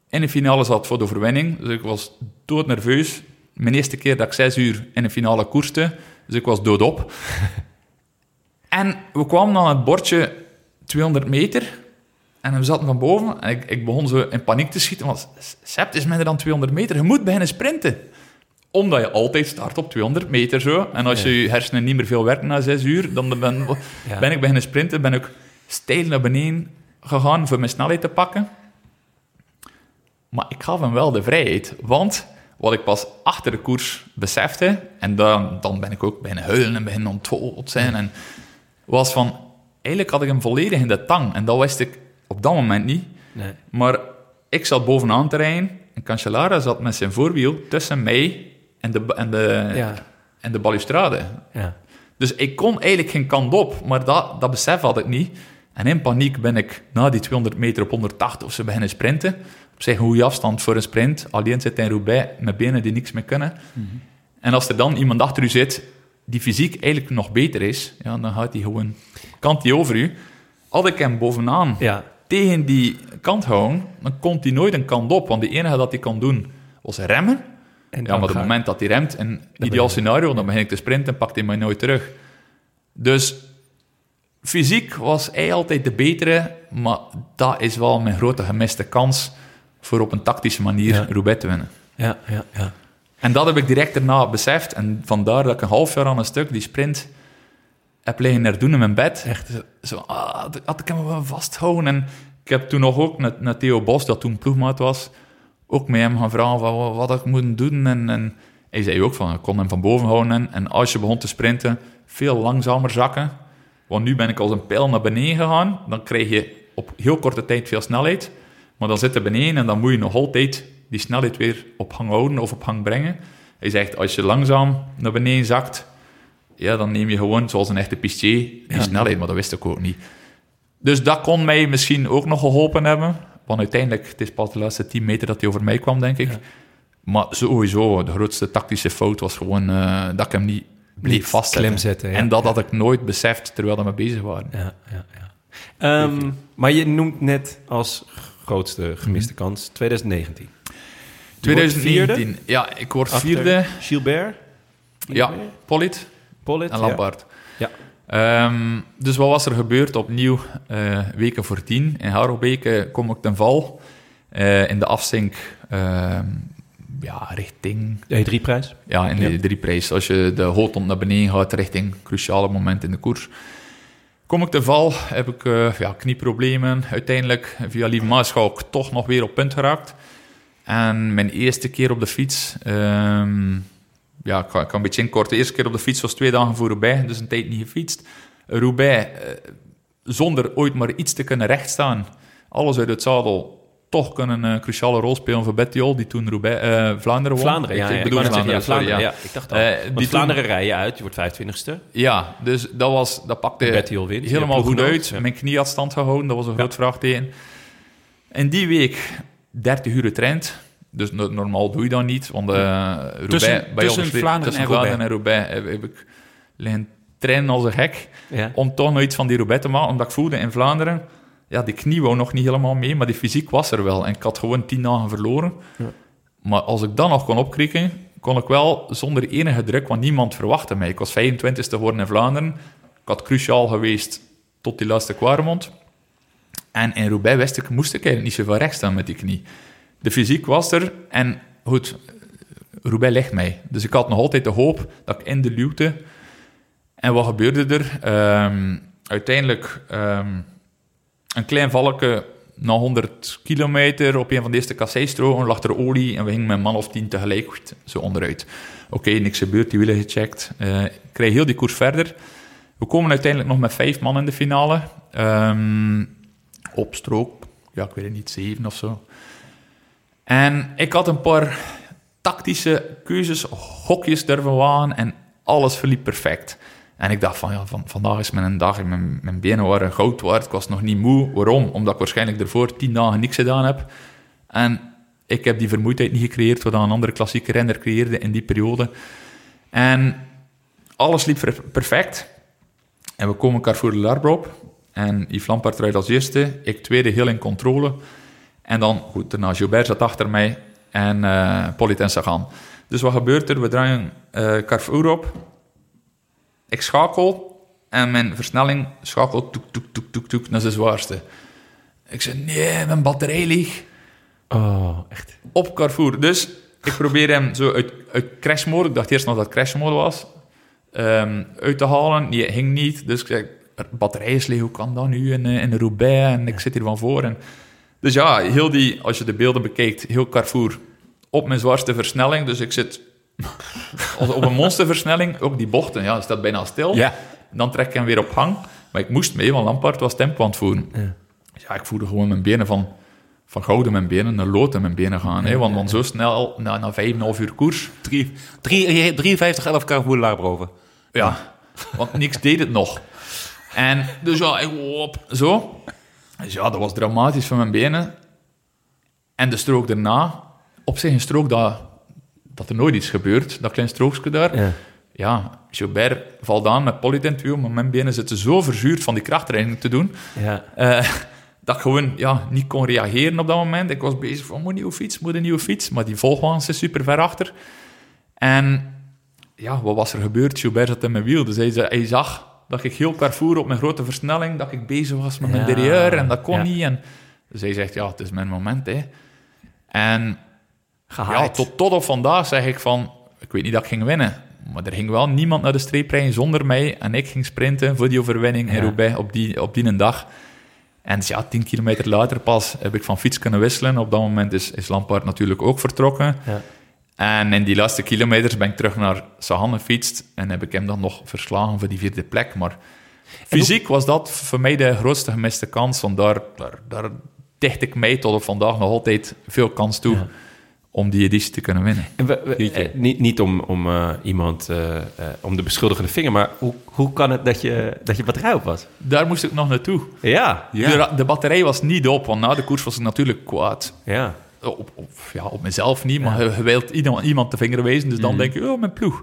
in de finale zat voor de overwinning. Dus ik was doodnerveus. Mijn eerste keer dat ik zes uur in een finale koerste. Dus ik was doodop. en we kwamen aan het bordje 200 meter. En we zaten van boven en ik, ik begon zo in paniek te schieten. Want Sept is minder dan 200 meter. Je moet beginnen sprinten. Omdat je altijd start op 200 meter zo. En als je je hersenen niet meer veel werken na 6 uur, dan ben, Ja. ben ik beginnen sprinten. Ben ik steil naar beneden gegaan voor mijn snelheid te pakken. Maar ik gaf hem wel de vrijheid. Want wat ik pas achter de koers besefte, en dan, dan ben ik ook beginnen huilen en beginnen ontwikkeld zijn, en was van, eigenlijk had ik hem volledig in de tang. En dat wist ik op dat moment niet. Nee. Maar ik zat bovenaan te rijden en Cancellara zat met zijn voorwiel tussen mij en de, en de, Ja. en de balustrade. Ja. Dus ik kon eigenlijk geen kant op, maar dat, dat besef had ik niet. En in paniek ben ik na die 200 meter op 180 of ze beginnen sprinten. Op zich een goede afstand voor een sprint. Alleen zit in Roubaix met benen die niks meer kunnen. En als er dan iemand achter u zit die fysiek eigenlijk nog beter is, ja, dan gaat hij gewoon, kant over u. Had ik hem bovenaan Ja. Tegen die kant houden, dan komt hij nooit een kant op. Want de enige dat hij kan doen, was remmen. En Ja, maar op het moment dat hij remt, in ben ideaal scenario, dan begin ik te sprinten en pakt hij mij nooit terug. Dus fysiek was hij altijd de betere, maar dat is wel mijn grote gemiste kans voor op een tactische manier Ja. Roubaix te winnen. Ja, ja, ja. En dat heb ik direct daarna beseft. En vandaar dat ik een half jaar aan een stuk die sprint heb liggen herdoen in mijn bed. Echt zo, ah, had- ik hem wel vasthouden. En ik heb toen nog ook naar, naar Theo Bos, dat toen ploegmaat was, ook met hem gaan vragen van wat, wat ik moet doen. En, en hij zei ook van, ik kon hem van boven houden. En, en als je begon te sprinten, veel langzamer zakken. Want nu ben ik als een pijl naar beneden gegaan. Dan krijg je op heel korte tijd veel snelheid. Maar dan zit je beneden en dan moet je nog altijd die snelheid weer op hang houden of op hang brengen. Hij zegt, als je langzaam naar beneden zakt, ja, dan neem je gewoon, zoals een echte pistier, die snelheid. Maar dat wist ik ook niet. Dus dat kon mij misschien ook nog geholpen hebben. Want uiteindelijk, het is pas de laatste 10 meter dat hij over mij kwam, denk ik. Maar sowieso, de grootste tactische fout was gewoon eh, dat ik hem niet bleef vastzetten. zetten, ja. En dat had ik nooit beseft terwijl we mee bezig waren. Ja, ja, ja. Ehm, maar je noemt net als grootste gemiste kans 2019. Je wordt 2019, ja, ik word vierde. Gilbert, Ja, Polit Pollitt. en ja. Lampaard. Ja. Ehm, dus wat was er gebeurd? Opnieuw eh, weken voor tien. In Harelbeke kom ik ten val. Eh, in de afzink, ehm, ja, richting... De E3-prijs. Ja, in de Ja. drie prijs. Als je de hootond naar beneden gaat, richting cruciale moment in de koers. Kom ik te val, heb ik eh, ja, knieproblemen. Uiteindelijk, via Lieve Maarschalk, toch nog weer op punt geraakt. En mijn eerste keer op de fiets... ehm, ja, ik ga een beetje inkorten. De eerste keer op de fiets was twee dagen voor Roubaix, dus een tijd niet gefietst. Roubaix, eh, zonder ooit maar iets te kunnen rechtstaan. Alles uit het zadel. Toch kunnen een cruciale rol spelen voor Bettiol, die toen Roubaix, eh, Vlaanderen won. Vlaanderen, ja. Ik, ja. bedoel Vlaanderen, ja, sorry, Vlaanderen, ja. ja. Ik dacht al. Eh, die Vlaanderen rij je uit, je wordt 25ste. Ja, dus dat, was, dat pakte Bettiol wint. helemaal goed uit. Mijn knie had stand gehouden, dat was een groot vraagteken. En die week 30 uur getraind. Dus no- normaal doe je dat niet, want uh, Roubaix, Tussen- bij tussen ons- Vlaanderen tussen en Vlaanderen en Roubaix heb, heb ik liggen trainen als een gek Ja. om toch nog iets van die Roubaix te maken, omdat ik voelde in Vlaanderen, ja, die knie wou nog niet helemaal mee, maar die fysiek was er wel. En ik had gewoon tien dagen verloren. Maar als ik dan nog kon opkrikken, kon ik wel zonder enige druk, want niemand verwachtte mij. Ik was 25ste geworden in Vlaanderen. Ik had cruciaal geweest tot die laatste Quaremont. En in Roubaix wist ik, moest ik eigenlijk niet zoveel recht staan met die knie. De fysiek was er en goed, Roubaix ligt mij. Dus ik had nog altijd de hoop dat ik in de luwte... En wat gebeurde er? Ehm, uiteindelijk ehm, een klein valke na 100 kilometer op een van de eerste kasseistroken lag er olie en we gingen met een man of tien tegelijk zo onderuit. Oké, niks gebeurd, die wielen gecheckt. Eh, ik kreeg heel die koers verder. We komen uiteindelijk nog met vijf man in de finale. Ehm, op strook, ja, ik weet het niet, zeven of zo. En ik had een paar tactische keuzes, hokjes durven wagen en alles verliep perfect. En ik dacht van, ja, van, vandaag is mijn dag, mijn, benen waren goud waard, ik was nog niet moe. Waarom? Omdat ik waarschijnlijk ervoor tien dagen niks gedaan heb. En ik heb die vermoeidheid niet gecreëerd, wat een andere klassieke renner creëerde in die periode. En alles liep perfect. En we komen Carrefour de Larbre op. En Yves Lampaert rijdt als eerste, ik tweede heel in controle. En dan, goed, daarna Gilbert zat achter mij en uh, Polit en Sagan. Dus wat gebeurt er? We draaien uh, Carrefour op. Ik schakel en mijn versnelling schakelt toek, toek, toek, toek, toek naar zijn zwaarste. Ik zei, nee, mijn batterij leeg. Oh, echt. Op Carrefour. Dus ik probeer hem zo uit, uit crashmode, ik dacht eerst nog dat het crashmode was, ehm, uit te halen. Die ging niet. Dus ik zei, batterij is leeg, hoe kan dat nu in, eh, in Roubaix? En ik zit hier van voor. En, dus ja, heel die, als je de beelden bekijkt, heel Carrefour op mijn zwaarste versnelling. Dus ik zit op een monsterversnelling. Ook die bochten, ja, staat bijna stil. Ja. Dan trek ik hem weer op gang. Maar ik moest mee, want Lampaard was tempo aan het voeren. Ja. Ja, ik voelde gewoon mijn benen van, van goud in mijn benen naar lood in mijn benen gaan. hè, want, want zo snel, na, na 5,5 uur koers, Drie- drie- 53, 11 Carrefour Larbroven. ja, want niks deed het nog. En dus ja, ik op, zo. Dus ja, dat was dramatisch voor mijn benen. En de strook daarna, op zich een strook dat, dat er nooit iets gebeurt, dat klein strookje daar. Ja. Ja, Gilbert valt aan met polytentwiel, maar mijn benen zitten zo verzuurd van die krachttraining te doen, Ja. eh, dat ik gewoon ja, niet kon reageren op dat moment. Ik was bezig van, moet een nieuwe fiets, moet een nieuwe fiets. Maar die volgwagens is super ver achter. En ja, wat was er gebeurd? Gilbert zat in mijn wiel. Dus hij, hij zag dat ik heel Carrefour op mijn grote versnelling, dat ik bezig was met mijn Ja, derrière en dat kon ja. niet. En, dus hij zegt, ja, het is mijn moment, hè. En ja, tot, tot op vandaag zeg ik van, ik weet niet dat ik ging winnen. Maar er ging wel niemand naar de streep rijden zonder mij. En ik ging sprinten voor die overwinning in Ja. Roubaix op die, op die een dag. En dus ja, tien kilometer later pas heb ik van fiets kunnen wisselen. Op dat moment is, is Lampaard natuurlijk ook vertrokken. Ja. En in die laatste kilometers ben ik terug naar Sahan gefietst. En heb ik hem dan nog verslagen voor die vierde plek. Maar fysiek was dat voor mij de grootste gemiste kans. Want daar, daar, daar dicht ik mij tot op vandaag nog altijd veel kans toe Ja. om die editie te kunnen winnen. En we- eh, niet, niet om, om eh, iemand, eh, om de beschuldigende vinger, maar hoe, hoe kan het dat je, dat je batterij op was? Daar moest ik nog naartoe. Ja, Ja. De, de batterij was niet op, want na de koers was ik natuurlijk kwaad. ja. Op, op, ja, op mezelf niet, maar je, je wilt iemand, iemand de vinger wijzen, dus dan denk je, oh, mijn ploeg.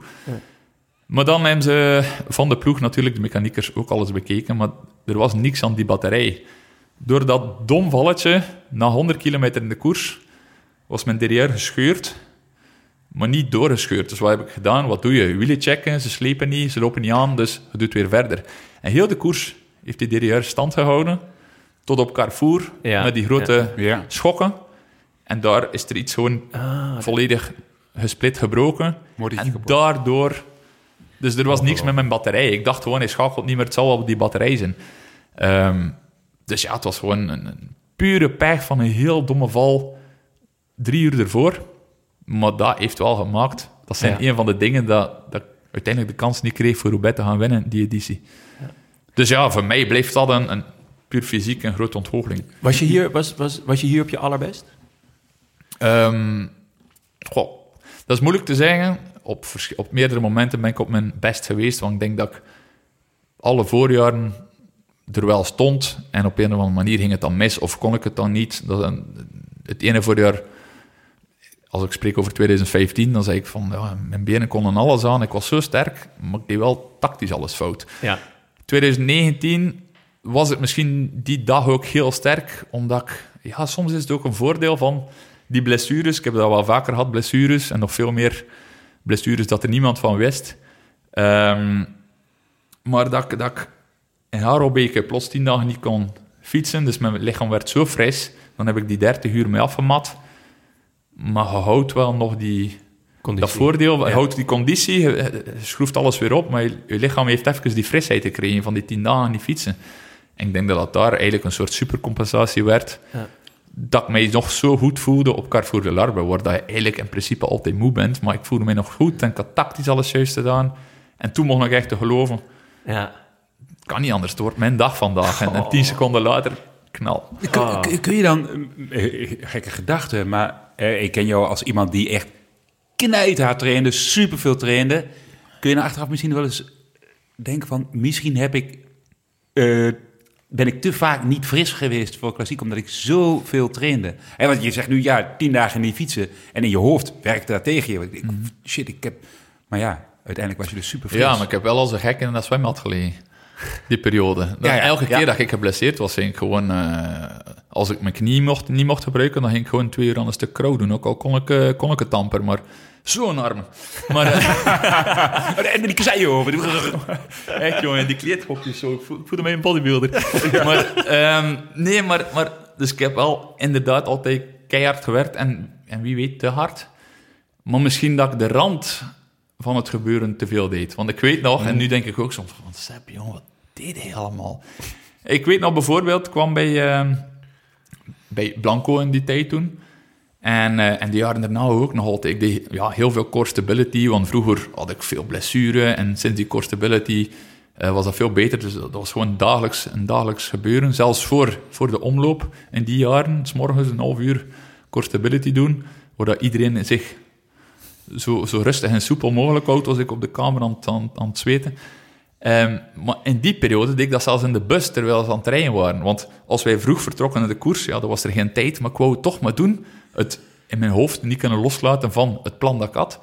Maar dan hebben ze van de ploeg natuurlijk, de mechaniekers, ook alles bekeken, maar er was niks aan die batterij. Door dat dom valletje, na 100 kilometer in de koers, was mijn derrière gescheurd, maar niet doorgescheurd. Dus wat heb ik gedaan? Wat doe je? Wielen checken, ze slepen niet, ze lopen niet aan, dus je doet weer verder. En heel de koers heeft die derrière stand gehouden, tot op Carrefour, Ja, met die grote Ja. schokken. En daar is er iets gewoon volledig gesplit, gebroken. En daardoor... Dus er was niks met mijn batterij. Ik dacht gewoon, hij schakelt niet meer, het zal wel op die batterij zijn. Ehm, dus ja, het was gewoon een, een pure pech van een heel domme val drie uur ervoor. Maar dat heeft wel gemaakt. Dat zijn Ja. een van de dingen dat, dat ik uiteindelijk de kans niet kreeg voor Roubaix te gaan winnen, die editie. Dus ja, voor mij bleef dat een, een puur fysiek een grote ontgoocheling. Was je hier, was, was, was je hier op je allerbest? Ehm, goh, dat is moeilijk te zeggen. Op, op meerdere momenten ben ik op mijn best geweest, want ik denk dat ik alle voorjaren er wel stond en op een of andere manier ging het dan mis of kon ik het dan niet. Dat, het ene voorjaar, als ik spreek over 2015, dan zei ik van ja, mijn benen konden alles aan, ik was zo sterk, maar ik deed wel tactisch alles fout. Ja. 2019 was het misschien die dag ook heel sterk, omdat ik... Ja, soms is het ook een voordeel van die blessures. Ik heb dat wel vaker gehad, blessures, en nog veel meer blessures dat er niemand van wist. Ehm, maar dat, ik- dat ik in Harelbeke plots tien dagen niet kon fietsen, dus mijn lichaam werd zo fris, dan heb ik die 30 uur mee afgemat. Maar je houdt wel nog die, Conditie. dat voordeel, je Ja. houdt die conditie, je, je schroeft alles weer op, maar je, je lichaam heeft even die frisheid gekregen van die tien dagen niet fietsen. En ik denk dat dat daar eigenlijk een soort supercompensatie werd. Ja. Dat ik mij nog zo goed voelde op Carrefour de Larbe, waar dat je eigenlijk in principe altijd moe bent, maar ik voelde mij nog goed en ik had tactisch alles juist gedaan. En toen mocht ik echt te geloven, Ja. kan niet anders, het wordt mijn dag vandaag. En, en tien seconden later, knal. Kun, Ah. kun- kun je dan, eh, eh, gekke gedachte, maar eh, ik ken jou als iemand die echt knijthard trainde, superveel trainde. Kun je nou achteraf misschien wel eens denken van, misschien heb ik, eh, ben ik te vaak niet fris geweest voor klassiek, omdat ik zoveel trainde. En want je zegt nu, ja, tien dagen niet fietsen, en in je hoofd werkte dat tegen je. Ik, ik- shit, ik heb, maar ja, uiteindelijk was je dus super fris. Ja, maar ik heb wel als een gek in dat zwembad gelegen. Die periode. Dan Ja, ja, elke keer dat ik geblesseerd was, ging ik gewoon... eh, als ik mijn knie mocht, niet mocht gebruiken, dan ging ik gewoon twee uur aan een stuk krauw doen. Ook al kon ik, eh, kon ik het amper, maar zo'n arm. Maar eh, en die zei over. echt, jongen, die kleedhokjes zo. Ik voelde mij een bodybuilder. Maar, ehm, nee, maar, maar dus ik heb wel inderdaad altijd keihard gewerkt en, en wie weet te hard. Maar misschien dat ik de rand van het gebeuren te veel deed. Want ik weet nog, en nu denk ik ook soms van, Sepp, jongen, wat deed hij allemaal? Ik weet nog bijvoorbeeld, ik kwam bij, eh, bij Blanco in die tijd toen. En, eh, en die jaren daarna ook nog altijd. Ik deed ja, heel veel core stability, want vroeger had ik veel blessure. En sinds die core stability eh, was dat veel beter. Dus dat was gewoon dagelijks, een dagelijks gebeuren. Zelfs voor, voor de omloop in die jaren, s morgens een half uur core stability doen, zodat iedereen zich zo, zo rustig en soepel mogelijk houdt als ik op de kamer aan, het- aan, aan het zweten. Ehm, maar in die periode deed ik dat zelfs in de bus terwijl ze aan het rijden waren. Want als wij vroeg vertrokken naar de koers, ja, dan was er geen tijd, maar ik wou het toch maar doen. Het in mijn hoofd niet kunnen loslaten van het plan dat ik had.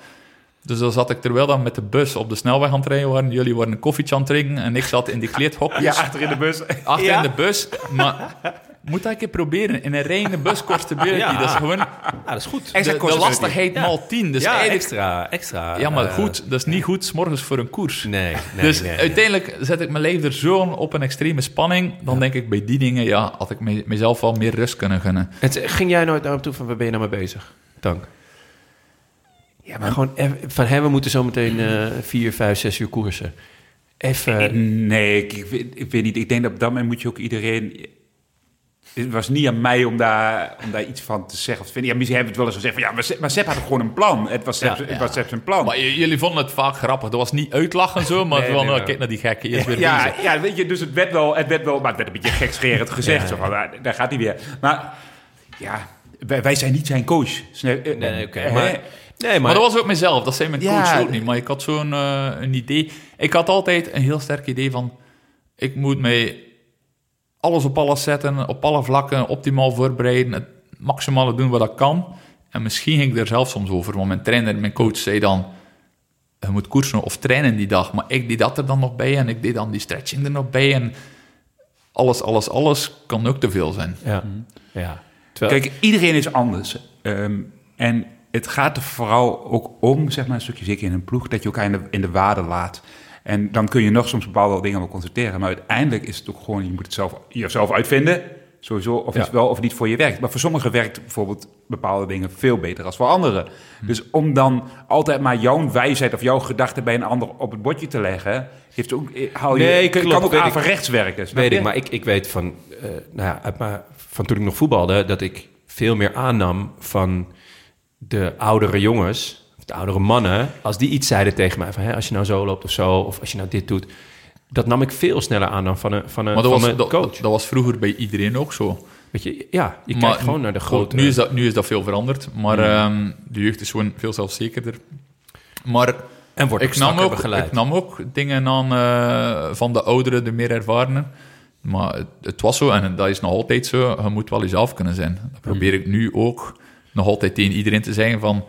Dus dan zat ik terwijl dan met de bus op de snelweg aan het rijden waren. Jullie waren een koffietje aan het drinken en ik zat in die kleedhokjes. Ja, achter in de bus. Achter Ja. in de bus. Maar moet dat een keer proberen. In een rijdende bus stability. Ja. Dat is gewoon Ja, dat is goed. de, de lastigheid maal 10. Dus ja, extra, extra. ja, maar eh, goed. Dat is niet goed 's morgens voor een koers. Nee, nee, dus nee. uiteindelijk zet ik mijn lijf er zo op een extreme spanning. Dan denk ik bij die dingen, ja, had ik me- mezelf wel meer rust kunnen gunnen. Het, ging jij nooit naar hem toe van, waar ben je nou mee bezig? Dank. Ja, maar gewoon even- van, hè, we moeten zometeen eh vier, vijf, zes uur koersen. Even... Nee, ik, ik, weet, ik weet niet. Ik denk dat op dat moment moet je ook iedereen... Het was niet aan mij om daar, om daar iets van te zeggen. Of te vinden. Ja, misschien hebben we het wel eens gezegd van... Ja, maar Sepp, maar Sepp had gewoon een plan. Het was Sepp, Ja, het was Sepp zijn plan. Maar j- jullie vonden het vaak grappig. Dat was niet uitlachen zo, maar Nee, van, nee, oh, nee. kijk naar die gekke, eerst weer ja, bezig. ja, weet je, dus het werd wel, het werd wel, maar het werd een beetje gekscherend gezegd. Zo van, ah, daar gaat hij weer. Maar ja, wij, wij zijn niet zijn coach. Snel- eh, Nee, oké. maar, nee, maar, Maar dat was ook mezelf, dat zei mijn Ja, coach ook niet. Maar ik had zo'n eh, een idee. Ik had altijd een heel sterk idee van... Ik moet mij alles op alles zetten, op alle vlakken, optimaal voorbereiden, het maximale doen wat ik kan. En misschien ging ik er zelf soms over, want mijn trainer, mijn coach zei dan... Je moet koersen of trainen die dag. Maar ik deed dat er dan nog bij en ik deed dan die stretching er nog bij. En alles, alles, alles kan ook te veel zijn. ja, ja. Terwijl, Kijk, iedereen is anders. Ehm, en het gaat er vooral ook om, zeg maar, een stukje zeker in een ploeg, dat je elkaar in de, in de waarde laat. En dan kun je nog soms bepaalde dingen wel constateren. Maar uiteindelijk is het ook gewoon, je moet het zelf, jezelf uitvinden. Sowieso, of Ja. het wel of niet voor je werkt. Maar voor sommigen werkt bijvoorbeeld bepaalde dingen veel beter dan voor anderen. Hm. Dus om dan altijd maar jouw wijsheid of jouw gedachten bij een ander op het bordje te leggen, heeft ook, eh, haal je, Nee, kan, klopt, kan ook weet ik. averechts werken. weet je? ik, maar ik, ik weet van, eh, nou ja, uit mijn- van toen ik nog voetbalde, dat ik veel meer aannam van de oudere jongens, de oudere mannen, als die iets zeiden tegen mij, van hè, als je nou zo loopt of zo, of als je nou dit doet, dat nam ik veel sneller aan dan van een, van een, Maar dat van was, coach. dat was vroeger bij iedereen ook zo. Weet je, ja, je Maar kijkt gewoon naar de grote... Nu is dat, nu is dat veel veranderd, maar ehm, de jeugd is gewoon veel zelfzekerder. Maar en wordt ik nam, ook, begeleid. ik nam ook dingen aan eh, van de ouderen, de meer ervarenen. Maar het, het was zo, en dat is nog altijd zo, je moet wel jezelf kunnen zijn. Dat probeer ik nu ook nog altijd tegen iedereen te zeggen van...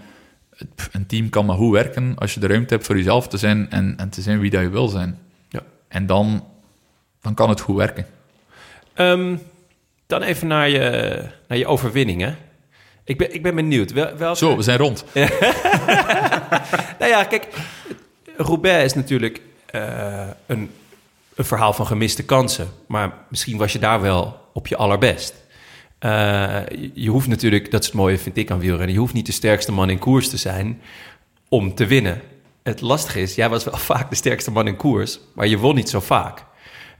Een team kan maar goed werken als je de ruimte hebt voor jezelf te zijn en, en te zijn wie dat je wil zijn. Ja. En dan, dan kan het goed werken. Ehm, dan even naar je, naar je overwinningen. Ik ben, ik ben benieuwd. Wel, welke- Zo, we zijn rond. Nou ja, kijk, Roubaix is natuurlijk eh, een, een verhaal van gemiste kansen. Maar misschien was je daar wel op je allerbest. Eh, je, hoeft natuurlijk, dat is het mooie vind ik aan wielrennen... je hoeft niet de sterkste man in koers te zijn om te winnen. Het lastige is, jij was wel vaak de sterkste man in koers... maar je won niet zo vaak.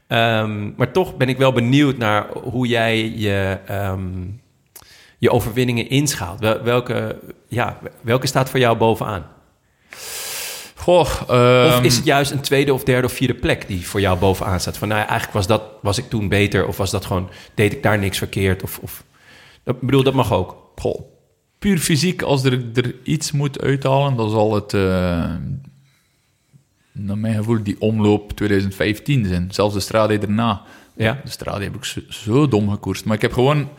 Ehm, maar toch ben ik wel benieuwd naar hoe jij je, ehm, je overwinningen inschaalt. Wel- welke, ja, welke staat voor jou bovenaan? Goh, Of ehm, is het juist een tweede of derde of vierde plek die voor jou bovenaan staat? Van nou ja, eigenlijk was, dat, was ik toen beter of was dat gewoon, deed ik daar niks verkeerd? Of, of, dat, ik bedoel, dat mag ook. Goh, puur fysiek, als er, er iets moet uithalen, dan zal het, eh, naar mijn gevoel, die omloop 2015 zijn. Zelfs de strade erna. Ja. De strade heb ik zo, zo dom gekoerst. Maar ik heb gewoon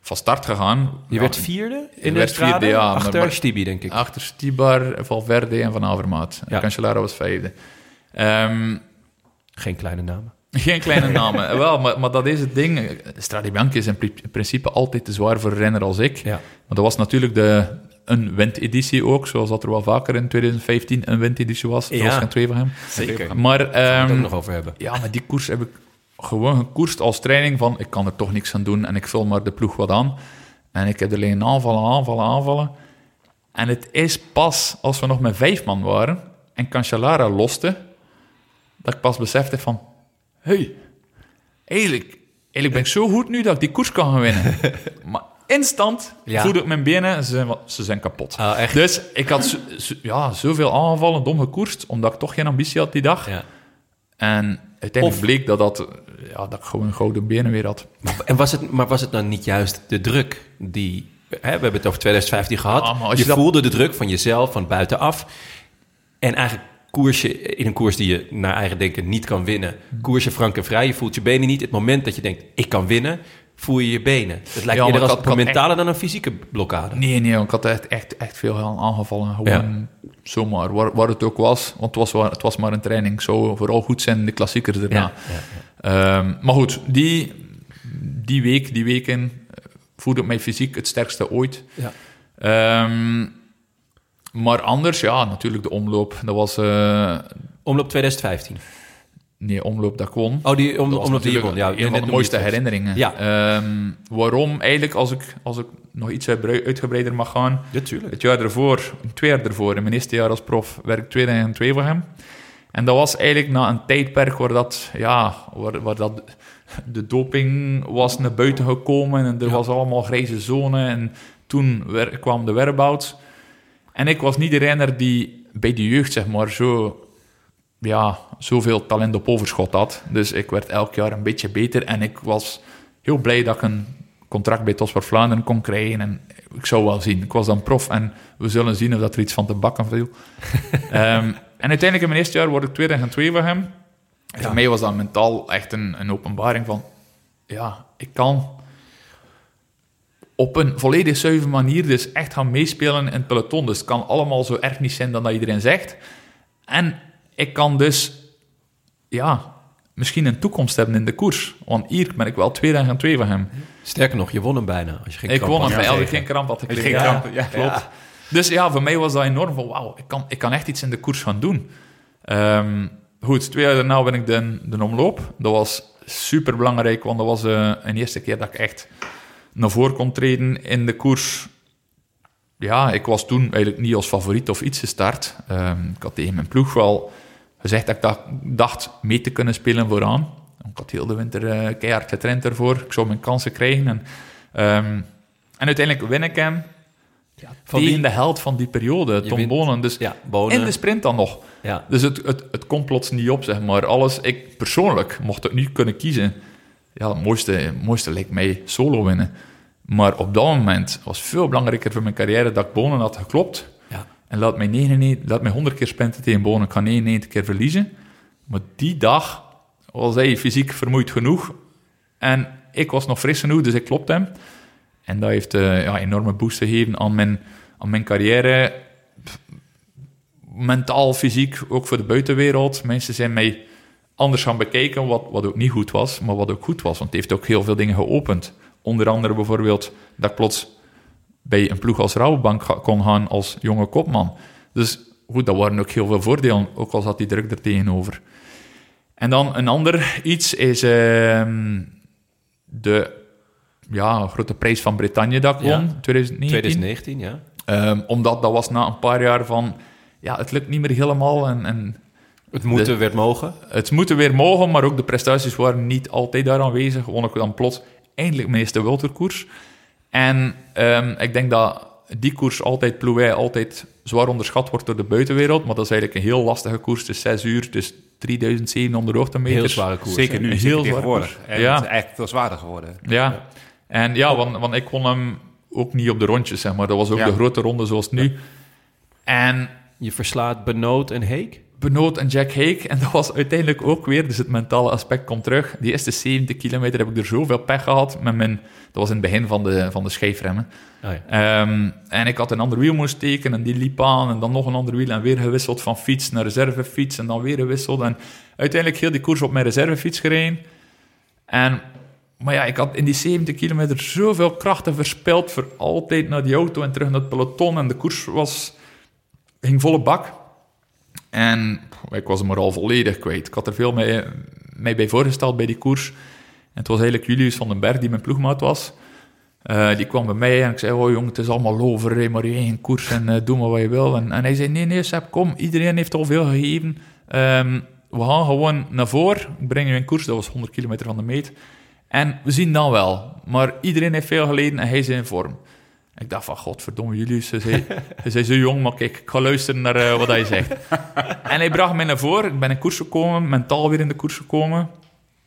van start gegaan. Je Ja, werd vierde in de werd vierde, ja, Achter maar- Stibi, denk ik. Achter Stibar, Valverde en Van Avermaat. Ja. Cancellara was vijfde. Ehm, Geen kleine namen. geen kleine namen. Wel, maar, maar dat is het ding. Strade Bianchi is in pri- in principe altijd te zwaar voor een renner als ik. Ja. Maar dat was natuurlijk de, een windeditie ook, zoals dat er wel vaker in 2015 een windeditie was. Er Ja. was geen twee van hem. Zeker. Maar, Daar gaan we het ehm, ook nog over hebben. ja, maar die koers heb ik gewoon gekoerst als training van ik kan er toch niks aan doen en ik vul maar de ploeg wat aan. En ik heb alleen aanvallen, aanvallen, aanvallen. En het is pas als we nog met vijf man waren en Cancellara loste, dat ik pas besefte van, hey, eigenlijk, eigenlijk ben ik zo goed nu dat ik die koers kan gaan winnen. maar instant Ja. voelde ik mijn benen en ze zijn, ze zijn kapot. Oh, echt? Dus ik had zo, zo- ja, zoveel aangevallen, dom gekoerst, omdat ik toch geen ambitie had die dag. Ja. En uiteindelijk Of- bleek dat, dat, ja, dat gewoon gouden benen weer had. En was het, maar was het dan niet juist de druk die... Hè, we hebben het over 2015 gehad. Ja, maar als je je dat- voelde de druk van jezelf, van buitenaf. En eigenlijk koers je in een koers die je naar eigen denken niet kan winnen. Koers je frank en vrij, je voelt je benen niet. Het moment dat je denkt, ik kan winnen, voel je je benen. Het lijkt Ja, eerder als had- had mentale dan een fysieke blokkade. Nee, nee, ik had echt, echt, echt veel aan- aangevallen. Gewoon zomaar, waar, waar het ook was. Want het was, wa- het was maar een training. Ik zou vooral goed zijn in de klassiekers daarna. Ehm, maar goed, die, die week, die weken, eh, voelde ik mij fysiek het sterkste ooit. Ja. Ehm, maar anders, ja, natuurlijk de omloop. Dat was... eh, Omloop 2015. Nee, omloop dat ik won. Oh, die om, omloop die natuurlijk won. Ja, een van de mooiste herinneringen. Ja. Ehm, waarom? Eigenlijk, als ik, als ik nog iets uitgebreider mag gaan... Ja, tuurlijk. Het jaar ervoor, twee jaar ervoor, in mijn eerste jaar als prof, werk ik 2002 voor hem. En dat was eigenlijk na een tijdperk waar dat, ja, waar, waar dat de doping was naar buiten gekomen en er was allemaal grijze zone en toen kwam de whereabouts. En ik was niet de renner die bij de jeugd, zeg maar, zo, ja, zoveel talent op overschot had. Dus ik werd elk jaar een beetje beter en ik was heel blij dat ik een contract bij Tosper Vlaanderen kon krijgen. En ik zou wel zien. Ik was dan prof en we zullen zien of dat er iets van te bakken viel. Ehm, en uiteindelijk in mijn eerste jaar word ik tweede en twee van hem. En voor mij was dat mentaal echt een, een openbaring van... Ja, ik kan op een volledig zuivere manier dus echt gaan meespelen in het peloton. Dus het kan allemaal zo erg niet zijn dan dat iedereen zegt. En ik kan dus... Ja, misschien een toekomst hebben in de koers. Want hier ben ik wel tweede en twee van hem. Sterker nog, je won hem bijna. Als je geen Ik kramp won had hem bij als ik geen kramp had gekregen. Geen Ja, kramp, ja. klopt. Dus ja, voor mij was dat enorm van, wauw, ik kan, ik kan echt iets in de koers gaan doen. Ehm, goed, twee jaar daarna ben ik de, de omloop. Dat was super belangrijk, want dat was eh, een eerste keer dat ik echt naar voren kon treden in de koers. Ja, ik was toen eigenlijk niet als favoriet of iets gestart. Ehm, ik had tegen mijn ploeg wel gezegd dat ik dacht, dacht mee te kunnen spelen vooraan. Ik had heel de winter eh, keihard getraind ervoor. Ik zou mijn kansen krijgen. En, ehm, en uiteindelijk win ik hem Van tegen wie? de held van die periode, Tom Bonen. Dus Ja, Bonen. in de sprint dan nog. Ja. Dus het, het, het komt plots niet op, zeg maar. Alles, ik persoonlijk mocht het nu kunnen kiezen. Ja, het mooiste, het mooiste leek mij solo winnen. Maar op dat moment was veel belangrijker voor mijn carrière dat ik Bonen had geklopt. En laat mij, 99, laat mij 100 keer sprinten tegen Bonen. Ik ga 99 keer verliezen. Maar die dag was hij fysiek vermoeid genoeg. En ik was nog fris genoeg, dus ik klopte hem. En dat heeft eh ja, enorme boost gegeven aan mijn, aan mijn carrière. Mentaal, fysiek, ook voor de buitenwereld. Mensen zijn mij anders gaan bekijken, wat, wat ook niet goed was, maar wat ook goed was. Want het heeft ook heel veel dingen geopend. Onder andere bijvoorbeeld dat plots bij een ploeg als Rabobank kon gaan als jonge kopman. Dus goed, dat waren ook heel veel voordelen, ook al zat die druk er tegenover. En dan een ander iets is ehm, de ja, grote prijs van Bretagne dat ik Ja. won, 2019. 2019, ja. Ehm, omdat dat was na een paar jaar van, ja, het lukt niet meer helemaal en, en Het moeten De- werd mogen. het moeten weer mogen, maar ook de prestaties waren niet altijd daar aanwezig. Won ik dan plots eindelijk mijn eerste Welterkoers. En ehm, ik denk dat die koers altijd, Plouay, altijd zwaar onderschat wordt door de buitenwereld. Maar dat is eigenlijk een heel lastige koers. Het is 6 uur, dus 3700 hoogtemeters. Heel zware koers. Zeker nu, Heel zeker zwaar koers. En Ja. Het is eigenlijk veel zwaarder geworden. Ja. En ja, want, want ik kon hem ook niet op de rondjes, zeg maar. Dat was ook Ja. de grote ronde zoals nu. En Je verslaat Benoot en Heek. Benoot en Jack Hake. En dat was uiteindelijk ook weer, dus het mentale aspect komt terug. Die eerste 70 kilometer heb ik er zoveel pech gehad met mijn... Dat was in het begin van de, van de schijfremmen. Oh ja. Ehm, en ik had een ander wiel moeten steken en die liep aan. En dan nog een ander wiel en weer gewisseld van fiets naar reservefiets. En dan weer gewisseld. En uiteindelijk heel die koers op mijn reservefiets gereden. En, maar ja, ik had in die 70 kilometer zoveel krachten verspild voor altijd naar die auto en terug naar het peloton. En de koers was, ging volle bak. En ik was hem al volledig kwijt. Ik had er veel mee, mij bij voorgesteld bij die koers. En het was eigenlijk Julius van den Berg die mijn ploegmaat was. Eh, die kwam bij mij en ik zei, oh jong, het is allemaal over, rij maar je eigen koers en eh, doe maar wat je wil. En, en hij zei, nee, nee, Seb, kom, iedereen heeft al veel gegeven. Ehm, we gaan gewoon naar voren, ik breng je in koers, dat was 100 kilometer van de meet. En we zien dan wel. Maar iedereen heeft veel geleden en hij is in vorm. Ik dacht van, godverdomme, Julius, zei, hij zei zo jong, maar kijk, ik ga luisteren naar eh, wat hij zegt. en hij bracht mij naar voren, ik ben in koers gekomen, mentaal weer in de koers gekomen.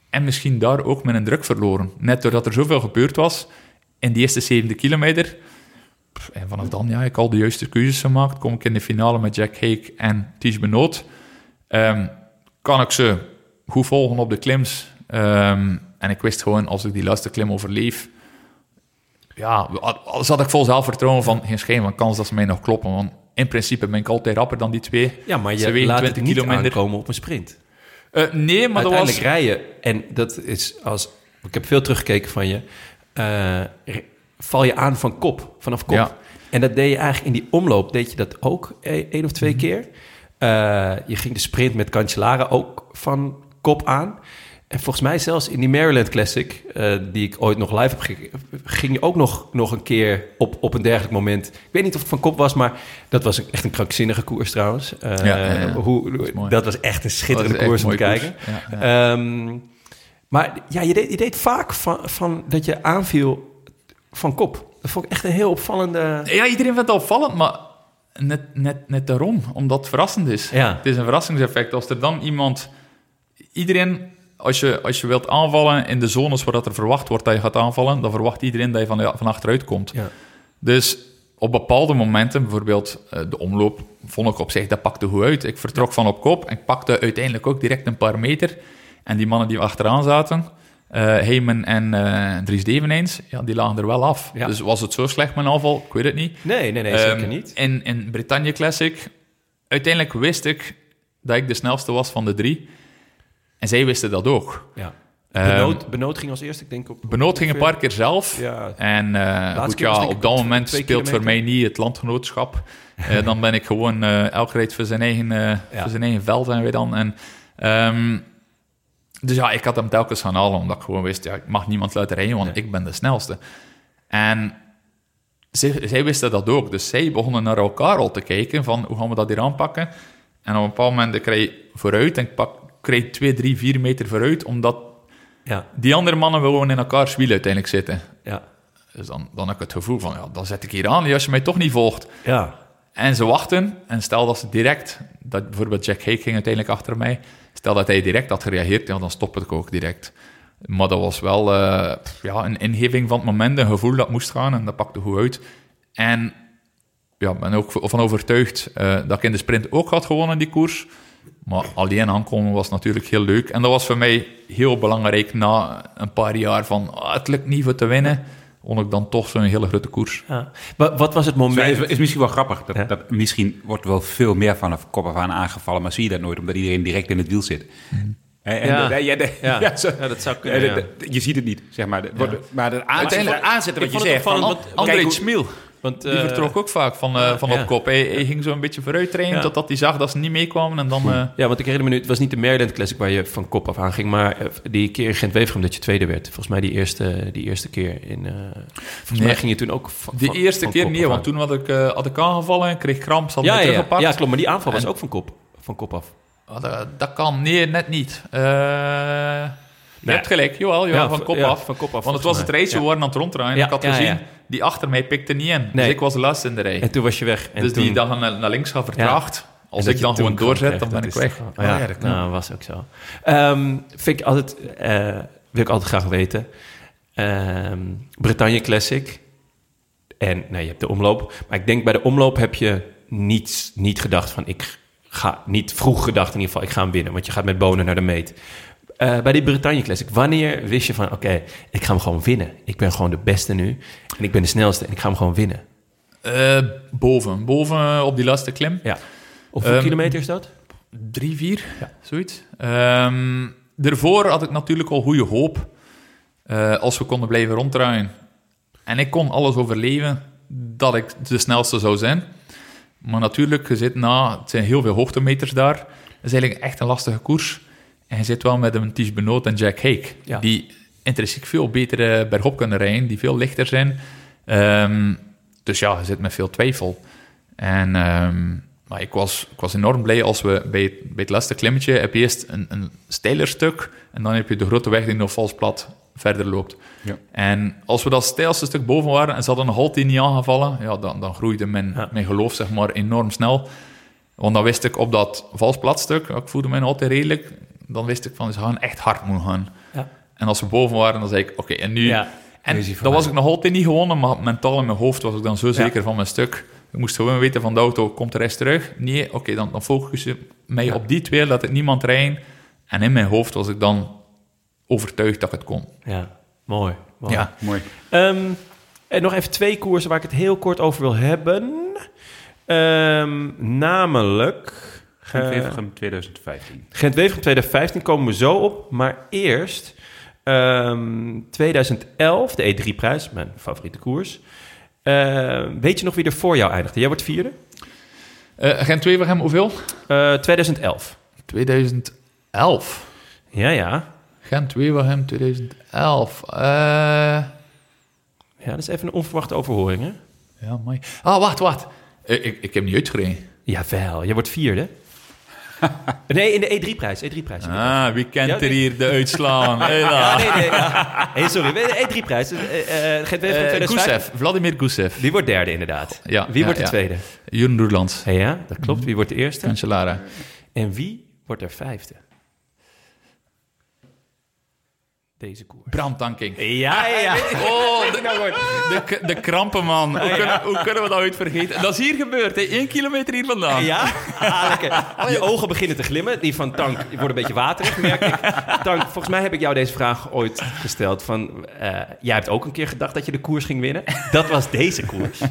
En misschien daar ook mijn druk verloren. Net doordat er zoveel gebeurd was in die eerste 70 kilometer. En vanaf dan, ja, ik al de juiste keuzes gemaakt. Kom ik in de finale met Jack Hake en Ties Benoot. Ehm, kan ik ze goed volgen op de klims. Ehm, en ik wist gewoon, als ik die laatste klim overleef... Ja, als had ik vol zelfvertrouwen van... geen schijn van kans dat ze mij nog kloppen. Want in principe ben ik altijd rapper dan die twee. Ja, maar je wegen laat 20 het niet kilometer. aankomen op een sprint. Eh, nee, maar dat Uiteindelijk was... rijden, en dat is als... Ik heb veel teruggekeken van je. eh, val je aan van kop, vanaf kop. Ja. En dat deed je eigenlijk in die omloop, deed je dat ook e- één of Mhm. twee keer. Eh, je ging de sprint met Cancellara ook van kop aan. En volgens mij zelfs in die Maryland Classic, eh, die ik ooit nog live heb gekeken, ging je ook nog, nog een keer op, op een dergelijk moment. Ik weet niet of het van kop was, maar dat was echt een krankzinnige koers trouwens. Eh, Ja, ja, ja. Hoe, Dat was echt een schitterende koers om te kijken. Ehm, maar ja, je deed, je deed vaak van, van dat je aanviel van kop. Dat vond ik echt een heel opvallende... Ja, iedereen vindt het opvallend, maar net, net, net daarom, omdat het verrassend is. Ja. Het is een verrassingseffect. Als er dan iemand... Iedereen, als je, als je wilt aanvallen in de zones waar dat er verwacht wordt dat je gaat aanvallen, dan verwacht iedereen dat je van, ja, van achteruit komt. Ja. Dus op bepaalde momenten, bijvoorbeeld eh, de omloop, vond ik op zich, dat pakte goed uit. Ik vertrok van op kop en ik pakte uiteindelijk ook direct een paar meter. En die mannen die achteraan zaten, Heyman en eh Dries Deveneens, ja, die lagen er wel af. Ja. Dus was het zo slecht, mijn aanval? Ik weet het niet. Nee, nee, nee, zeker Ehm, niet. In, in Britannia Classic, uiteindelijk wist ik dat ik de snelste was van de drie. En zij wisten dat ook. Ja. Ehm, Benoot, Benoot ging als eerste, ik denk op... Benoot ging een paar keer zelf. Ja. En eh, goed, ja, op dat moment speelt voor mij niet het landgenootschap. Eh, dan ben ik gewoon eh elk rijdt voor zijn eigen, eh, voor zijn eigen veld zijn we dan. En, ehm, dus ja, ik had hem telkens gaan halen, omdat ik gewoon wist, ja, ik mag niemand laten rijden, want ik ben de snelste. En zij, zij wisten dat ook, dus zij begonnen naar elkaar al te kijken van, hoe gaan we dat hier aanpakken? En op een bepaald moment ik rijd vooruit en ik pak, rijd twee, drie, vier meter vooruit, omdat Ja, die andere mannen willen gewoon in elkaars wiel uiteindelijk zitten. ja, Dus dan, dan heb ik het gevoel van, ja, dan zet ik hier aan als je mij toch niet volgt. ja. En ze wachten, en stel dat ze direct, dat bijvoorbeeld Jack Hake ging uiteindelijk achter mij, stel dat hij direct had gereageerd, ja, dan stop ik ook direct. Maar dat was wel eh, ja, een ingeving van het moment, een gevoel dat moest gaan, en dat pakte goed uit. En ja, ik ben ook van overtuigd eh, dat ik in de sprint ook had gewonnen, die koers. Maar alleen aankomen was natuurlijk heel leuk. En dat was voor mij heel belangrijk na een paar jaar van, ah, het lukt niet voor te winnen, won ik dan toch zo'n hele grote koers. ja. Wat, wat was het moment... het is misschien wel grappig. Dat, Ja. dat misschien wordt wel veel meer vanaf kop af aan aangevallen, maar zie je dat nooit, omdat iedereen direct in het wiel zit. En, en Ja. de- ja, de- Ja. ja, zo- Ja, dat zou kunnen, de- ja. de- je ziet het niet, zeg maar. De- Maar het Uiteindelijk- aanzetten wat je zegt. van, André Schmiel, Want, die eh, vertrok ook vaak van, eh, van ja. op kop. Hij, hij ging zo een beetje vooruit trainen, Ja. totdat hij zag dat ze niet meekwamen. En dan... eh, Ja, want ik herinner me nu, het was niet de Maryland Classic waar je van kop af aan ging, maar die keer in Gent-Wevergem dat je tweede werd. Volgens mij die eerste, die eerste keer in... volgens Nee. mij ging je toen ook van, de eerste van keer niet, want toen had ik, had ik aangevallen, kreeg kramp, hadden Ja, ja, teruggepakt. ja, klopt, maar die aanval was En- ook van kop, van kop af. Dat, dat kan, nee, net niet. Eh, je Nee. hebt gelijk, jawel, jawel Ja, van kop ja, af. van kop af, Want het was het race, we waren aan het ronddraaien. Ja, ik had ja, gezien, ja. die achter mij pikte niet in. Nee. Dus ik was de laatste in de rij. En toen was je weg. En dus toen, die dan naar, naar links gaat vertraagd. Als ik dan gewoon doorzet, dan ben ik weg. Oh, ja, ja, dat nou, was ook zo. Ehm, vind ik altijd, eh, wil ik altijd graag weten. Ehm Bretagne Classic. En nee, je hebt de omloop. Maar ik denk bij de omloop heb je niet, niet gedacht van ik ga, niet vroeg gedacht in ieder geval, ik ga hem winnen. Want je gaat met Bonen naar de meet. Eh, bij die Bretagne Classic, wanneer wist je van oké, ik ga hem gewoon winnen. Ik ben gewoon de beste nu. En ik ben de snelste en ik ga hem gewoon winnen. Eh, boven, boven op die laatste klim. Ja. Op hoeveel Ehm, kilometer is dat? Drie, vier, zoiets. Ehm, daarvoor had ik natuurlijk al goede hoop eh, als we konden blijven ronddraaien. En ik kon alles overleven dat ik de snelste zou zijn. Maar natuurlijk, je zit na, het zijn heel veel hoogtemeters daar. Het is eigenlijk echt een lastige koers. En je zit wel met een Ties Benoot en Jack Hake, Ja. die intrinsiek veel beter eh, bergop kunnen rijden, die veel lichter zijn. Ehm, dus ja, je zit met veel twijfel. En ehm, maar ik, was, ik was enorm blij als we bij het, bij het laatste klimmetje heb je eerst een, een steiler stuk en dan heb je de grote weg die nog vals plat verder loopt. Ja. En als we dat steilste stuk boven waren en ze hadden een halte niet aangevallen, ja, dan, dan groeide mijn, Ja. mijn geloof zeg maar, enorm snel. Want dan wist ik op dat vals plat stuk, ik voelde me altijd redelijk, dan wist ik van ze gaan echt hard moeten gaan. Ja. En als we boven waren, dan zei ik, oké, en nu... Ja, En dan was ik nog altijd niet gewonnen, maar mentaal in mijn hoofd was ik dan zo zeker van mijn stuk. Ik moest gewoon weten van de auto, komt de rest terug? Nee, oké, dan, dan focus je mij Ja. op die twee, laat ik niemand rijden. En in mijn hoofd was ik dan overtuigd dat ik het kon. Ja, mooi. mooi. Ja. Mooi. Ehm, en nog even twee koersen waar ik het heel kort over wil hebben. Ehm, namelijk... eh, Gent-Wevelgem 2015. Gent-Wevelgem 2015 komen we zo op. Maar eerst ehm, 2011, de E3-prijs, mijn favoriete koers. Ehm, weet je nog wie er voor jou eindigde? Jij wordt vierde? Eh Gent Wevelgem, hoeveel? Eh 2011. 2011. Ja, ja. Gent Wevelgem 2011. Eh Ja, dat is even een onverwachte overhoring, hè? ja, mooi. Ah, wacht, wacht. Eh, ik, ik heb niet uitgereden. Jawel, jij wordt vierde. nee, in de E3-prijs. E3-prijs. Ah, wie kent Ja, er nee. hier de uitslagen? Ja, nee, nee. Hey, sorry, de E3-prijs. Uh, Gent-Wevelgem 2015. Gusev, Vladimir Gusev. Die wordt derde, inderdaad. Ja, Wie ja, wordt de tweede? Jeroen Roerlands. Hey, ja, dat klopt. Wie wordt de eerste? Cancellara. En wie wordt er vijfde? Deze koers. Bram Tankink. Ja, ja, ja. Oh, de, de, de krampen, man. Hoe kunnen, hoe kunnen we dat ooit vergeten? Dat is hier gebeurd, hè? Eén kilometer hier vandaan. Ja? Ah, lekker. Je ogen beginnen te glimmen. Die van Tank worden een beetje waterig, merk ik. Tank, volgens mij heb ik jou deze vraag ooit gesteld. Van, eh, jij hebt ook een keer gedacht dat je de koers ging winnen. Dat was deze koers.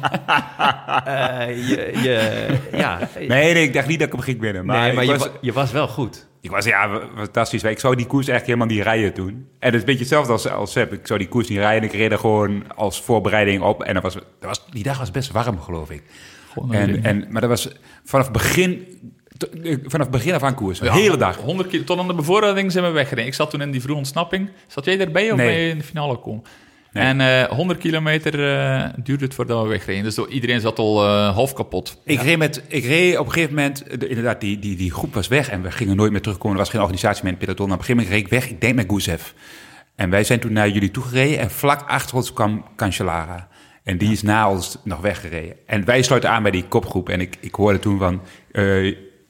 Eh, je, je, ja. Nee, nee, ik dacht niet dat ik hem ging winnen. Maar, nee, maar je, was, je was wel goed. Ik was, ja, fantastisch. Ik zou die koers eigenlijk helemaal niet rijden toen. En het is een beetje hetzelfde als, als Sepp. Ik zou die koers niet rijden. Ik reed er gewoon als voorbereiding op. En dat was, dat was, die dag was best warm, geloof ik. En, en, maar dat was vanaf begin, eh, vanaf begin af aan koers. De Ja, hele dag. 100 kilo, tot aan de bevoorrading zijn we weggereden. Ik zat toen in die vroege ontsnapping. Zat jij erbij of Nee. ben je in de finale komen? Nee. En eh 100 kilometer eh, duurde het voordat we wegreden. Dus iedereen zat al eh, half kapot. Ik, reed met, ik reed op een gegeven moment, eh, de- inderdaad, die, die, die groep was weg en we gingen nooit meer terugkomen. Er was geen organisatie meer in het peloton. Op een gegeven moment reed ik weg, ik denk met Gusev. En wij zijn toen naar jullie toegereden en vlak achter ons kwam Cancellara. En die is na ons nog weggereden. En wij sluiten aan bij die kopgroep. En ik, ik hoorde toen van, eh,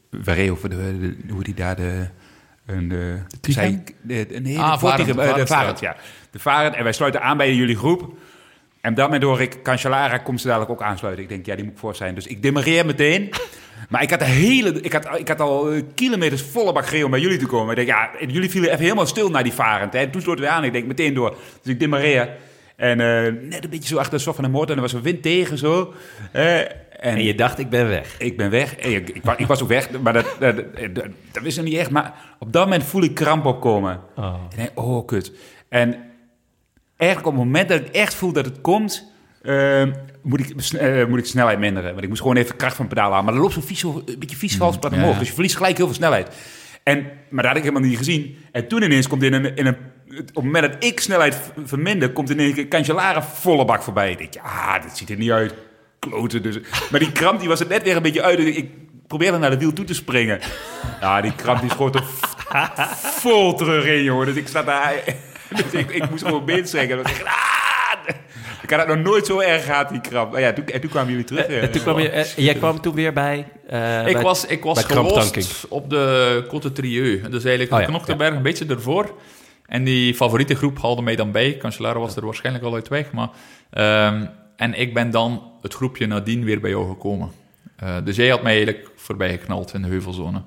we reden over de, de- hoe die daar de... Een, de, zei- de, de- nee, Ah, de, Vortigen, Varend, eh, de. Varend, ja. De Varend. En wij sluiten aan bij jullie groep. En daarmee hoor ik, Cancellara komt ze dadelijk ook aansluiten. Ik denk, ja, die moet ik voor zijn. Dus ik demareer meteen. Maar ik had, de hele, ik had, ik had al eh, kilometers volle bak om bij jullie te komen. Ik denk, ja, en jullie vielen even helemaal stil naar die varend. Hè. En toen sloten we aan. Ik denk, meteen door. Dus ik demareer. En eh, net een beetje zo achter de sof van de motor. En er was een wind tegen zo. Eh, en, En je dacht, ik ben weg. ik ben weg. Eh, Ik, ik, wa- ik was ook weg, maar dat, dat, dat, dat, dat wist ik niet echt. Maar op dat moment voel ik kramp opkomen. Oh. Ik denk, oh, kut. En eigenlijk op het moment dat ik echt voel dat het komt... eh, moet, ik, eh, moet ik snelheid minderen. Want ik moest gewoon even kracht van het pedaal aan. Maar dan loopt zo'n vies, zo- een beetje vies vals pad ja, omhoog. ja. Dus je verliest gelijk heel veel snelheid. En, maar dat had ik helemaal niet gezien. En toen ineens komt in een... In een op het moment dat ik snelheid verminder... komt ineens een Cancellara volle bak voorbij. Ik denk, ja, dit ziet er niet uit. Kloten dus. Maar die kramp die was er net weer een beetje uit. Ik- Ik probeerde naar de wiel toe te springen. Ja, die kramp die schoot er vol terug in, jongen. Dus ik zat daar... Dus ik, ik moest gewoon been strekken. En dan zeg ik, ah! Ik had het nog nooit zo erg gehad, die kramp. Maar ja, toen, en toen kwamen jullie terug. Eh, eh. toen kwam je, eh, jij kwam toen weer bij... eh, ik bij- was, ik was gelost op de Côte Trieux. Dus eigenlijk Oh de ja, Knoktenberg een beetje ervoor. En die favoriete groep haalde mij dan bij. Cancellara was er waarschijnlijk al uit weg. Maar, ehm, en ik ben dan het groepje nadien weer bij jou gekomen. Eh, dus jij had mij eigenlijk voorbij geknald in de heuvelzone.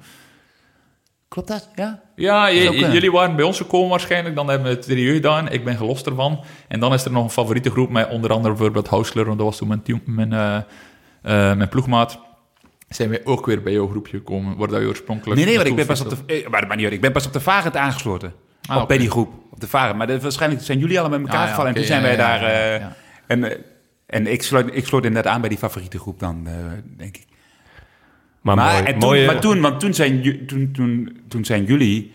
Klopt dat? Ja? Ja, jullie waren bij ons gekomen waarschijnlijk. Dan hebben we het Trieux gedaan. Ik ben gelost ervan. En dan is er nog een favoriete groep met onder andere bijvoorbeeld Hausler. Want dat was toen mijn, team- mijn, eh, eh, mijn ploegmaat. Zijn wij ook weer bij jouw groepje gekomen. Waar dat je oorspronkelijk... Nee, nee, want ik ben pas op de... Maar, maar niet. Ik ben pas op de Varend aangesloten. Ah. Bij die groep. Op de Varend. Maar dat, waarschijnlijk zijn jullie allemaal met elkaar Ah, ja, gevallen. en toen zijn ja, wij ja, daar... ja, eh, ja. En, eh, en ik, sloot, ik sloot inderdaad aan bij die favoriete groep dan, eh, denk ik. Maar, Maar, mooi, en toen, mooie- maar toen, want toen zijn, toen, toen, toen zijn jullie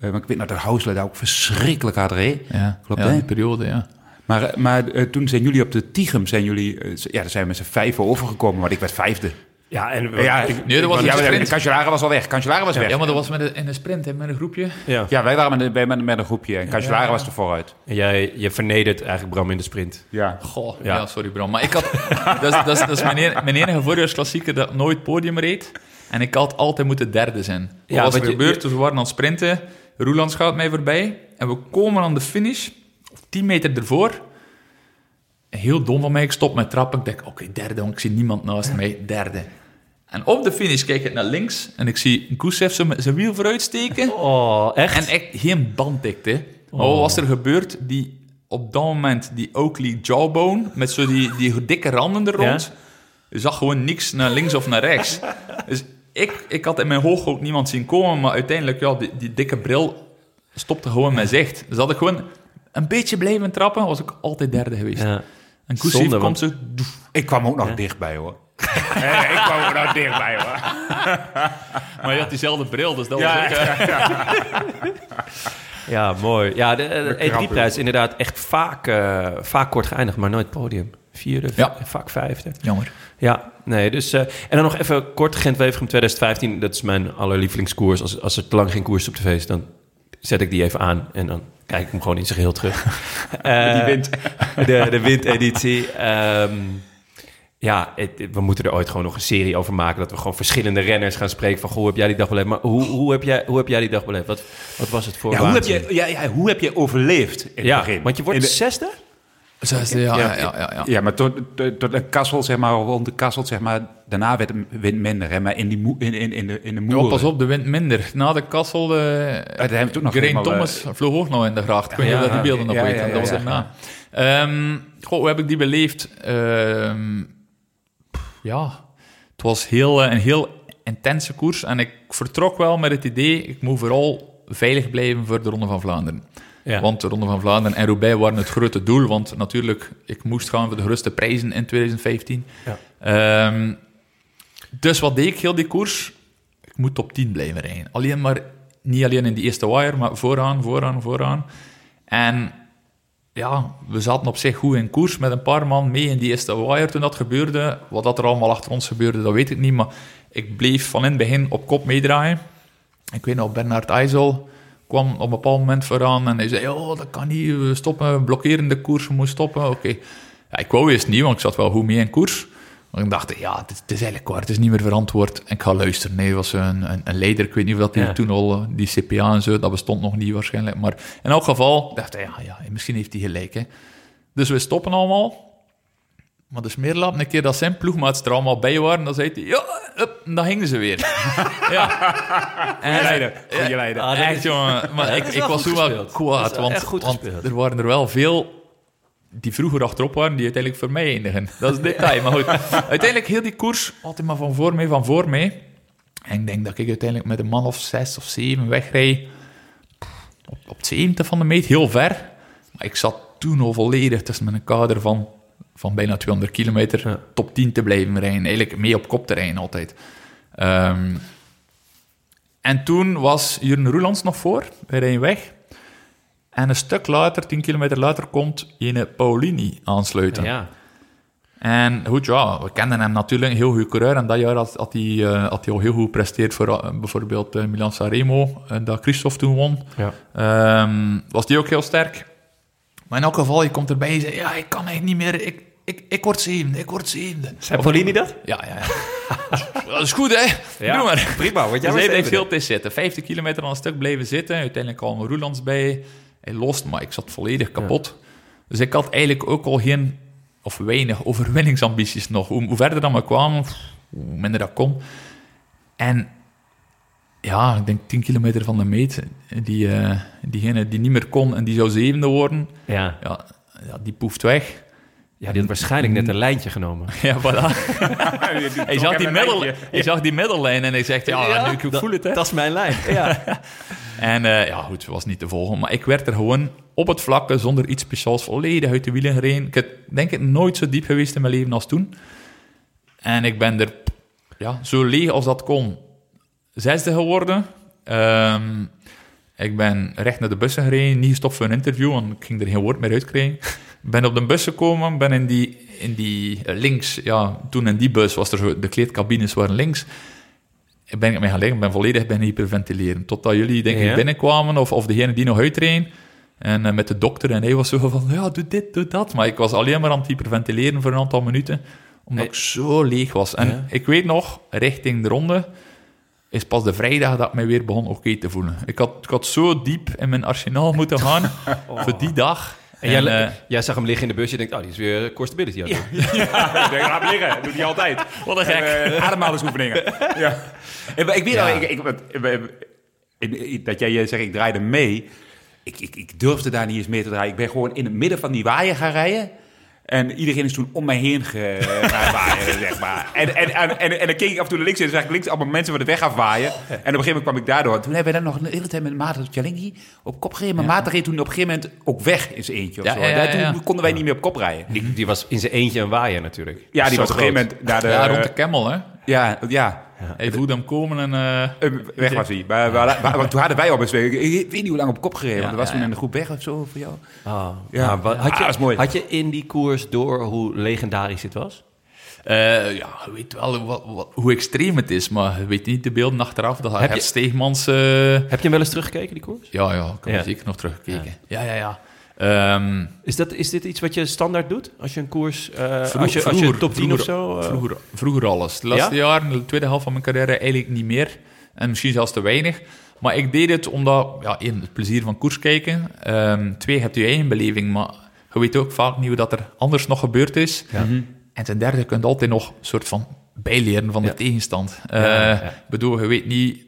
Eh, maar ik weet dat de Housler daar ook verschrikkelijk hard reed. Ja, Klopt, ja, hè? die periode, ja. Maar, maar toen zijn jullie op de Tigrum, zijn jullie, ja, daar zijn we met z'n vijven overgekomen, maar ik werd vijfde. Ja, en Ja, ik- Nee, dat was ja. Cancellara was al weg. Cancellara was weg. Ja, maar dat was met een, in een sprint, hè, met een groepje. ja. Ja, wij waren met, met, met een groepje en Cancellara Ja. was er vooruit. En jij je vernedert eigenlijk Bram in de sprint. Ja. Goh, Ja. ja. sorry Bram. Maar ik had... dat, is, dat, is, dat is mijn, enige, mijn enige voorjaarsklassieker dat nooit podium reed. En ik had altijd moeten derde zijn. Wat Ja, was er gebeurd? Dus we waren aan het sprinten. Roeland gaat mij voorbij. En we komen aan de finish. Of 10 meter ervoor. Heel dom van mij. Ik stop met trappen. Ik denk, oké, derde. Want ik zie niemand naast mij. Derde. En op de finish kijk ik naar links. En ik zie Gusev zijn wiel vooruit steken. Oh, echt? En echt geen band tikte. Maar wat was er gebeurd? Die, op dat moment die Oakley jawbone, met zo die, die dikke randen er rond, je zag gewoon niks naar links of naar rechts. Dus ik, ik had in mijn hoog ook niemand zien komen, maar uiteindelijk, ja, die, die dikke bril stopte gewoon mijn zicht. Dus had ik gewoon een beetje blijven trappen, was ik altijd derde geweest. Ja. En komt want- zo... Ik kwam ook nog dichtbij hoor. Ja, ik kwam ook nog dichtbij hoor. Maar je had diezelfde bril, dus dat Ja, was ook... eh, Ja, mooi. Ja, de, de krabben. E3-prijs is inderdaad echt vaak, eh, vaak kort geëindigd, maar nooit podium. Vierde, Ja. vaak vijfde. Jammer. Ja, nee, dus... eh, en dan nog even kort, Gent-Wevergem 2015. Dat is mijn allerlievelingskoers. Als, als er te lang geen koers op tv is, dan zet ik die even aan. En dan kijk ik hem gewoon in zijn geheel terug. Eh, Die wint. De, de windeditie. Ehm, ja, het- we moeten er ooit gewoon nog een serie over maken. Dat we gewoon verschillende renners gaan spreken van... Goh, hoe heb jij die dag beleefd? Maar hoe, hoe, heb, jij, hoe heb jij die dag beleefd? Wat, wat was het voor Ja, hoe, heb je, ja, ja, hoe heb je overleefd in het Ja, begin? want je wordt In de- zesde? Zesde, ja, ja, ja, ja, ja. Ja, maar tot, tot, tot kassel, zeg maar, rond de kassel, zeg maar, daarna werd de wind minder. Hè, maar in, die moe, in, in, in de, in de pas op, de wind minder. Na de kassel, uh, hebben we toen nog Green helemaal, Thomas vloog ook nog in de gracht. Ja, of dat die beelden nog ja, weten. ja, dat was ja, daarna. Ehm, goh, hoe heb ik die beleefd? Ehm, ja, het was heel, eh, een heel intense koers. En ik vertrok wel met het idee, ik moet vooral veilig blijven voor de Ronde van Vlaanderen. Ja. Want de Ronde van Vlaanderen en Roubaix waren het grote doel. Want natuurlijk, ik moest gaan voor de grootste prijzen in 2015. Ja. Ehm, dus wat deed ik heel die koers? Ik moet top 10 blijven rijden. Alleen maar, niet alleen in die eerste wire, maar vooraan, vooraan, vooraan. En ja, we zaten op zich goed in koers met een paar man mee in die eerste wire toen dat gebeurde. Wat dat er allemaal achter ons gebeurde, dat weet ik niet. Maar ik bleef van in het begin op kop meedraaien. Ik weet nog, Bernard IJssel kwam op een bepaald moment vooraan en hij zei, oh, dat kan niet, we stoppen, we blokkeren de koers, we moeten stoppen, oké. Ja, ik wou eerst niet, want ik zat wel goed mee in koers. Maar ik dacht, ja, het is, het is eigenlijk waar, het is niet meer verantwoord. En ik ga luisteren. Nee, was een, een, een leider, ik weet niet of dat die Ja. toen al, eh, die CPA en zo, dat bestond nog niet waarschijnlijk. Maar in elk geval dacht ik, ja, ja, misschien heeft hij gelijk. Hè. Dus we stoppen allemaal. Maar de smeerlap, een keer dat zijn ploegmaats er allemaal bij waren, dan zei hij, ja, up, en dan gingen ze weer. ja. En, leider, goeie leider. Ah, echt, jongen. Maar ik, was toen wel kwaad, want, want er waren er wel veel die vroeger achterop waren, die uiteindelijk voor mij eindigen. Dat is detail, maar goed. Uiteindelijk heel die koers altijd maar van voor mij, van voor mij. En ik denk dat ik uiteindelijk met een man of zes of zeven wegrij op, op het zevende van de meet, heel ver. Maar ik zat toen al volledig tussen mijn kader van, van bijna 200 kilometer Ja. top 10 te blijven rijden. Eigenlijk mee op kop te rijden altijd. Ehm, en toen was Jurgen Roelands nog voor. We rijden weg. En een stuk later, 10 kilometer later, komt Jene Paulini aansluiten. Ja. En goed, ja, we kenden hem natuurlijk, een heel goede coureur. En dat jaar had, had, hij, eh, had hij al heel goed gepresteerd voor eh, bijvoorbeeld eh, Milan Sanremo, eh, dat Christophe toen won. Ja. Ehm, was die ook heel sterk. Maar in elk geval, je komt erbij en je zegt, ja, ik kan echt niet meer, ik, ik, ik word zevende, ik word zevende. Zei Paulini dat? Ja, ja, ja. dat is goed, hè? Ja, Doe maar. prima, word jij Dus zevende. heel te zitten. 50 kilometer aan een stuk blijven zitten. Uiteindelijk kwam Roelands bij. Hij lost, maar ik zat volledig kapot. Dus ik had eigenlijk ook al geen, of weinig, overwinningsambities nog. Hoe, hoe verder dan we kwamen, hoe minder dat kon. En ja, ik denk 10 kilometer van de meet, die, eh, diegene die niet meer kon en die zou zevende worden, Ja. ja, ja die poeft weg. ja, die had waarschijnlijk net een lijntje genomen. Ja, voilà. hij, zag die middel, hij zag die middellijn en hij zegt, ja, nu ik voel het, hè. Dat is mijn lijn. Ja. En eh, ja, goed, was niet te volgen. Maar ik werd er gewoon op het vlakke, zonder iets speciaals, volledig uit de wielen gereden. Ik denk ik, nooit zo diep geweest in mijn leven als toen. En ik ben er ja, zo leeg als dat kon, zesde geworden. Ehm, Ik ben recht naar de bussen gereden, niet gestopt voor een interview, want ik ging er geen woord meer uit krijgen. ben op de bus gekomen, ben in die, in die eh, links, ja, toen in die bus was er zo, de kleedcabines waren links. Ik ben ik mee gaan liggen, ben volledig ben hyperventileren. Totdat jullie denk ik Ja. binnenkwamen, of, of degene die nog uitreden. En eh, met de dokter, en hij was zo van, ja, doe dit, doe dat. Maar ik was alleen maar aan het hyperventileren voor een aantal minuten, omdat Hey. ik zo leeg was. En Ja. ik weet nog, richting de ronde, is pas de vrijdag dat ik mij weer begon oké te voelen. Ik had, ik had zo diep in mijn arsenaal moeten gaan voor die dag. En jij, eh, jij zag hem liggen in de bus. Je denkt, oh, die is weer core stability. Ja, ik denk, laat me liggen. Dat doet hij altijd. Wat een gek. En, eh, ademhalingsoefeningen. ja. En, maar ik weet Ja. al, ik, ik, dat jij zegt, ik draaide mee. Ik, ik, ik durfde daar niet eens meer te draaien. Ik ben gewoon in het midden van die waaier gaan rijden. En iedereen is toen om mij heen ge- gaan waaien, zeg maar. En, en, en, en, en dan keek ik af en toe naar links en dan zag ik links allemaal mensen van de weg afwaaien. En op een gegeven moment kwam ik daardoor. Toen hebben we dan nog een hele tijd met Maarten Tjalingi op kop gereden. Maar Maarten reed toen op een gegeven moment ook weg in zijn eentje of Ja, zo. ja, ja, Daar- toen konden wij niet meer op kop rijden. Die, die was in zijn eentje een waaier natuurlijk. Ja, die Zo was op een gegeven moment naar de... ja, rond de Camel, hè. Ja, ja. Hij voelde hem komen en... eh, Eh, weg was hij. Maar, maar, maar- maar toen hadden wij al best. Ik weet niet hoe lang op kop gereden. Ja, want er was ja, toen ja. in de groep weg of zo voor jou. Ah, Ja. had, Ah, je, dat is mooi. had je in die koers door hoe legendarisch het was? eh, ja, je weet wel wat, wat- hoe extreem het is, maar je weet niet de beelden achteraf. Dat Heb je- Steegmans... eh, Heb je hem wel eens teruggekeken, die koers? ja, ja, ik heb Ja. er zeker nog teruggekeken. Ja, ja, ja. Ehm, Is, dat, is dit iets wat je standaard doet? Als je een koers... eh, Vroeg- als, je, als je vroeger- top 10 of zo... eh, Vroeger, vroeger alles. De laatste Ja? jaren, de tweede helft van mijn carrière, eigenlijk niet meer. En misschien zelfs te weinig. Maar ik deed het omdat, ja, één, het plezier van koers kijken. Ehm, twee, hebt je eigen beleving, maar je weet ook vaak niet hoe dat er anders nog gebeurd is. En ten derde, je kunt altijd nog een soort van bijleren van Ja. de tegenstand. Ja, Eh, ja. Ik bedoel, je weet niet...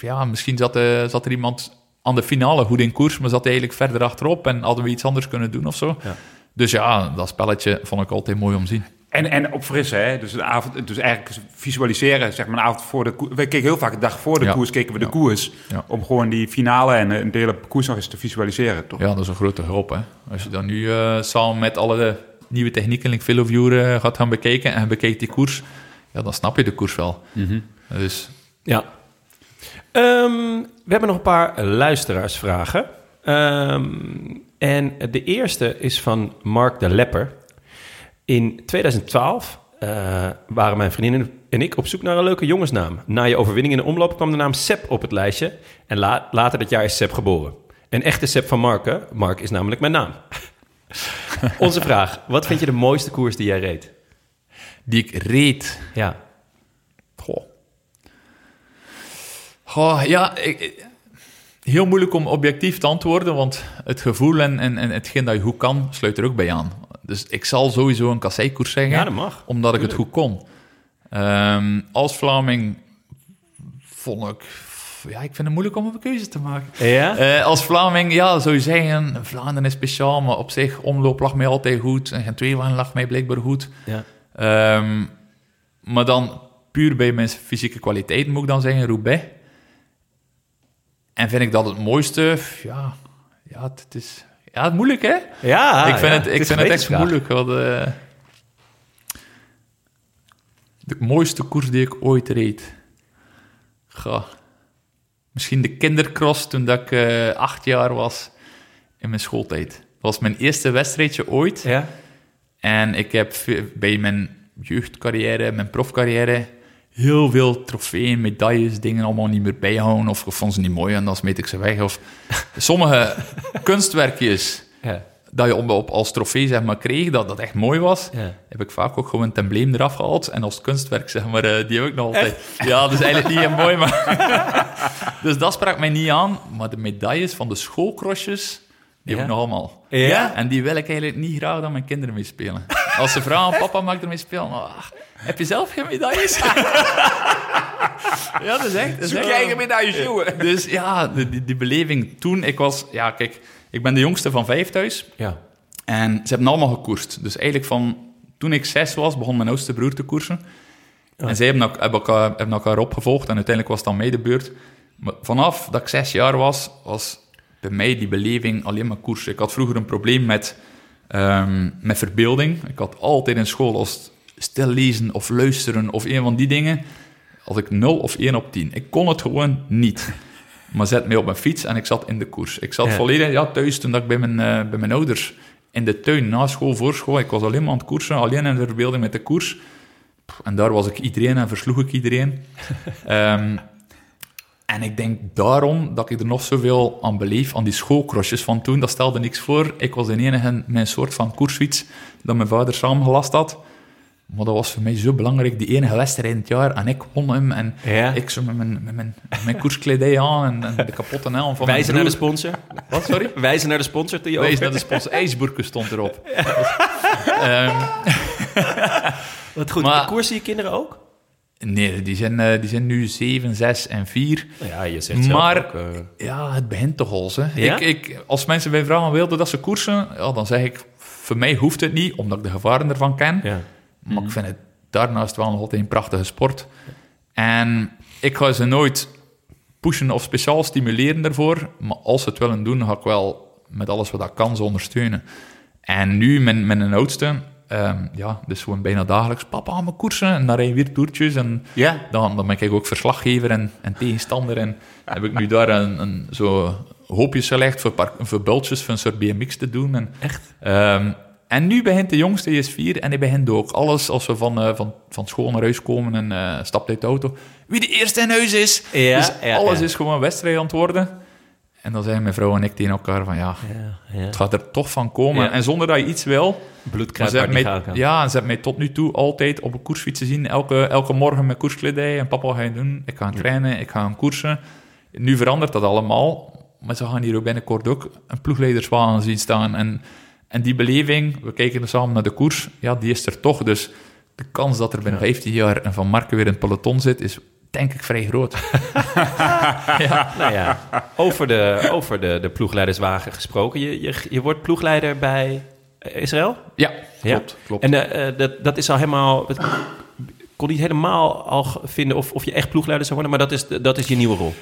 Ja, misschien zat, eh, zat er iemand aan de finale goed in koers, maar zat hij eigenlijk verder achterop en hadden we iets anders kunnen doen of zo. Ja. Dus ja, dat spelletje vond ik altijd mooi om te zien. En, en opfrissen, hè? Dus, een avond, dus eigenlijk visualiseren, zeg maar, een avond voor de koers. We keken heel vaak de dag voor de Ja. koers, keken we de Ja. koers. Ja. Om gewoon die finale en een deel op koers nog eens te visualiseren, toch? Ja, dat is een grote hulp. Hè. Als je dan nu eh, samen met alle nieuwe technieken, like Veloviewer, eh, gaat gaan bekijken en bekijkt die koers, ja, dan snap je de koers wel. Dus Ja. Ehm, we hebben nog een paar luisteraarsvragen. Ehm, en de eerste is van Mark de Lepper. In 2012 eh, waren mijn vriendin en ik op zoek naar een leuke jongensnaam. Na je overwinning in de omloop kwam de naam Sepp op het lijstje. En la- later dat jaar is Sepp geboren. Een echte Sepp van Marken. Mark is namelijk mijn naam. Onze vraag. Wat vind je de mooiste koers die jij reed? die ik reed. Ja. Goh. Goh, ja, ik- heel moeilijk om objectief te antwoorden, want het gevoel en, en, en hetgeen dat je goed kan, sluit er ook bij aan. Dus ik zal sowieso een kasseikoers zeggen, Ja, dat mag. omdat ik het goed kon. Ehm, als Vlaming vond ik... Ja, ik vind het moeilijk om een keuze te maken. Ja? Eh, als Vlaming, ja, zou je zeggen, Vlaanderen is speciaal, maar op zich, omloop lag mij altijd goed. En geen tweewagen lag mij blijkbaar goed. Ja. Ehm, maar dan puur bij mijn fysieke kwaliteit moet ik dan zeggen Roubaix. En vind ik dat het mooiste? Ja, ja het is ja, het moeilijk hè? Ja, ik vind ja, het, ik vind het echt moeilijk. Want, eh, de mooiste koers die ik ooit reed. Ga. Misschien de kindercross toen dat ik eh, acht jaar was in mijn schooltijd. Dat was mijn eerste wedstrijdje ooit. Ja? En ik heb bij mijn jeugdcarrière, mijn profcarrière, heel veel trofeeën, medailles, dingen allemaal niet meer bijhouden. Of ik vond ze niet mooi en dan smeet ik ze weg. Of sommige kunstwerkjes Ja. dat je op, op als trofee zeg maar, kreeg, dat dat echt mooi was, Ja. heb ik vaak ook gewoon het embleem eraf gehaald. En als kunstwerk, zeg maar, eh, die heb ik nog altijd. Ja, dat is eigenlijk niet heel mooi, maar... dus dat sprak mij niet aan. Maar de medailles van de schoolcrossjes, die heb ik Ja. nog allemaal. Ja? En die wil ik eigenlijk niet graag dat mijn kinderen mee spelen. Als ze vragen, papa, mag ik ermee spelen? Ah, heb je zelf geen medailles? ja, dat is echt... Dat is Zoek echt- je eigen medailles, jongen. Dus ja, die, die, die beleving toen, ik was... Ja, kijk, ik ben de jongste van vijf thuis. Ja. En ze hebben allemaal gekoerst. Dus eigenlijk van toen ik zes was, begon mijn oudste broer te koersen. En zij hebben, elk- hebben, elkaar, hebben elkaar opgevolgd en uiteindelijk was het dan mij de beurt. Maar vanaf dat ik zes jaar was, was bij mij die beleving alleen maar koersen. Ik had vroeger een probleem met, ehm, met verbeelding. Ik had altijd in school als stil lezen of luisteren of een van die dingen, had ik 0 of 1 op 10. Ik kon het gewoon niet. Maar zet mij op mijn fiets en ik zat in de koers. Ik zat Ja. volledig ja, thuis toen ik bij mijn, eh, bij mijn ouders in de tuin, na school, voor school. Ik was alleen maar aan het koersen, alleen in de verbeelding met de koers. En daar was ik iedereen en versloeg ik iedereen. Ehm, en ik denk daarom dat ik er nog zoveel aan beleef, aan die schoolcrossjes van toen. Dat stelde niks voor. Ik was de enige een soort van koersfiets dat mijn vader samengelast had. Maar dat was voor mij zo belangrijk, die enige wedstrijd in het jaar. En ik won hem. En Ja. ik zo met mijn, met mijn, met mijn koerskledij aan en, en de kapotte helm van Wijzen mijn naar de sponsor. Wat, sorry? Wijzen naar de sponsor die je Wijs over- naar de sponsor. IJsburken stond erop. Ehm, Wat goed. Maar- Koersen je kinderen ook? Nee, die zijn, eh, die zijn nu 7, 6 en 4. Nou ja, je zegt zelf Maar ook... eh, ja, het begint toch al. Hè. Ja? Ik, ik, als mensen mij vragen wilden dat ze koersen, ja, dan zeg ik, voor mij hoeft het niet, omdat ik de gevaren ervan ken. ja. Maar ik vind het daarnaast wel nog altijd een prachtige sport. En ik ga ze nooit pushen of speciaal stimuleren ervoor. Maar als ze het willen doen, ga ik wel met alles wat ik kan ze ondersteunen. En nu met, met een oudste, ehm, ja, dus gewoon bijna dagelijks, papa, aan mijn koersen. En dan rij je weer toertjes. En Ja? dan, dan ben ik ook verslaggever en, en tegenstander. En heb ik nu daar een, een zo hoopjes gelegd voor, par- voor bultjes, voor een soort BMX te doen. En, Echt? Ehm, en nu begint de jongste, die is vier, en die begint ook. Alles als we van, eh, van, van school naar huis komen en eh stapt uit de auto. Wie de eerste in huis is. Ja, dus ja, alles ja. is gewoon wedstrijd aan het worden. En dan zeggen mijn vrouw en ik tegen elkaar van ja, Ja, ja. het gaat er toch van komen. Ja. En zonder dat je iets wil. Mij, gaan. ja, en ze hebben mij tot nu toe altijd op een koersfiets zien. Elke, elke morgen met koerskledij. En papa, wat ga je doen? Ik ga trainen, ik ga gaan koersen. Nu verandert dat allemaal. Maar ze gaan hier ook binnenkort ook een ploegleiderswagen zien staan. En, en die beleving, we kijken samen naar de koers, ja, die is er toch. Dus de kans dat er binnen 15 jaar een Van Marken weer in het peloton zit, is denk ik vrij groot. Nou ja, over de, over de, de ploegleiderswagen gesproken. Je, je, je wordt ploegleider bij Israël? Ja, Ja. klopt. klopt. En eh, eh, dat, dat is al helemaal... Ik kon niet helemaal al vinden of, of je echt ploegleider zou worden, maar dat is, dat is je nieuwe rol.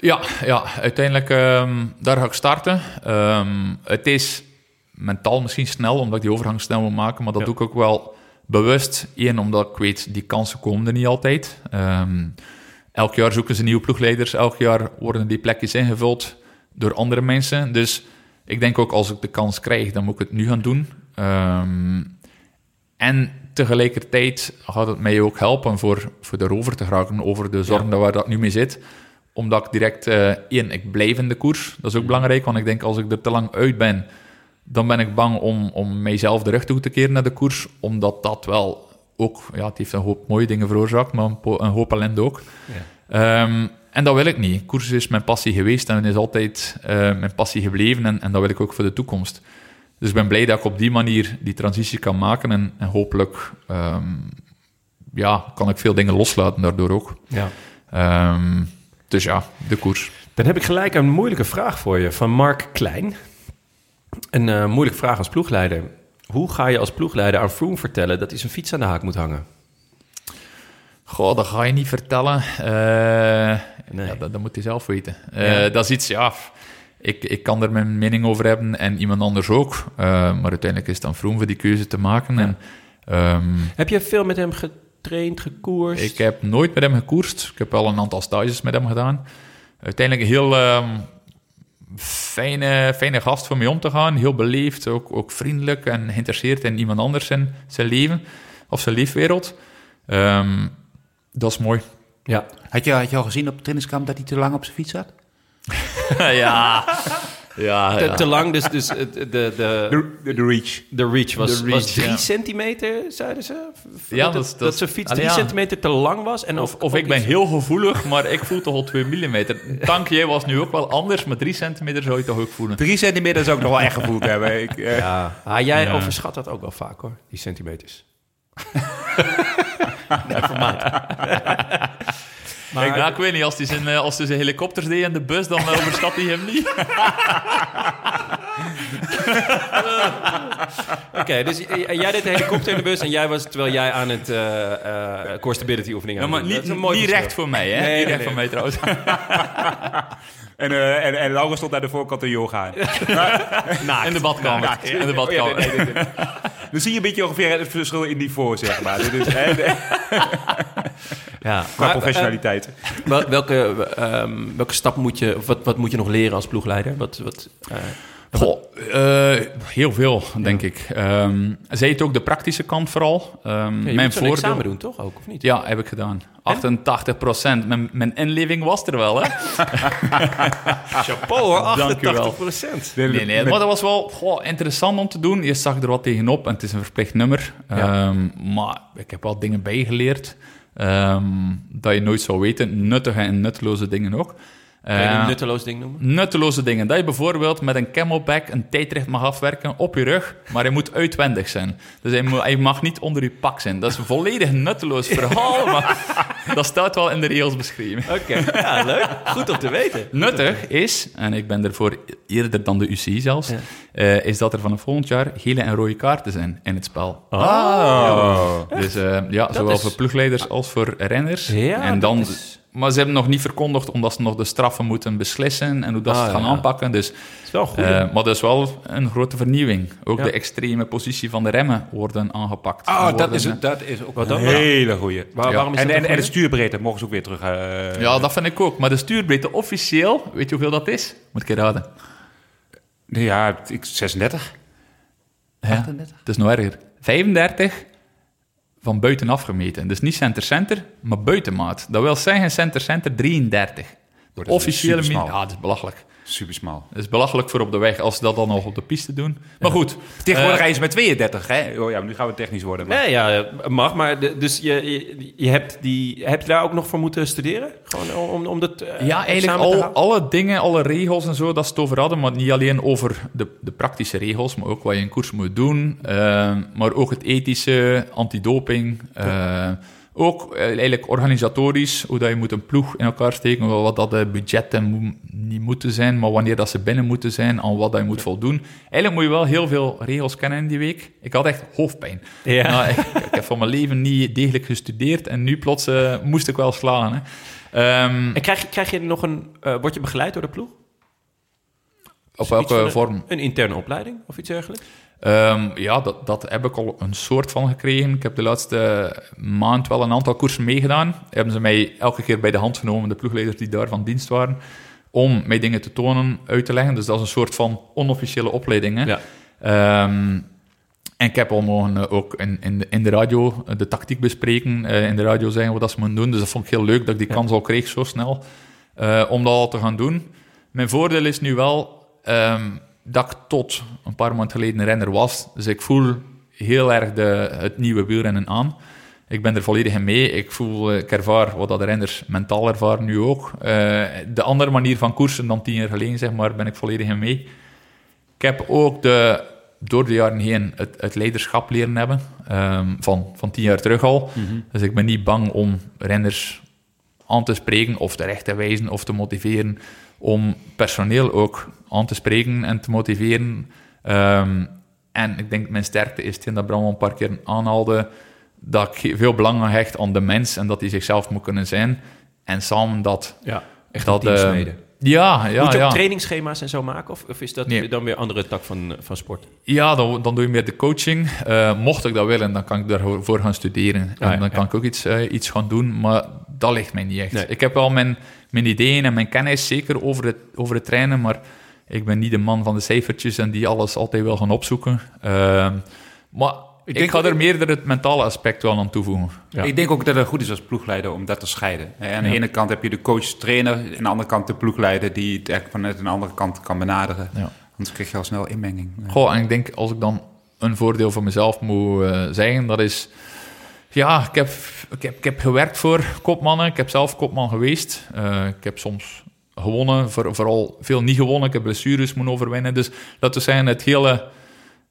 Ja, ja uiteindelijk ehm, daar ga ik starten. Ehm, het is mentaal misschien snel, omdat ik die overgang snel wil maken, maar dat Ja. doe ik ook wel bewust. Eén, omdat ik weet, die kansen komen er niet altijd. Ehm, elk jaar zoeken ze nieuwe ploegleiders, elk jaar worden die plekjes ingevuld door andere mensen. Dus ik denk ook, als ik de kans krijg, dan moet ik het nu gaan doen. Ehm, en tegelijkertijd gaat het mij ook helpen voor, voor erover te geraken, over de zorgen waar dat nu mee zit omdat ik direct, eh één, ik blijf in de koers. Dat is ook belangrijk, want ik denk als ik er te lang uit ben, dan ben ik bang om, om mijzelf de rug toe te keren naar de koers. Omdat dat wel ook, ja, het heeft een hoop mooie dingen veroorzaakt, maar een, hoop ellende ook. Ehm, en dat wil ik niet. Koers is mijn passie geweest en is altijd eh, mijn passie gebleven en, en dat wil ik ook voor de toekomst. Dus ik ben blij dat ik op die manier die transitie kan maken en, en hopelijk ehm, ja, kan ik veel dingen loslaten daardoor ook. Ja. Ehm, dus ja, de koers. Dan heb ik gelijk een moeilijke vraag voor je van Mark Klein. Een eh, moeilijke vraag als ploegleider. Hoe ga je als ploegleider aan Froome vertellen dat hij zijn fiets aan de haak moet hangen? Goh, dat ga je niet vertellen. Eh, Nee. ja, dat, dat moet hij zelf weten. Ja. Eh, dat is iets, ja... Ik, ik kan er mijn mening over hebben en iemand anders ook. Maar uiteindelijk is het dan Vroom voor die keuze te maken. En, ehm, Heb je veel met hem getraind, gekoerst? ik heb nooit met hem gekoerst. Ik heb wel een aantal stages met hem gedaan. Uiteindelijk heel ehm, fijne, fijne gast voor mee om te gaan. Heel beleefd, ook, ook vriendelijk en geïnteresseerd in iemand anders zijn, zijn leven. Of zijn leefwereld. Ehm, dat is mooi. Ja. Had je, had je al gezien op het trainingskamp dat hij te lang op zijn fiets zat? ja. Ja, Te, ja. te lang, dus, dus de, de, de, De, de reach. reach was, De reach, was drie ja. centimeter, zeiden ze? Ja, dat, dat- dat, dat- zijn fiets Allee, drie ja. centimeter te lang was. En Of, of ik ben heel gevoelig, maar ik voel toch al 2 mm. Dank jij was nu ook wel anders, maar 3 centimeter zou je toch ook voelen. Drie centimeter zou ik nog wel echt gevoeld hebben. Ik, eh, Ja, ah, jij Ja. overschat dat ook wel vaak hoor, die centimeters. Maar ik, ja, ik weet niet, als hij zijn, eh, als hij zijn helikopters deed in de bus, dan eh, overschat hij hem niet. Oké, dus j- jij deed de helikopter in de bus en jij was terwijl jij aan het eh eh core stability oefeningen Ja, maar niet, een niet verschil. recht voor mij, hè? Nee, niet nee, recht nee. voor mij trouwens. en, eh, en, en Laura stond aan de voorkant de yoga. In de badkamer. In de badkamer. Oh, ja, nee, nee, nee. Dan zie je een beetje ongeveer het verschil in niveau, zeg maar. Is, hè, Ja, Qua maar, professionaliteit. eh, wel- welke, ehm, welke stap moet je, of wat, wat moet je nog leren als ploegleider? Wat, wat, eh, Goh, eh, heel veel, denk ik. Ehm zij het ook de praktische kant vooral. Ehm, ja, je mijn voordeel... examen doen, toch? Ook, of niet? Ja, heb ik gedaan. 88 procent. Mijn, mijn inleving was er wel, hè? Chapeau hoor, Dank u wel. 88 procent. Nee, nee, maar dat was wel goh, interessant om te doen. Je zag er wat tegenop en het is een verplicht nummer. Maar ik heb wel dingen bijgeleerd ehm, dat je nooit zou weten. Nuttige en nutteloze dingen ook. Kan je Eh, een nutteloos ding noemen? Nutteloze dingen. Dat je bijvoorbeeld met een camelback een tijdrit mag afwerken op je rug, maar hij moet uitwendig zijn. Dus hij, mag niet onder je pak zijn. Dat is een volledig nutteloos verhaal, maar dat staat wel in de regels beschreven. Oké, ja, leuk. Goed om te weten. Nuttig is, en ik ben ervoor eerder dan de UCI zelfs, eh, is dat er vanaf volgend jaar gele en rode kaarten zijn in het spel. Oh. Dus eh, ja, zowel is- voor ploegleiders als voor renners. Ja, en dan, dat is- Maar ze hebben nog niet verkondigd omdat ze nog de straffen moeten beslissen en hoe dat ze Ah, het gaan ja. aanpakken. Dus, is wel goed. eh, maar dat is wel een grote vernieuwing. Ook Ja. de extreme positie van de remmen worden aangepakt. Oh, dat is, eh, dat is ook Wat een hele goeie. Waar- ja. waarom is En, dat en, de stuurbreedte mogen ze ook weer terug. eh, ja, dat vind ik ook. Maar de stuurbreedte officieel, weet je hoeveel dat is? Moet ik je raden. Ja, ik, 36. Ja, het is nog erger. 35 van buitenaf gemeten. Dus niet center-center, maar buitenmaat. Dat wil zeggen center-center 33. Oh, dat is Officiële min. supersmal. Ja, dat is belachelijk. Super smal. Dat is belachelijk voor op de weg als ze dat dan nog op de piste doen. Maar goed. Tegenwoordig eh, rijden ze met 32, hè? Oh ja, nu gaan we technisch worden. Maar... Nee, ja, mag, maar de- dus je, je, je hebt die, heb je daar ook nog voor moeten studeren? Gewoon om, om dat eh, ja, eigenlijk al, alle dingen, alle regels en zo, dat ze het over hadden. Maar niet alleen over de, de praktische regels, maar ook wat je in koers moet doen. eh, maar ook het ethische, antidoping. eh, ook eh, eigenlijk organisatorisch, hoe dat je moet een ploeg in elkaar steken. Wat dat de budgetten mo- niet moeten zijn, maar wanneer dat ze binnen moeten zijn, aan wat dat je moet voldoen. Eigenlijk moet je wel heel veel regels kennen in die week. Ik had echt hoofdpijn. Ja. Nou, ik, ik heb van mijn leven niet degelijk gestudeerd en nu plots eh, moest ik wel slaan. Hè. Ehm, En krijg je, krijg je nog een, eh word je begeleid door de ploeg? op welke een- vorm? Een interne opleiding of iets dergelijks? Ehm, ja, dat, dat heb ik al een soort van gekregen. Ik heb de laatste maand wel een aantal koersen meegedaan. Hebben ze mij elke keer bij de hand genomen, de ploegleiders die daar van dienst waren, om mij dingen te tonen, uit te leggen. Dus dat is een soort van onofficiële opleiding. Hè? Ja. Ehm, en ik heb al mogen eh, ook in, in, de, in de radio eh, de tactiek bespreken, eh, in de radio zeggen wat dat ze moeten doen. Dus dat vond ik heel leuk dat ik die kans al kreeg zo snel, om dat al te gaan doen. Mijn voordeel is nu wel ehm, dat ik tot een paar maanden geleden een renner was. Dus ik voel heel erg de, het nieuwe wielrennen aan. Ik ben er volledig in mee. Ik voel, eh, ik ervaar wat dat de renners mentaal ervaren nu ook. Eh, de andere manier van koersen dan tien jaar geleden, zeg maar, ben ik volledig in mee. Ik heb ook de, door de jaren heen het, het leiderschap leren hebben, ehm, van, van tien jaar terug al. Dus ik ben niet bang om renners aan te spreken of terecht te wijzen of te motiveren, om personeel ook aan te spreken en te motiveren. Ehm, en ik denk mijn sterkte is hetgeen dat Bram al een paar keer aanhaalde, dat ik veel belang aan hecht aan de mens en dat hij zichzelf moet kunnen zijn. En samen dat... Ja, echt dat, eh, teamsmede. ja, ja, Moet je ook ja. trainingsschema's en zo maken? Of, of is dat Nee. dan weer een andere tak van, van sport? Ja, dan, dan doe je meer de coaching. Eh, mocht ik dat willen, dan kan ik daarvoor gaan studeren. En Ah, ja, dan kan ja. ik ook iets, eh, iets gaan doen, maar dat ligt mij niet echt. Nee. Ik heb wel mijn, mijn ideeën en mijn kennis, zeker over het, over het trainen, maar ik ben niet de man van de cijfertjes en die alles altijd wil gaan opzoeken. Ehm, maar ik, denk ga er meer het mentale aspect wel aan toevoegen. Ja. Ik denk ook dat het goed is als ploegleider om dat te scheiden. Hè, Aan de Ja. ene kant heb je de coach-trainer, aan de andere kant de ploegleider die het echt vanuit een andere kant kan benaderen. Ja. Anders krijg je al snel inmenging. Goh, en ik denk als ik dan een voordeel voor mezelf moet eh, zeggen, dat is. Ja, ik heb, ik, heb, ik heb gewerkt voor kopmannen. Ik heb zelf kopman geweest. Eh, ik heb soms gewonnen, voor, vooral veel niet gewonnen. Ik heb blessures moeten overwinnen. Dus dat we zeggen, het hele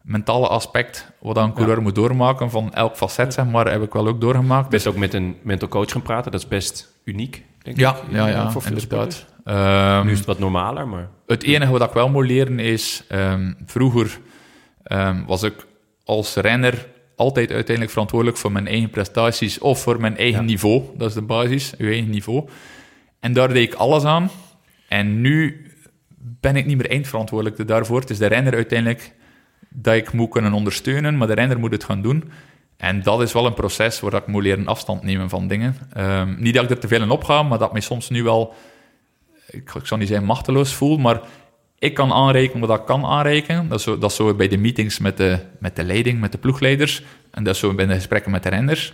mentale aspect wat een coureur moet doormaken van elk facet, zeg maar, heb ik wel ook doorgemaakt. Best ook met een mental coach gaan praten. Dat is best uniek, denk ja, ik. ja, ja, voor veel inderdaad. Ehm, Nu is het wat normaler, maar... Het enige wat ik wel moet leren is, ehm, vroeger ehm, was ik als renner altijd uiteindelijk verantwoordelijk voor mijn eigen prestaties of voor mijn eigen Ja. niveau. Dat is de basis, uw eigen niveau. En daar deed ik alles aan. En nu ben ik niet meer eindverantwoordelijk daarvoor. Het is de renner uiteindelijk dat ik moet kunnen ondersteunen, maar de renner moet het gaan doen. En dat is wel een proces waar ik moet leren afstand nemen van dingen. Ehm, niet dat ik er te veel in opga, maar dat me soms nu wel, ik, ik zou niet zeggen machteloos voel, maar ik kan aanrekenen wat ik kan aanrekenen. Dat is zo, dat is zo bij de meetings met de, met de leiding, met de ploegleiders. En dat is zo bij de gesprekken met de renners.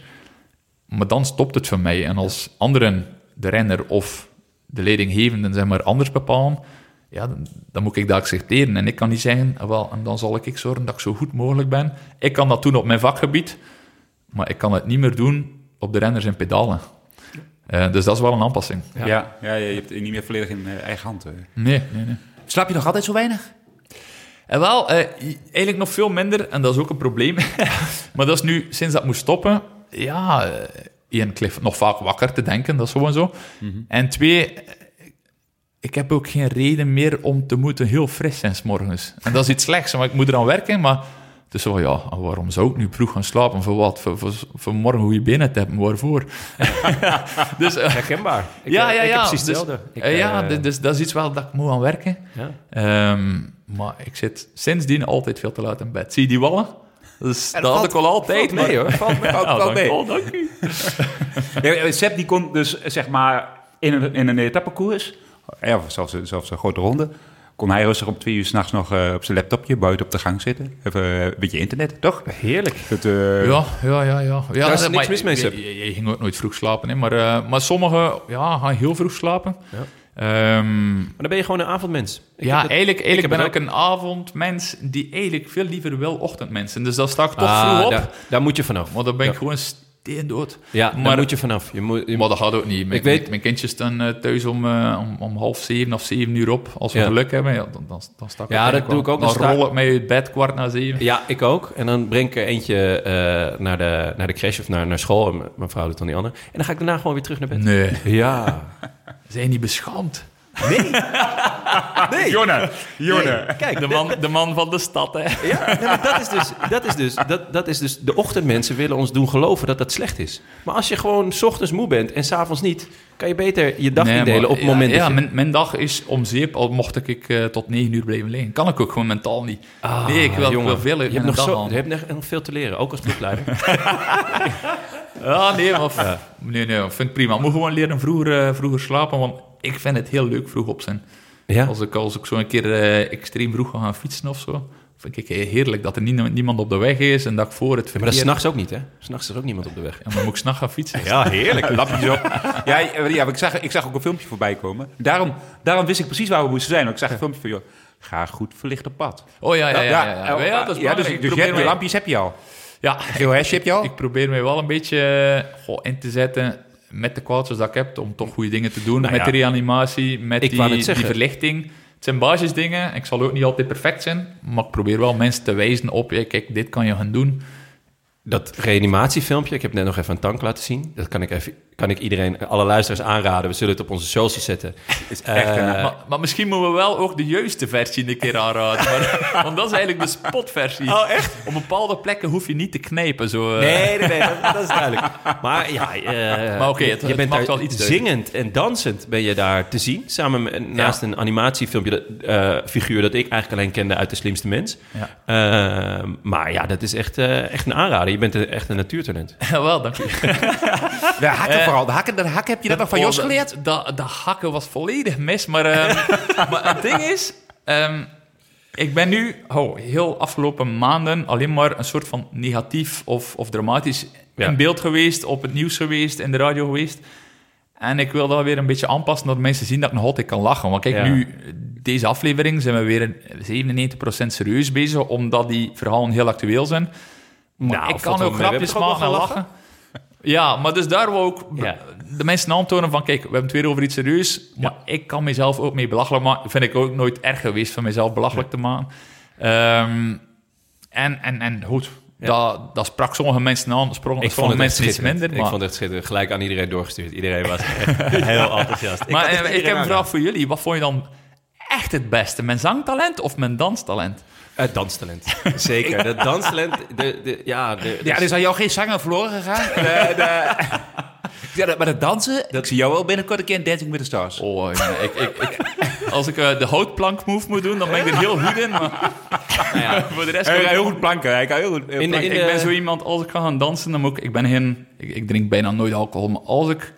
Maar dan stopt het voor mij. En als anderen de renner of de leidinggevenden zeg maar, anders bepalen, ja, dan, dan moet ik dat accepteren. En ik kan niet zeggen, ah, wel, en dan zal ik zorgen dat ik zo goed mogelijk ben. Ik kan dat doen op mijn vakgebied, maar ik kan het niet meer doen op de renners en pedalen. Uh, dus dat is wel een aanpassing. Ja, ja, ja je hebt het niet meer volledig in uh, eigen hand. Uh. Nee, nee, nee. Slaap je nog altijd zo weinig? En wel, eigenlijk nog veel minder, en dat is ook een probleem. maar dat is nu, sinds dat moest stoppen, ja, één, ik nog vaak wakker te denken, dat is gewoon zo. Mm -hmm. En twee, ik heb ook geen reden meer om te moeten heel fris zijn s morgens. En dat is iets slechts, maar ik moet eraan werken, maar... Dus zo, ja, waarom zou ik nu vroeg gaan slapen? Voor wat? Voor, voor, voor morgen goede benen te hebben, waarvoor? dus, uh, Herkenbaar. Ik, ja, ja, ik ja. precies dus, hetzelfde. Ik, uh, ja, uh, dus, dus dat is iets wel dat ik moet aan werken. Ja. Um, maar ik zit sindsdien altijd veel te laat in bed. Zie je die wallen? Dus dat, had ik al altijd. Valt mee hoor, valt, mee, valt, nou, valt mee. Oh, dank u. ja, Sepp die kon dus zeg maar in een, in een etappekoers, ja, zelfs, zelfs een grote ronde, kon hij rustig om twee uur s'nachts nog uh, op zijn laptopje buiten op de gang zitten. Even uh, een beetje internet, toch? Heerlijk. Uh, ja, ja, ja. ja. ja Daar is niks mis mee, Sepp. Je, je, je, ging ook nooit vroeg slapen, hè, maar, uh, maar sommigen ja, gaan heel vroeg slapen. Ja. Um, maar dan ben je gewoon een avondmens. Ik ja, eigenlijk, eigenlijk ben ik een avondmens die eigenlijk veel liever wil ochtendmensen. Dus dan sta ik toch ah, vroeg op. Daar, daar, moet je vanaf. Maar dan ben ik ja. gewoon steendood. Ja, maar, daar moet je vanaf. Je moet, je maar dat gaat ook niet. Mijn, ik weet, mijn kindjes staan uh, thuis om, uh, om, om, half zeven of zeven uur op. Als we ja. geluk hebben, ja, dan, dan, dan sta ik Ja, dat doe ik ook. Dan sta... rol ik mij uit bed kwart na zeven. Ja, ik ook. En dan breng ik er eentje uh, naar, de, naar de crash of naar, naar school. En mijn vrouw doet dan die andere. En dan ga ik daarna gewoon weer terug naar bed. Nee. Ja. Zijn niet beschaamd? Nee. nee. Jonne, Jonne. Nee. Kijk, de man, de man van de stad, hè? Ja, nee, maar dat is dus, dat is dus, dat, dat is dus, de ochtendmensen willen ons doen geloven dat dat slecht is. Maar als je gewoon 's ochtends moe bent en 's avonds niet, kan je beter je dag nee, indelen maar, op het ja, moment ja, dat je... mijn, mijn dag is om zeep, al mocht ik uh, tot negen uur blijven liggen. Kan ik ook gewoon mentaal niet. Ah, nee, ik wil, jongen, ik wil veel je hebt, nog zo, je hebt nog, nog veel te leren, ook als ploegleider. ja, nee, maar ja. nee, nee, vind ik prima. Moet gewoon leren vroeger, uh, vroeger slapen, want ik vind het heel leuk vroeg op zijn. Ja? Als ik, als ik zo een keer uh, extreem vroeg ga gaan fietsen of zo, vind ik heerlijk dat er nie, niemand op de weg is en dat ik voor het verkeer... Maar dat is s'nachts ook niet, hè? S'nachts is er ook niemand op de weg. Ja, maar moet ik s'nachts gaan fietsen? Ja, heerlijk. Lapjes op. Ja, ja ik, zag, ik zag ook een filmpje voorbij komen. Daarom, daarom wist ik precies waar we moesten zijn. Want ik zag een filmpje van, joh, ga goed verlicht op pad. Oh ja, ja, ja. ja, ja. ja, ja dat is ja dus, dus je, hebt, je lampjes heb je al. Ja. Geel hesje heb je al? Ik probeer mij wel een beetje goh, in te zetten met de quaders dat ik heb, om toch goede dingen te doen. Nou met ja. de reanimatie, met die, die verlichting. Het zijn basisdingen. Ik zal ook niet altijd perfect zijn, maar ik probeer wel mensen te wijzen op, ja, kijk, dit kan je gaan doen. Dat reanimatiefilmpje, ik heb net nog even een tank laten zien. Dat kan ik, even, kan ik iedereen, alle luisteraars aanraden. We zullen het op onze socials zetten. Is echt Eh, maar, maar misschien moeten we wel ook de juiste versie een keer aanraden. Maar, want dat is eigenlijk de spotversie. Oh, echt? Op bepaalde plekken hoef je niet te knijpen. Zo, eh. Nee, nee, nee, dat, dat is duidelijk. Maar ja, eh, Maar oké, het- je het bent daar wel iets zingend en dansend ben je daar te zien. Samen met, naast een animatiefilmpje, dat, figuur dat ik eigenlijk alleen kende uit De Slimste Mens. Ja. Eh, maar ja, dat is echt, echt een aanrader. Je bent een- echt een natuurtalent. wel, dank u. De hakken vooral. De hakken, de hakken heb je dat nog van Jos Oh, geleerd? Dat, dat, dat hakken was volledig mis. Maar, ehm, maar het ding is... ehm, ik ben nu oh, heel afgelopen maanden alleen maar een soort van negatief of, of dramatisch Ja. in beeld geweest, op het nieuws geweest, in de radio geweest. En ik wil dat weer een beetje aanpassen, dat mensen zien dat ik nog altijd kan lachen. Want kijk, Ja. nu, deze aflevering zijn we weer 97% serieus bezig, omdat die verhalen heel actueel zijn. Nou, ik kan ook grapjes maken en ook wel lachen. Ja, maar dus daar wou ik Ja. de mensen aantonen van, kijk, we hebben het weer over iets serieus, maar ik kan mezelf ook mee belachelijk maken. Vind ik ook nooit erg geweest van mezelf belachelijk te maken. Ehm, en, en, en goed, dat, dat sprak sommige mensen aan, Ik vond sommige het mensen iets minder. Ik Maar, vond het schitterend. Gelijk aan iedereen doorgestuurd. Iedereen was heel enthousiast. maar eh, ik, iedereen heb een vraag voor jullie. Wat vond je dan echt het beste? Mijn zangtalent of mijn danstalent? Het danstalent. Zeker. Het danstalent. De, de, ja, de, Ja, er is aan jou geen zanger verloren gegaan. De, de, Ja, dat- maar dat dansen, ik zie jou wel binnenkort een keer in Dancing with the Stars. Oh, ja, ik, ik, ik, als ik eh, de houtplank move moet doen, dan ben ik er heel goed in. Maar nou ja, voor de rest... Kan ik- heel goed planken. Hij kan heel goed in planken. ik ben zo iemand, als ik ga gaan dansen, dan moet ik... Ik ben geen... Ik, ik drink bijna nooit alcohol, maar als ik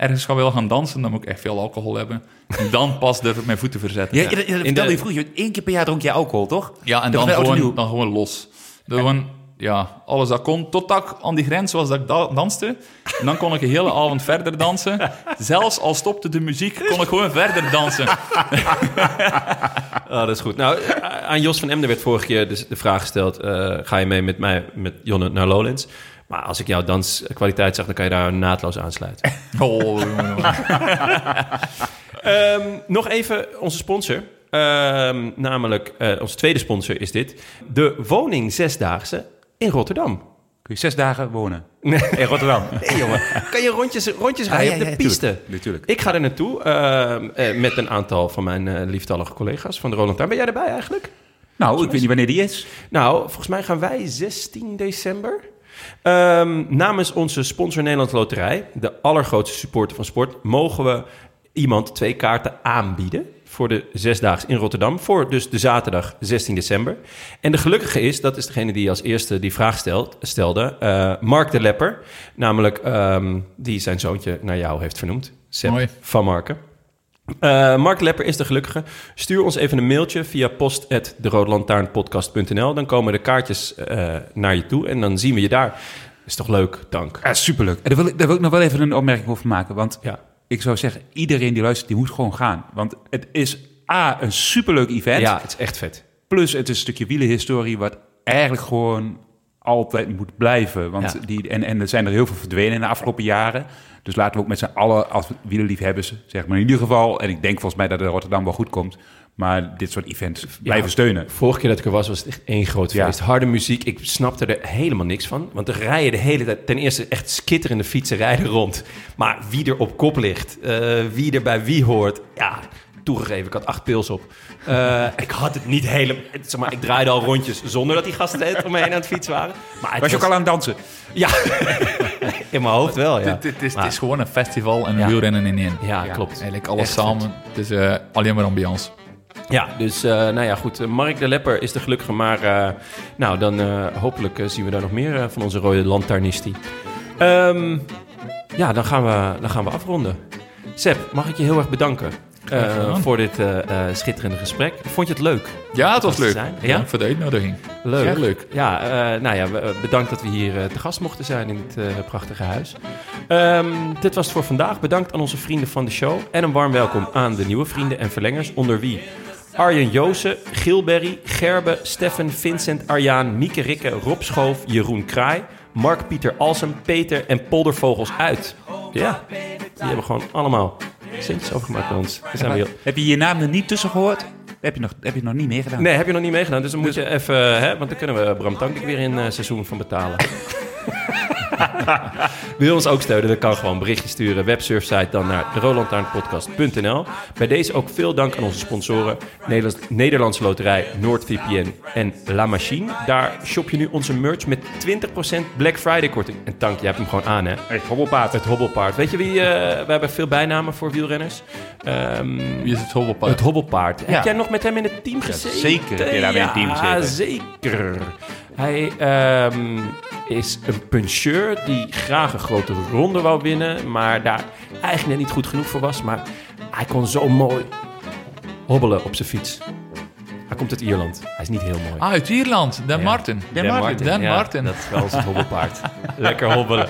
ergens ga willen gaan dansen, dan moet ik echt veel alcohol hebben. En dan pas durf ik mijn voeten verzetten. Ja, ja, dat- ja, dat In vertelde de- je vroeger. Eén keer per jaar dronk je alcohol, toch? Ja, en dan gewoon, dan gewoon los. Dan gewoon, ja, alles dat kon. Totdat ik aan die grens was dat ik da- danste. En dan kon ik de hele avond verder dansen. Zelfs al stopte de muziek, kon ik gewoon verder dansen. Oh, dat is goed. Nou, eh, aan Jos van Emden werd vorige keer dus de vraag gesteld... eh, ga je mee met mij, met Jonne, naar Lowlands? Maar als ik jouw danskwaliteit zag, dan kan je daar naadloos aansluiten. Oh. Ehm, nog even onze sponsor. Ehm, namelijk, eh, onze tweede sponsor is dit. De woning Zesdaagse in Rotterdam. Kun je zes dagen wonen. Nee. In Rotterdam. Nee, jongen. Kan je rondjes, rondjes Ah, rijden ja, op de piste? tuurlijk. Natuurlijk. Ik ga er naartoe ehm, eh, met een aantal van mijn eh, lieftallige collega's van de Roland Tuin. Ben jij erbij eigenlijk? Nou, ik weet niet wanneer die is. Nou, volgens mij gaan wij 16 december. Ehm, namens onze sponsor Nederland Loterij, de allergrootste supporter van sport, mogen we iemand twee kaarten aanbieden voor de zesdaags in Rotterdam. Voor dus de zaterdag 16 december. En de gelukkige is, dat is degene die als eerste die vraag stelt, stelde, eh, Mark de Lepper. Namelijk, ehm, die zijn zoontje naar jou heeft vernoemd. Mooi. van Marken. Eh, Mark Lepper is de gelukkige. Stuur ons even een mailtje via post.deroodlantaarnpodcast.nl. Dan komen de kaartjes eh, naar je toe en dan zien we je daar. Is toch leuk? Dank. Ja, superleuk. En daar wil, ik, daar wil ik nog wel even een opmerking over maken. Want Ja. ik zou zeggen, iedereen die luistert, die moet gewoon gaan. Want het is A, een superleuk event. Ja, het is echt vet. Plus het is een stukje wielenhistorie wat eigenlijk gewoon altijd moet blijven. Want Ja. die, en, en er zijn er heel veel verdwenen in de afgelopen jaren. Dus laten we ook met z'n allen als wielerliefhebbers, zeg maar in ieder geval... en ik denk volgens mij dat het Rotterdam wel goed komt... maar dit soort events blijven steunen. Vorige keer dat ik er was, was het echt één groot Ja. feest. Harde muziek. Ik snapte er helemaal niks van. Want er rijden de hele tijd... Ten eerste echt skitterende fietsen rijden rond. Maar wie er op kop ligt, eh, wie er bij wie hoort... Ja, toegegeven, ik had acht pils op. Eh, ik had het niet helemaal... Zeg maar, ik draaide al rondjes zonder dat die gasten het om me heen aan het fietsen waren. Maar het Was je ook al aan het dansen? Ja, in mijn hoofd wel, ja. Het, is, is gewoon een festival en een Ja. wielrennen in één. Ja, Ja, klopt. Eigenlijk alles Echt samen. Het is eh, alleen maar ambiance. Ja, dus eh, nou ja, goed. Mark de Lepper is de gelukkige, maar eh, nou, dan eh, hopelijk zien we daar nog meer van onze rode lantaarnistie. Ehm, ja, dan gaan, we, dan gaan we afronden. Seb, mag ik je heel erg bedanken eh, voor dit eh, eh, schitterende gesprek. Vond je het leuk? Ja, het was leuk. zijn. Ja? Ja? voor de uitnodiging. Leuk. Heel leuk. Ja, nou ja, bedankt dat we hier te gast mochten zijn in het eh, prachtige huis. Ehm, dit was het voor vandaag. Bedankt aan onze vrienden van de show. En een warm welkom aan de nieuwe vrienden en verlengers. Onder wie Arjen Joosen, Gilberry, Gerbe, Steffen, Vincent, Arjaan, Mieke Rikke, Rob Schoof, Jeroen Kraai, Mark-Pieter Alsem, Peter en Poldervogels uit. Ja, die hebben gewoon allemaal centjes overgemaakt bij ons. Daar zijn we heel... Heb je je naam er niet tussen gehoord? Heb je nog, heb je nog niet meegedaan? Nee, heb je nog niet meegedaan. Dus dan moet je even, hè, want dan kunnen we Bram Tankink weer in eh, seizoen van betalen. Wil je ons ook steunen? Dan kan gewoon een berichtje sturen. Websurfsite dan naar rolandtaarnpodcast.nl. Bij deze ook veel dank aan onze sponsoren. Nederlands, Nederlandse Loterij, NoordVPN en La Machine. Daar shop je nu onze merch met 20% Black Friday korting. En Tank, jij hebt hem gewoon aan hè? Het hobbelpaard. Het hobbelpaard. Weet je wie, eh, we hebben veel bijnamen voor wielrenners. Ehm, Wie is het hobbelpaard? het hobbelpaard. Ja. Heb jij nog met hem in het team gezeten? zeker heb je daar bij een team gezeten. Ja, zeker. Hij ehm, is een puncheur die graag een grote ronde wou winnen, maar daar eigenlijk net niet goed genoeg voor was. Maar hij kon zo mooi hobbelen op zijn fiets. Hij komt uit Ierland. Hij is niet heel mooi. Ah, uit Ierland. Dan Ja. Martin. Dan Martin. Dan ja, Martin. Dat is wel ons hobbelpaard. Lekker hobbelen.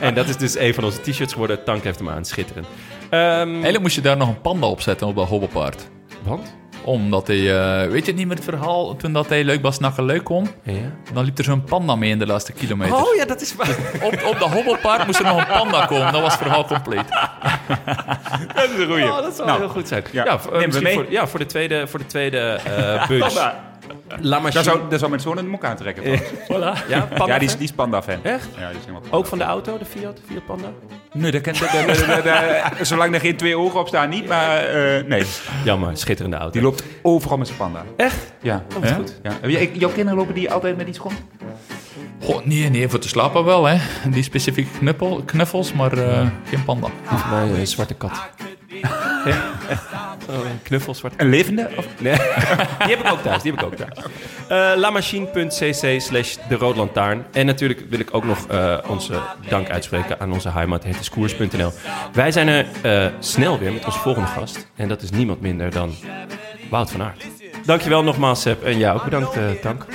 En dat is dus een van onze t-shirts geworden. Tank heeft hem aan. Schitterend. Ehm, Eigenlijk moest je daar nog een panda op zetten op dat hobbelpaard. Want? Omdat hij, eh, weet je het niet meer het verhaal, toen dat hij leuk was naar leuk kon, Ja. dan liep er zo'n panda mee in de laatste kilometer. Oh ja, dat is waar. Op, op dat hobbelpaard moest er nog een panda komen, dat was het verhaal compleet. Dat is een goeie. Oh, dat zou Nou, heel goed zijn. ja. Ja, voor, eh, misschien. Voor, ja, voor de tweede, voor de tweede eh bunch. La Machine. Daar zou, daar zou mijn zoon een mok aantrekken. van. Voilà. Ja, Panda ja, die is, die is Panda-fan. Echt? Ja, die is helemaal Ook van de auto, de Fiat, Fiat Panda? Nee, daar- daar- zolang er geen twee ogen op staan, niet. Maar eh, nee, Jammer, schitterende auto. die loopt overal met zijn panda. Echt? Ja. Oh, wat Ja? goed. ja. Jouw kinderen lopen die altijd met iets rond? Goh, nee, nee, voor te slapen wel, hè. Die specifieke knuppel, knuffels, maar eh, geen panda. Voor mij een zwarte kat. Oh, een knuffel, zwarte kat. Een levende? Of? Nee, die heb ik ook thuis. Die heb ik ook thuis. Eh lamachine.cc slash de Roodlantaarn. En natuurlijk wil ik ook nog eh, onze dank uitspreken aan onze heimat, het is koers.nl. Wij zijn er eh, snel weer met onze volgende gast. En dat is niemand minder dan Wout van Aert. Dankjewel nogmaals, Seb. En jou ook bedankt, Tank.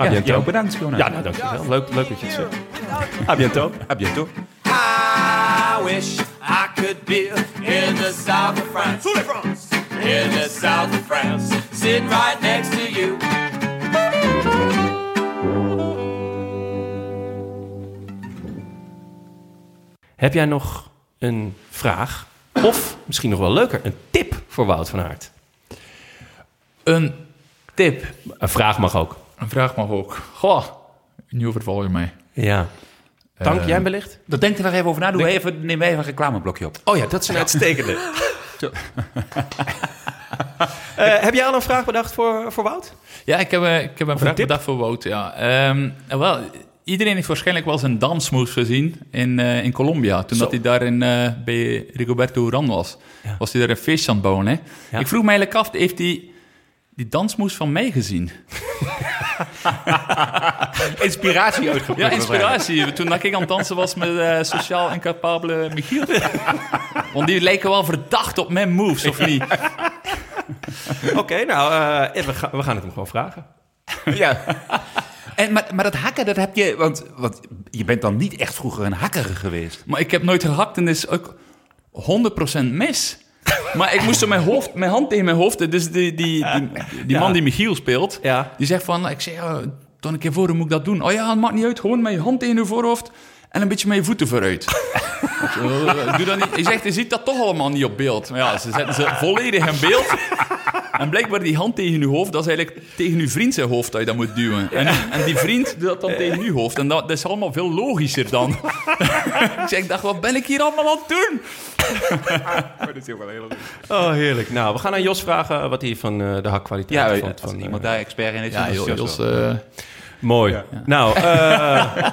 A Ja, bientôt. jou bedankt, Jonas. Ja, nou, dankjewel. Leuk, leuk dat je het zegt. A bientôt. A bientôt. I wish I could be in the south of France. In the south of France. Sitting right next to you. Heb jij nog een vraag? Of misschien nog wel leuker, een tip voor Wout van Aert? Een tip. Een vraag mag ook. Een vraag mag ook. Goh, nu overval je mij. Ja. Tank, Eh, jij wellicht? Dan denk er nog even over na. Doe even, neem even een reclameblokje op. Oh ja, dat is een uitstekende. Eh, heb jij al een vraag bedacht voor, voor Wout? Ja, ik heb, eh, ik heb een vraag bedacht voor Wout. Ja. Ehm, wel, iedereen heeft waarschijnlijk wel zijn dansmoves gezien in, eh, in Colombia. Toen Zo. dat hij daar in, eh, bij Rigoberto Urán was. Ja. Was hij daar een feestje aan het bouwen. Hè? Ja. Ik vroeg me eigenlijk af, heeft hij die dansmoves van mij gezien? Inspiratie uitgeput. Ja, inspiratie. Toen dat ik aan het dansen was met eh, sociaal incapabele Michiel. Want die lijken wel verdacht op mijn moves, of niet? Oké, nou, eh, we, gaan, we gaan het hem gewoon vragen. Ja. En, maar, maar dat hakken, dat heb je... Want, want je bent dan niet echt vroeger een hakker geweest. Maar ik heb nooit gehakt en dat is ook 100% mis. Maar ik moest zo mijn, hoofd, mijn hand tegen mijn hoofd. Dus die, die, die, die man die Michiel speelt, die zegt van... Ik zeg, toen een keer voor moet ik dat doen. Oh ja, het maakt niet uit. Gewoon met je hand tegen je voorhoofd en een beetje met je voeten vooruit. Ik Doe dat niet. Hij zegt, je ziet dat toch allemaal niet op beeld. Maar ja, ze zetten ze volledig in beeld. En blijkbaar die hand tegen je hoofd, dat is eigenlijk tegen je vriend zijn hoofd dat je dat moet duwen. En, en die vriend doet dat dan tegen je hoofd. En dat, dat is allemaal veel logischer dan. ik zeg, ik dacht, wat ben ik hier allemaal aan het doen? Oh, heerlijk. Nou, we gaan aan Jos vragen wat hij van eh, de hakkwaliteit Ja, vond. als Van, iemand eh, daar expert in is. Ja, is Jos, wel. eh, Mooi. Nou, eh,